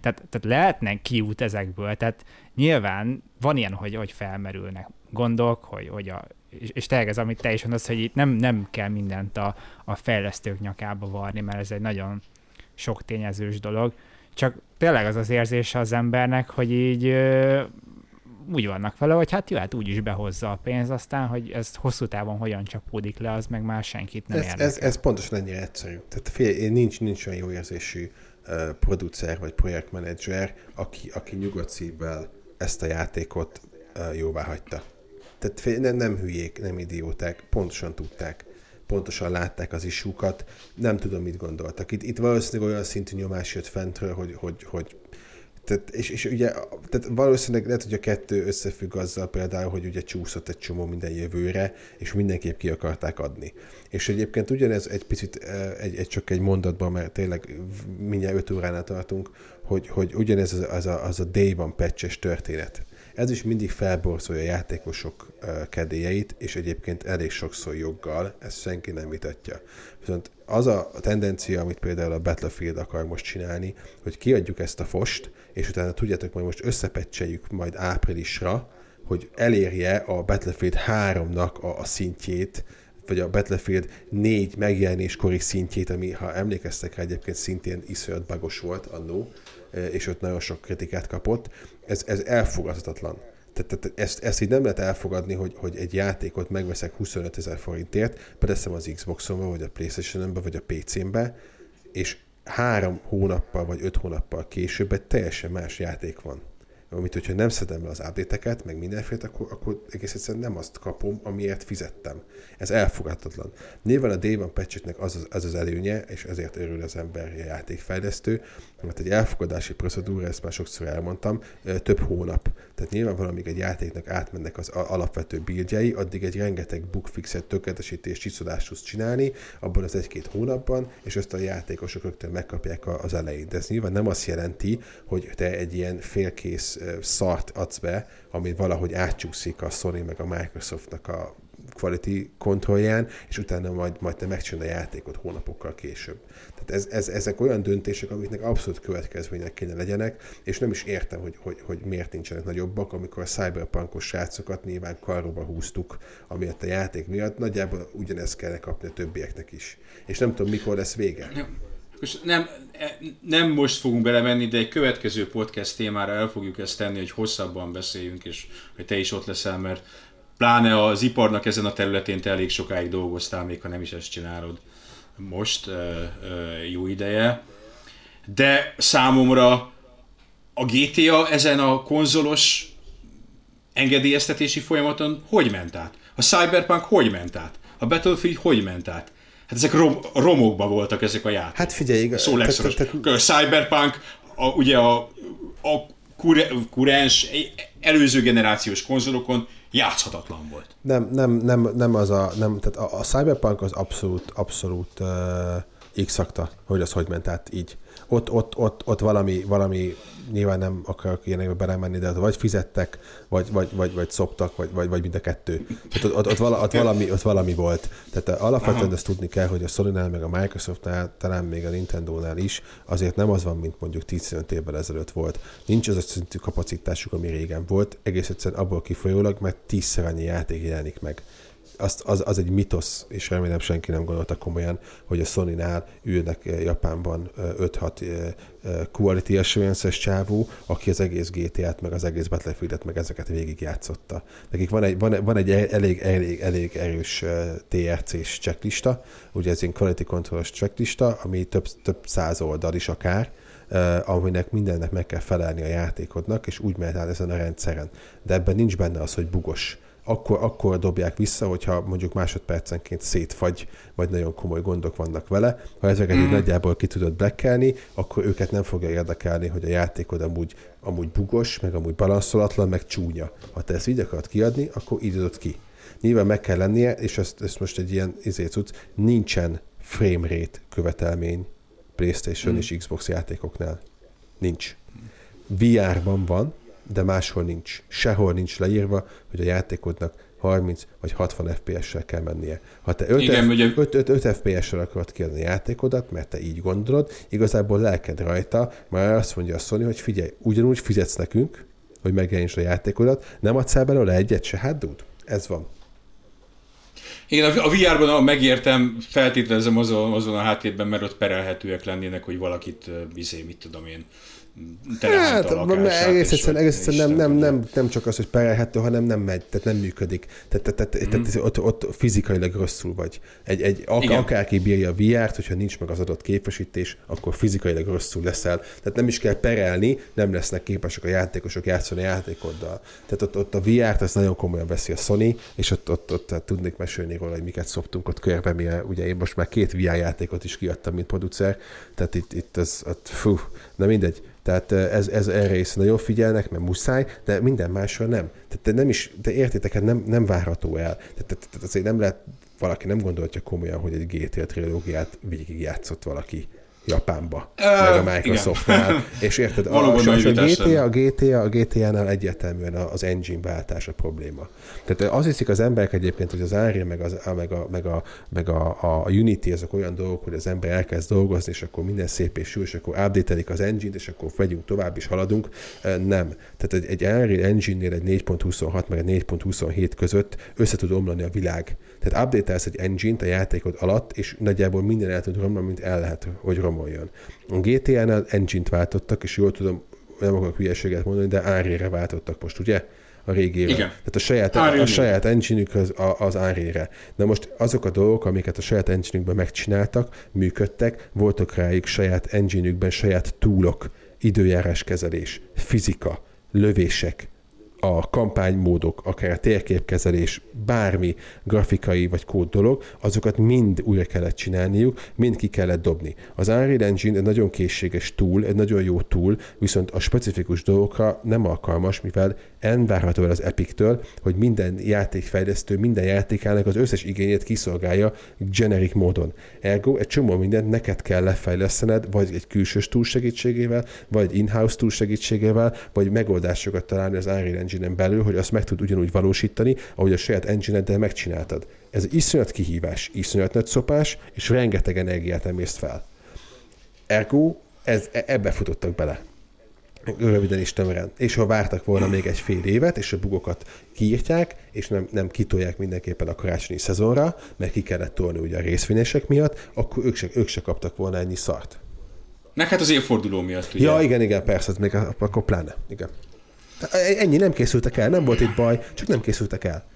tehát, tehát lehetnek kiút ezekből, tehát nyilván van ilyen, hogy, hogy felmerülnek gondok, hogy, hogy a és, és tényleg ez, amit te is mondasz, hogy itt nem, nem kell mindent a, a fejlesztők nyakába varni, mert ez egy nagyon sok tényezős dolog. Csak tényleg az az érzése az embernek, hogy így ö, úgy vannak vele, hogy hát jó, hát úgy is behozza a pénz, aztán, hogy ez hosszú távon hogyan csapódik le, az meg már senkit nem ez, érdekel. Ez, ez pontosan ennyire egyszerű. Tehát fél, nincs, nincs olyan jó érzésű uh, producer vagy projektmenedzser, aki, aki nyugodt szívvel ezt a játékot uh, jóvá hagyta. Tehát nem, nem hülyék, nem idióták, pontosan tudták, pontosan látták az isúkat, nem tudom, mit gondoltak. Itt, itt valószínűleg olyan szintű nyomás jött fentről, hogy, hogy, hogy tehát, és, és ugye tehát valószínűleg lehet, hogy a kettő összefügg azzal például, hogy ugye csúszott egy csomó minden jövőre, és mindenképp ki akarták adni. És egyébként ugyanez egy picit, egy, egy csak egy mondatban, mert tényleg mindjárt 5 óránál tartunk, hogy, hogy ugyanez az, az, a, az a day one patches történet. Ez is mindig felborzolja a játékosok kedélyeit, és egyébként elég sokszor joggal, ezt senki nem vitatja. Viszont az a tendencia, amit például a Battlefield akar most csinálni, hogy kiadjuk ezt a fost, és utána tudjátok, majd most összepecseljük majd áprilisra, hogy elérje a Battlefield 3-nak a, a szintjét, vagy a Battlefield 4 megjelenéskori szintjét, ami, ha emlékeztek rá, egyébként szintén iszonyat bagos volt annó, és ott nagyon sok kritikát kapott, ez, ez elfogadhatatlan. Tehát, tehát ezt, ezt így nem lehet elfogadni, hogy, hogy egy játékot megveszek 25 ezer forintért, beteszem az Xboxomba, vagy a Playstation-be, vagy a PC-mbe, és három hónappal vagy öt hónappal később egy teljesen más játék van amit hogyha nem szedem le az update meg mindenféle, akkor, akkor egész egyszerűen nem azt kapom, amiért fizettem. Ez elfogadhatatlan. Nyilván a Day One patch az, az, az az előnye, és ezért örül az ember a játékfejlesztő, mert egy elfogadási procedúra, ezt már sokszor elmondtam, több hónap. Tehát nyilván valamíg egy játéknak átmennek az alapvető buildjei, addig egy rengeteg bugfixet, tökéletesítés, csiszodást tudsz csinálni, abban az egy-két hónapban, és ezt a játékosok rögtön megkapják az elején. De ez nyilván nem azt jelenti, hogy te egy ilyen félkész szart adsz be, ami valahogy átcsúszik a Sony meg a Microsoftnak a quality kontrollján, és utána majd, majd te megcsinálod a játékot hónapokkal később. Tehát ez, ez, ezek olyan döntések, amiknek abszolút következmények kéne legyenek, és nem is értem, hogy, hogy, hogy miért nincsenek nagyobbak, amikor a cyberpunkos srácokat nyilván karróba húztuk, amiatt a játék miatt, nagyjából ugyanezt kellene kapni a többieknek is. És nem tudom, mikor lesz vége. Most nem, e, nem most fogunk belemenni, de egy következő podcast témára el fogjuk ezt tenni, hogy hosszabban beszéljünk, és hogy te is ott leszel, mert pláne az iparnak ezen a területén te elég sokáig dolgoztál, még ha nem is ezt csinálod most, jó ideje. De számomra a GTA ezen a konzolos engedélyeztetési folyamaton hogy ment át? A Cyberpunk hogy ment át? A Battlefield hogy ment át? Hát ezek rom, romokba voltak ezek a játékok. Hát figyelj, igaz. Szó legszoros. A Cyberpunk, a, ugye a, a kurens előző generációs konzolokon játszhatatlan volt. Nem, nem, nem, nem az a, nem, tehát a, a Cyberpunk az abszolút, abszolút uh, x hogy az hogy ment át így. Ott, ott, ott, ott valami, valami nyilván nem akarok ilyenekbe belemenni, de ott vagy fizettek, vagy, vagy, vagy, vagy szoptak, vagy, vagy, vagy mind a kettő. Tehát ott, ott, ott, vala, ott, valami, ott valami volt. Tehát alapvetően Aha. ezt tudni kell, hogy a Sony-nál, meg a Microsoftnál, talán még a Nintendo-nál is, azért nem az van, mint mondjuk 15 évvel ezelőtt volt. Nincs az a szintű kapacitásuk, ami régen volt, egész egyszerűen abból kifolyólag, mert tízszer annyi játék jelenik meg az, az, az egy mitosz, és remélem senki nem gondolta komolyan, hogy a Sony-nál ülnek eh, Japánban 5-6 eh, eh, quality assurance-es aki az egész GTA-t, meg az egész Battlefield-et, meg ezeket végigjátszotta. Nekik van egy, van, egy elég, elég, elég erős TRC-s checklista, ugye ez egy quality control checklista, ami több, több száz oldal is akár, uh, aminek mindennek meg kell felelni a játékodnak, és úgy mehet át ezen a rendszeren. De ebben nincs benne az, hogy bugos akkor, akkor dobják vissza, hogyha mondjuk másodpercenként szétfagy, vagy nagyon komoly gondok vannak vele. Ha ezeket mm. így nagyjából ki tudod blekkelni, akkor őket nem fogja érdekelni, hogy a játékod amúgy, amúgy bugos, meg amúgy balanszolatlan, meg csúnya. Ha te ezt így akarod kiadni, akkor így adod ki. Nyilván meg kell lennie, és ezt, ezt most egy ilyen izé tudsz, nincsen frame rate követelmény PlayStation mm. és Xbox játékoknál. Nincs. VR-ban van, de máshol nincs. Sehol nincs leírva, hogy a játékodnak 30 vagy 60 FPS-sel kell mennie. Ha te 5, Igen, F, ugye... 5, 5, 5 FPS-sel akarod kiadni a játékodat, mert te így gondolod, igazából lelked rajta, már azt mondja a Sony, hogy figyelj, ugyanúgy fizetsz nekünk, hogy megjeleníts a játékodat, nem adsz el belőle egyet se, hát dúd, ez van. Igen, a VR-ban megértem, feltételezem azon, azon a háttérben, mert ott perelhetőek lennének, hogy valakit, bizé, mit tudom én, Hát, egész egyszerűen, egész egyszerűen nem, nem, nem, nem, csak az, hogy perelhető, hanem nem megy, tehát nem működik. Tehát, tehát, tehát, mm. tehát ott, ott, fizikailag rosszul vagy. Egy, egy ak- akárki bírja a VR-t, hogyha nincs meg az adott képesítés, akkor fizikailag rosszul leszel. Tehát nem is kell perelni, nem lesznek képesek a játékosok játszani a játékoddal. Tehát ott, ott a VR-t ezt nagyon komolyan veszi a Sony, és ott, ott, ott, ott tudnék mesélni róla, hogy miket szoptunk ott körbe, mi ugye én most már két VR játékot is kiadtam, mint producer, tehát itt, itt az, ott, fú, na mindegy. Tehát ez, ez erre is nagyon figyelnek, mert muszáj, de minden másra nem. Tehát nem is, de értétek, hát nem, nem várható el. Tehát, tehát azért nem lehet, valaki nem gondolja komolyan, hogy egy GTA trilógiát végigjátszott valaki Japánba, uh, meg a Microsoftnál, és érted, a, a, a, GTA, a GTA, a GTA-nál egyértelműen az engine váltás a probléma. Tehát az hiszik az emberek egyébként, hogy az Unreal meg, az, meg, a, meg, a, meg a, a Unity ezek olyan dolgok, hogy az ember elkezd dolgozni, és akkor minden szép és jó, és akkor update az engine és akkor vegyünk tovább, és haladunk. Nem. Tehát egy, egy Unreal Engine-nél egy 4.26 meg egy 4.27 között össze tud omlani a világ. Tehát update egy engine-t a játékod alatt, és nagyjából minden el tud romlani, mint el lehet, hogy romoljon. A GTA-nál engine-t váltottak, és jól tudom, nem akarok hülyeséget mondani, de árére váltottak most, ugye? a régére. Igen. Tehát a saját, a, a saját engine az, az árére. Na most azok a dolgok, amiket a saját engine megcsináltak, működtek, voltak rájuk saját engine saját túlok, időjárás kezelés, fizika, lövések, a kampánymódok, akár a térképkezelés, bármi grafikai vagy kód dolog, azokat mind újra kellett csinálniuk, mind ki kellett dobni. Az Unreal Engine egy nagyon készséges tool, egy nagyon jó tool, viszont a specifikus dolgokra nem alkalmas, mivel elvárható el az Epic-től, hogy minden játékfejlesztő, minden játékának az összes igényét kiszolgálja generic módon. Ergo egy csomó mindent neked kell lefejlesztened, vagy egy külsős túl segítségével, vagy in-house túl segítségével, vagy megoldásokat találni az Unreal Engine engine-en belül, hogy azt meg tud ugyanúgy valósítani, ahogy a saját engine megcsináltad. Ez iszonyat kihívás, iszonyat nagy szopás, és rengeteg energiát emészt fel. Ergo, ez, e, ebbe futottak bele. Röviden is tömören. És ha vártak volna még egy fél évet, és a bugokat kiírtják, és nem, nem kitolják mindenképpen a karácsonyi szezonra, mert ki kellett tolni ugye a részvényesek miatt, akkor ők se, ők se kaptak volna ennyi szart. Meg hát az évforduló miatt, ugye? Ja, igen, igen, persze, még akkor pláne. Igen. Ennyi, nem készültek el, nem volt itt baj, csak nem készültek el.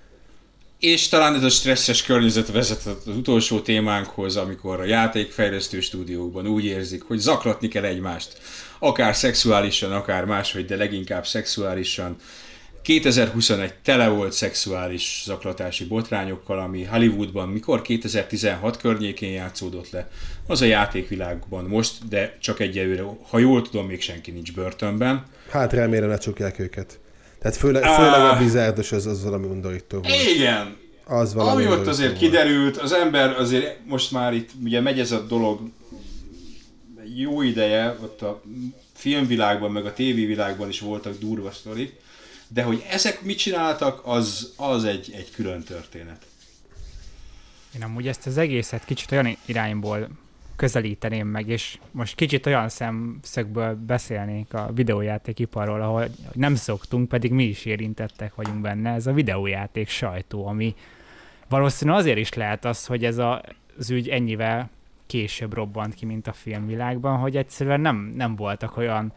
És talán ez a stresszes környezet vezetett az utolsó témánkhoz, amikor a játékfejlesztő stúdiókban úgy érzik, hogy zaklatni kell egymást. Akár szexuálisan, akár máshogy, de leginkább szexuálisan. 2021 tele volt szexuális zaklatási botrányokkal, ami Hollywoodban mikor 2016 környékén játszódott le. Az a játékvilágban most, de csak egyelőre, ha jól tudom, még senki nincs börtönben. Hát remélem ne csukják őket. Tehát főleg, főleg a bizárdos az, az valami undorító volt. Igen. Az valami Ami ott azért volt. kiderült, az ember azért most már itt ugye megy ez a dolog jó ideje, ott a filmvilágban, meg a tévévilágban is voltak durva sztorik, de hogy ezek mit csináltak, az, az egy, egy külön történet. Én amúgy ezt az egészet kicsit olyan irányból közelíteném meg, és most kicsit olyan szemszögből beszélnék a videójátékiparról, ahol nem szoktunk, pedig mi is érintettek vagyunk benne, ez a videójáték sajtó, ami valószínűleg azért is lehet az, hogy ez a, az ügy ennyivel később robbant ki, mint a filmvilágban, hogy egyszerűen nem, nem voltak olyan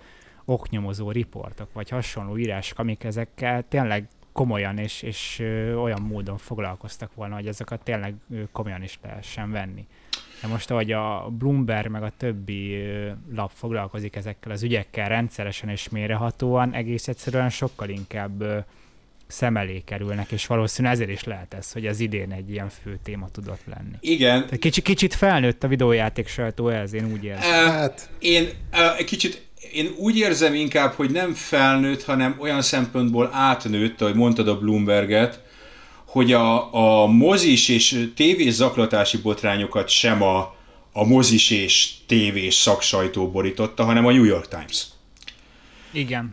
oknyomozó riportok, vagy hasonló írások, amik ezekkel tényleg komolyan és, és olyan módon foglalkoztak volna, hogy ezeket tényleg komolyan is lehessen venni. De most, ahogy a Bloomberg meg a többi lap foglalkozik ezekkel az ügyekkel rendszeresen és mérehatóan, egész egyszerűen sokkal inkább szem elé kerülnek, és valószínűleg ezért is lehet ez, hogy az idén egy ilyen fő téma tudott lenni. Igen. Tehát kicsit, kicsit felnőtt a videójáték sajtó ez, én úgy érzem. Hát. Én uh, kicsit én úgy érzem inkább, hogy nem felnőtt, hanem olyan szempontból átnőtt, ahogy mondtad a Bloomberget, hogy a, a mozis és tévés zaklatási botrányokat sem a, a mozis és tévés szaksajtó borította, hanem a New York Times. Igen.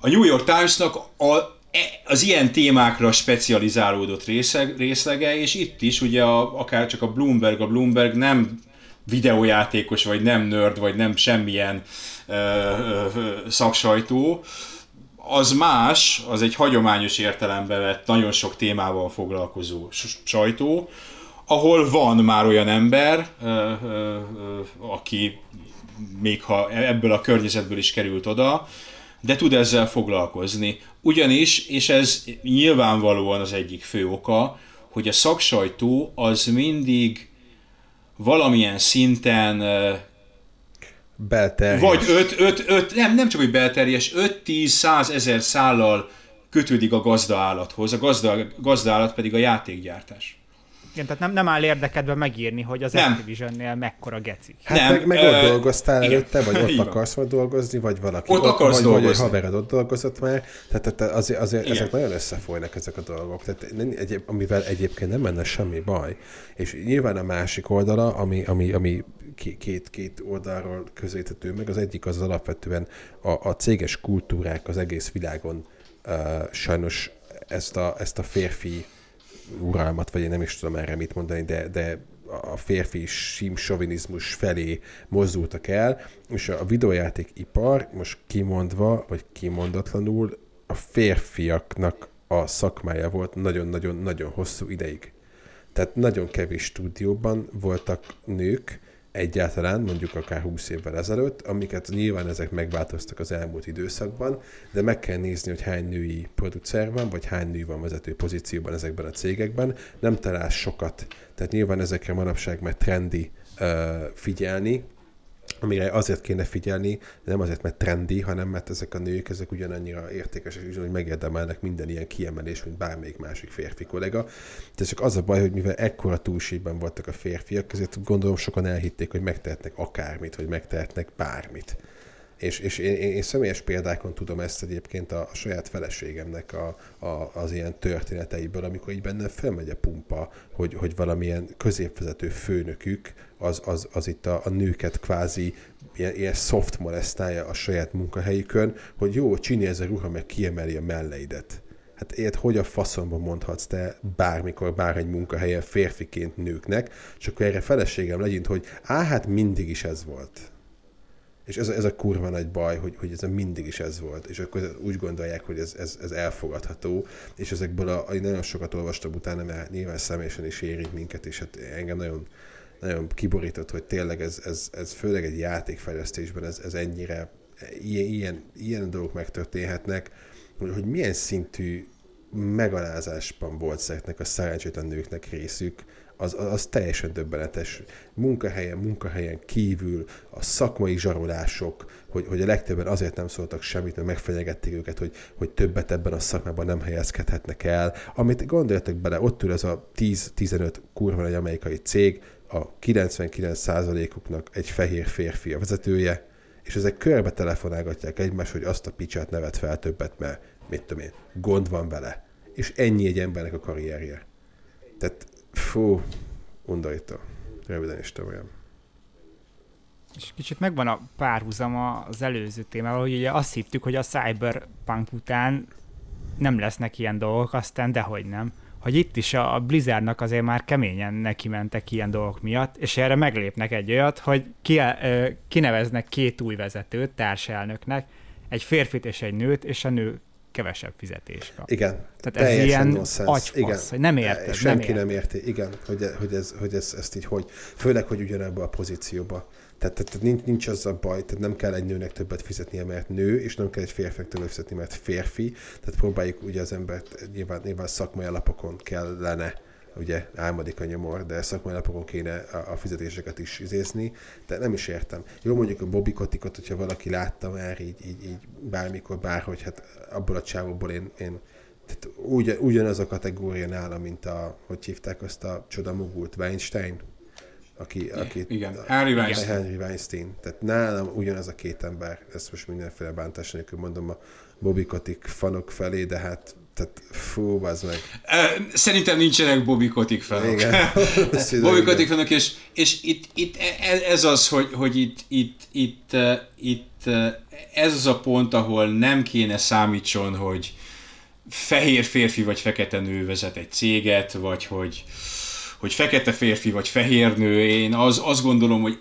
A New York Timesnak a, e, az ilyen témákra specializálódott részeg, részlege, és itt is ugye a, akár csak a Bloomberg, a Bloomberg nem videójátékos, vagy nem nerd, vagy nem semmilyen szaksajtó, az más, az egy hagyományos értelemben vett, nagyon sok témával foglalkozó sajtó, ahol van már olyan ember, aki még ha ebből a környezetből is került oda, de tud ezzel foglalkozni. Ugyanis, és ez nyilvánvalóan az egyik fő oka, hogy a szaksajtó az mindig valamilyen szinten belterjes. Vagy 5, 5, 5, nem, nem csak, hogy belterjes, 5-10-100 ezer szállal kötődik a gazdaállathoz, a gazda, gazdaállat pedig a játékgyártás. Igen, tehát nem, nem áll érdekedve megírni, hogy az nem. Activision-nél mekkora geci. Hát nem, meg, meg ö, ott dolgoztál igen. előtte, vagy ott akarsz majd dolgozni, vagy valaki ott, ott akarsz vagy, dolgozni. vagy egy havered ott dolgozott már. Tehát, tehát azért, azért ezek nagyon összefolynak ezek a dolgok. Tehát, egyéb, amivel egyébként nem menne semmi baj. És nyilván a másik oldala, ami, ami, ami két, két oldalról közelíthető meg, az egyik az alapvetően a, a céges kultúrák az egész világon uh, sajnos ezt a, ezt a férfi uralmat, vagy én nem is tudom erre mit mondani, de, de a férfi simsovinizmus felé mozdultak el, és a videójátékipar most kimondva, vagy kimondatlanul a férfiaknak a szakmája volt nagyon-nagyon-nagyon hosszú ideig. Tehát nagyon kevés stúdióban voltak nők, egyáltalán, mondjuk akár 20 évvel ezelőtt, amiket nyilván ezek megváltoztak az elmúlt időszakban, de meg kell nézni, hogy hány női producer van, vagy hány nő van vezető pozícióban ezekben a cégekben. Nem találsz sokat, tehát nyilván ezekre manapság mert trendi figyelni, amire azért kéne figyelni, nem azért, mert trendi, hanem mert ezek a nők, ezek ugyanannyira értékesek, és hogy megérdemelnek minden ilyen kiemelés, mint bármelyik másik férfi kollega. De csak az a baj, hogy mivel ekkora túlségben voltak a férfiak, ezért gondolom sokan elhitték, hogy megtehetnek akármit, hogy megtehetnek bármit. És, és én, én, én személyes példákon tudom ezt egyébként a, a saját feleségemnek a, a, az ilyen történeteiből, amikor így benne felmegy a pumpa, hogy, hogy valamilyen középvezető főnökük az, az, az itt a, a nőket kvázi ilyen, ilyen soft molesztálja a saját munkahelyükön, hogy jó, csinálj ez a ruha, meg kiemeli a melleidet. Hát ilyet hogy a faszomban mondhatsz te bármikor, báregy munkahelyen férfiként nőknek, és akkor erre feleségem legyint, hogy á, hát mindig is ez volt. És ez, a- ez a kurva nagy baj, hogy, hogy ez a mindig is ez volt, és akkor úgy gondolják, hogy ez, ez, ez elfogadható, és ezekből a, a, nagyon sokat olvastam utána, mert nyilván személyesen is érint minket, és hát engem nagyon, nagyon kiborított, hogy tényleg ez, ez, ez főleg egy játékfejlesztésben ez, ez ennyire, ilyen, ilyen, ilyen dolgok megtörténhetnek, hogy, hogy milyen szintű megalázásban volt ezeknek a szerencsétlen nőknek részük, az, az, teljesen döbbenetes. Munkahelyen, munkahelyen kívül, a szakmai zsarolások, hogy, hogy a legtöbben azért nem szóltak semmit, mert megfenyegették őket, hogy, hogy többet ebben a szakmában nem helyezkedhetnek el. Amit gondoljatok bele, ott ül ez a 10-15 kurva nagy amerikai cég, a 99%-uknak egy fehér férfi a vezetője, és ezek körbe telefonálgatják egymást, hogy azt a picsát nevet fel többet, mert mit tudom én, gond van vele. És ennyi egy embernek a karrierje. Tehát, fú, undorító. Röviden is olyan. És kicsit megvan a párhuzama az előző témával, hogy ugye azt hittük, hogy a Cyberpunk után nem lesznek ilyen dolgok, aztán dehogy nem. Hogy itt is a Blizzardnak azért már keményen neki mentek ilyen dolgok miatt, és erre meglépnek egy olyat, hogy ki, ö, kineveznek két új vezetőt társelnöknek, egy férfit és egy nőt, és a nő kevesebb fizetés kap. Igen. Tehát ez ilyen nonsense. agyfasz, Igen. nem érted, nem Senki érted. nem érti, igen, hogy, hogy, ez, hogy ez, ezt így hogy. Főleg, hogy ugyanebben a pozícióba. Tehát, tehát tehát nincs, nincs az a baj, tehát nem kell egy nőnek többet fizetnie, mert nő, és nem kell egy férfinek többet fizetni, mert férfi. Tehát próbáljuk ugye az embert, nyilván, nyilván szakmai alapokon kellene ugye álmodik a nyomor, de szakmai alapokon kéne a, a fizetéseket is izézni, de nem is értem. Jó mondjuk a Bobby Kotikot, hogyha valaki látta már így, így, így bármikor, bárhogy, hát abból a csávóból én, én tehát ugy, ugyanaz a kategória nála, mint a, hogy hívták azt a csoda mogult, Weinstein, aki, aki Igen, Harry Weinstein. Henry Weinstein. Tehát nálam ugyanaz a két ember, ezt most mindenféle bántás nélkül mondom a Bobby Kotik fanok felé, de hát tehát fú, az meg. Szerintem nincsenek Bobby Kotick fanok. Igen. Bobby. Kotick fanok, és, és itt, itt e- ez az, hogy, hogy itt, itt, itt, itt ez az a pont, ahol nem kéne számítson, hogy fehér férfi vagy fekete nő vezet egy céget, vagy hogy, hogy fekete férfi vagy fehér nő. Én az, azt gondolom, hogy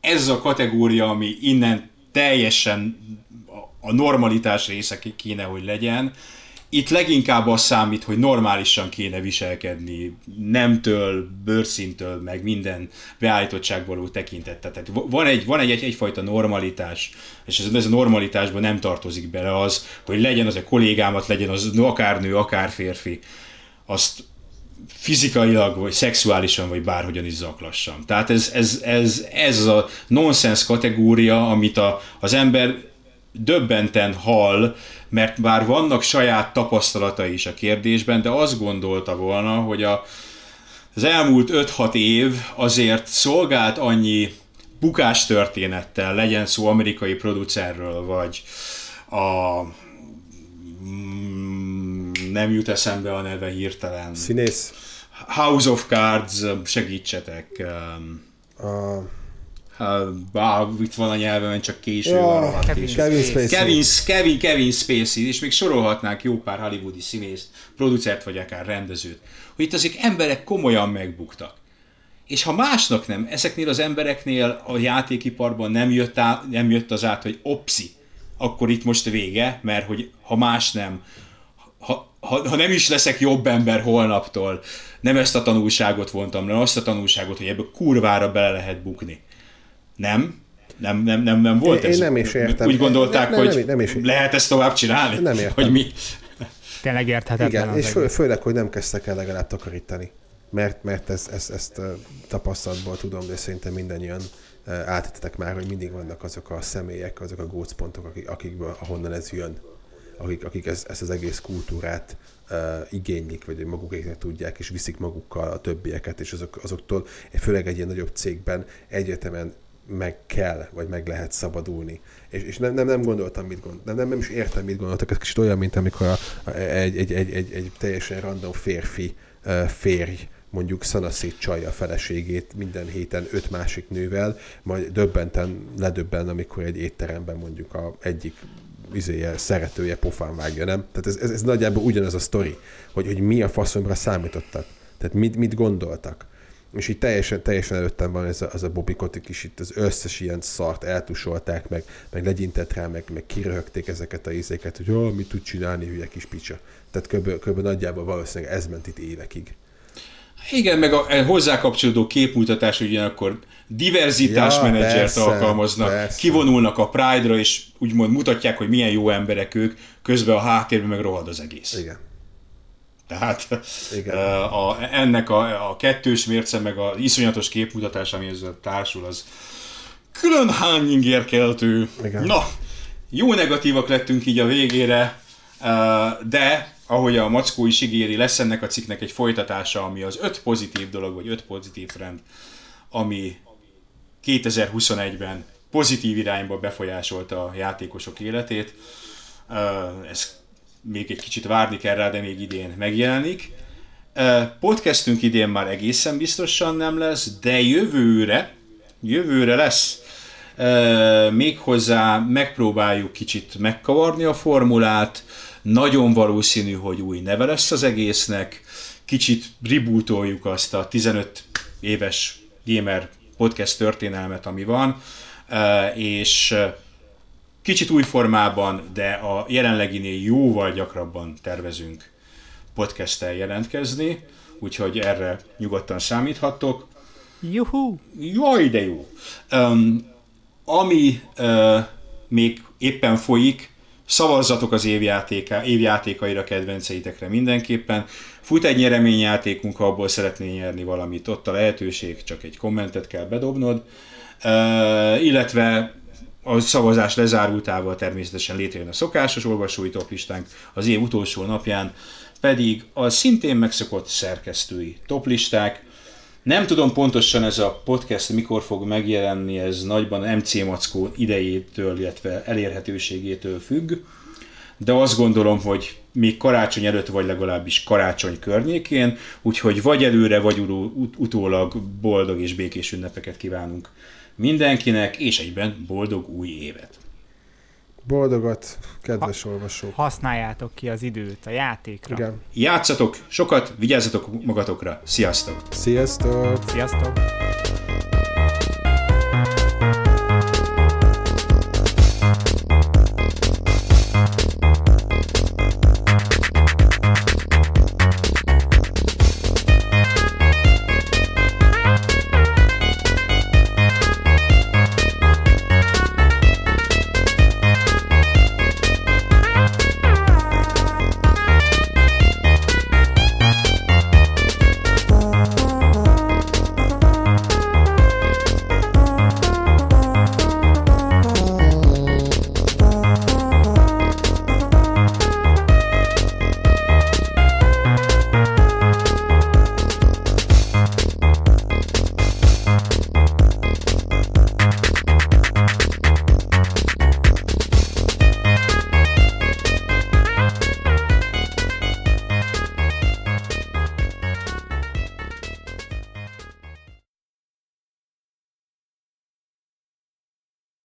ez a kategória, ami innen teljesen a- normalitás része kéne, hogy legyen. Itt leginkább az számít, hogy normálisan kéne viselkedni, nemtől, bőrszintől, meg minden beállítottságvaló tekintettel. Tehát van, egy, van egy, egy, egyfajta normalitás, és ez, ez a normalitásban nem tartozik bele az, hogy legyen az a kollégámat, legyen az akár nő, akár férfi, azt fizikailag, vagy szexuálisan, vagy bárhogyan is zaklassam. Tehát ez, ez, ez, ez a nonsens kategória, amit a, az ember döbbenten hall, mert bár vannak saját tapasztalatai is a kérdésben, de azt gondolta volna, hogy a, az elmúlt 5-6 év azért szolgált annyi bukás történettel, legyen szó amerikai producerről, vagy a mm, nem jut eszembe a neve hirtelen. Színész. House of Cards, segítsetek. Um, A bá, itt van a nyelvemen, csak késő Ja, van. Kevin Spacey. Kevin, Kevin, Kevin Spacey, és még sorolhatnánk jó pár hollywoodi színészt, producert vagy akár rendezőt, hogy itt azért emberek komolyan megbuktak. És ha másnak nem, ezeknél az embereknél a játékiparban nem jött, át, nem jött az át, hogy opsi, akkor itt most vége, mert hogy ha más nem, ha, ha, ha nem is leszek jobb ember holnaptól, nem ezt a tanulságot vontam, hanem azt a tanulságot, hogy ebből kurvára bele lehet bukni. Nem? Nem, nem, nem, nem volt Én- ez? én nem is értem. Úgy gondolták, Nem, nem, hogy nem, nem is- lehet ezt tovább csinálni? Nem értem. Hogy mi? Tényleg érthetetlen Igen, és fő, főleg, hogy nem kezdtek el legalább takarítani. Mert, mert ez, ez, ezt tapasztalatból tudom, de szerintem mindannyian ö, áttettek már, hogy mindig vannak azok a személyek, azok a gócpontok, akik, akikből, ahonnan ez jön. Akik, akik ez, ezt az egész kultúrát uh, igénylik, vagy hogy magukéknek tudják, és viszik magukkal a többieket, és azok, azoktól, főleg egy ilyen nagyobb cégben egyértelműen meg kell, vagy meg lehet szabadulni. És, és nem, nem, nem gondoltam, mit gond, nem, nem, nem is értem, mit gondoltak. Ez kicsit olyan, mint amikor a, a, egy, egy, egy, egy, egy teljesen random férfi uh, férj mondjuk szanaszét csalja a feleségét minden héten öt másik nővel, majd döbbenten ledöbben, amikor egy étteremben mondjuk a egyik izéje, szeretője pofán vágja, nem? Tehát ez, ez, ez nagyjából ugyanaz a sztori, hogy, hogy mi a faszomra számítottak. Tehát mit, mit gondoltak. És így teljesen, teljesen előttem van ez a, az a Bobby Kotick is, itt az összes ilyen szart eltusolták, meg, meg legyintett rá, meg, meg kiröhögték ezeket a ízéket, hogy oh, mit tud csinálni, hülye kis picsa. Tehát kb. kb. nagyjából valószínűleg ez ment itt évekig. Igen, meg a hozzá kapcsolódó képmutatás ugyanakkor diverzitás ja, menedzsert persze, alkalmaznak, persze. kivonulnak a Pride-ra, és úgymond mutatják, hogy milyen jó emberek ők, közben a háttérben meg rohad az egész. Igen. Tehát Igen. A, ennek a, a kettős mérce, meg a iszonyatos képmutatás, ami ezzel társul, az külön hány ingerkeltő. Igen. Na, jó negatívak lettünk így a végére, de ahogy a Mackó is ígéri, lesz ennek a cikknek egy folytatása, ami az öt pozitív dolog, vagy öt pozitív trend, ami 2021-ben pozitív irányba befolyásolta a játékosok életét. Ez még egy kicsit várni kell rá, de még idén megjelenik. Podcastünk idén már egészen biztosan nem lesz, de jövőre, jövőre lesz. Méghozzá megpróbáljuk kicsit megkavarni a formulát, nagyon valószínű, hogy új neve lesz az egésznek, kicsit rebootoljuk azt a 15 éves gamer podcast történelmet, ami van, és Kicsit új formában, de a jelenleginél jóval gyakrabban tervezünk podcasttel jelentkezni, úgyhogy erre nyugodtan számíthattok. Juhu! Jaj, de jó! Um, ami uh, még éppen folyik, szavazzatok az évjátéka, évjátékaira, kedvenceitekre mindenképpen. Fut egy nyereményjátékunk, ha abból szeretnél nyerni valamit, ott a lehetőség, csak egy kommentet kell bedobnod. Uh, illetve a szavazás lezárultával természetesen létrejön a szokásos olvasói toplistánk, az év utolsó napján pedig a szintén megszokott szerkesztői toplisták. Nem tudom pontosan ez a podcast mikor fog megjelenni, ez nagyban MC Mackó idejétől, illetve elérhetőségétől függ, de azt gondolom, hogy még karácsony előtt, vagy legalábbis karácsony környékén, úgyhogy vagy előre, vagy utólag boldog és békés ünnepeket kívánunk mindenkinek, és egyben boldog új évet! Boldogat, kedves ha, olvasók! Használjátok ki az időt a játékra. Igen. Játszatok sokat, vigyázzatok magatokra. Sziasztok! Sziasztok! Sziasztok!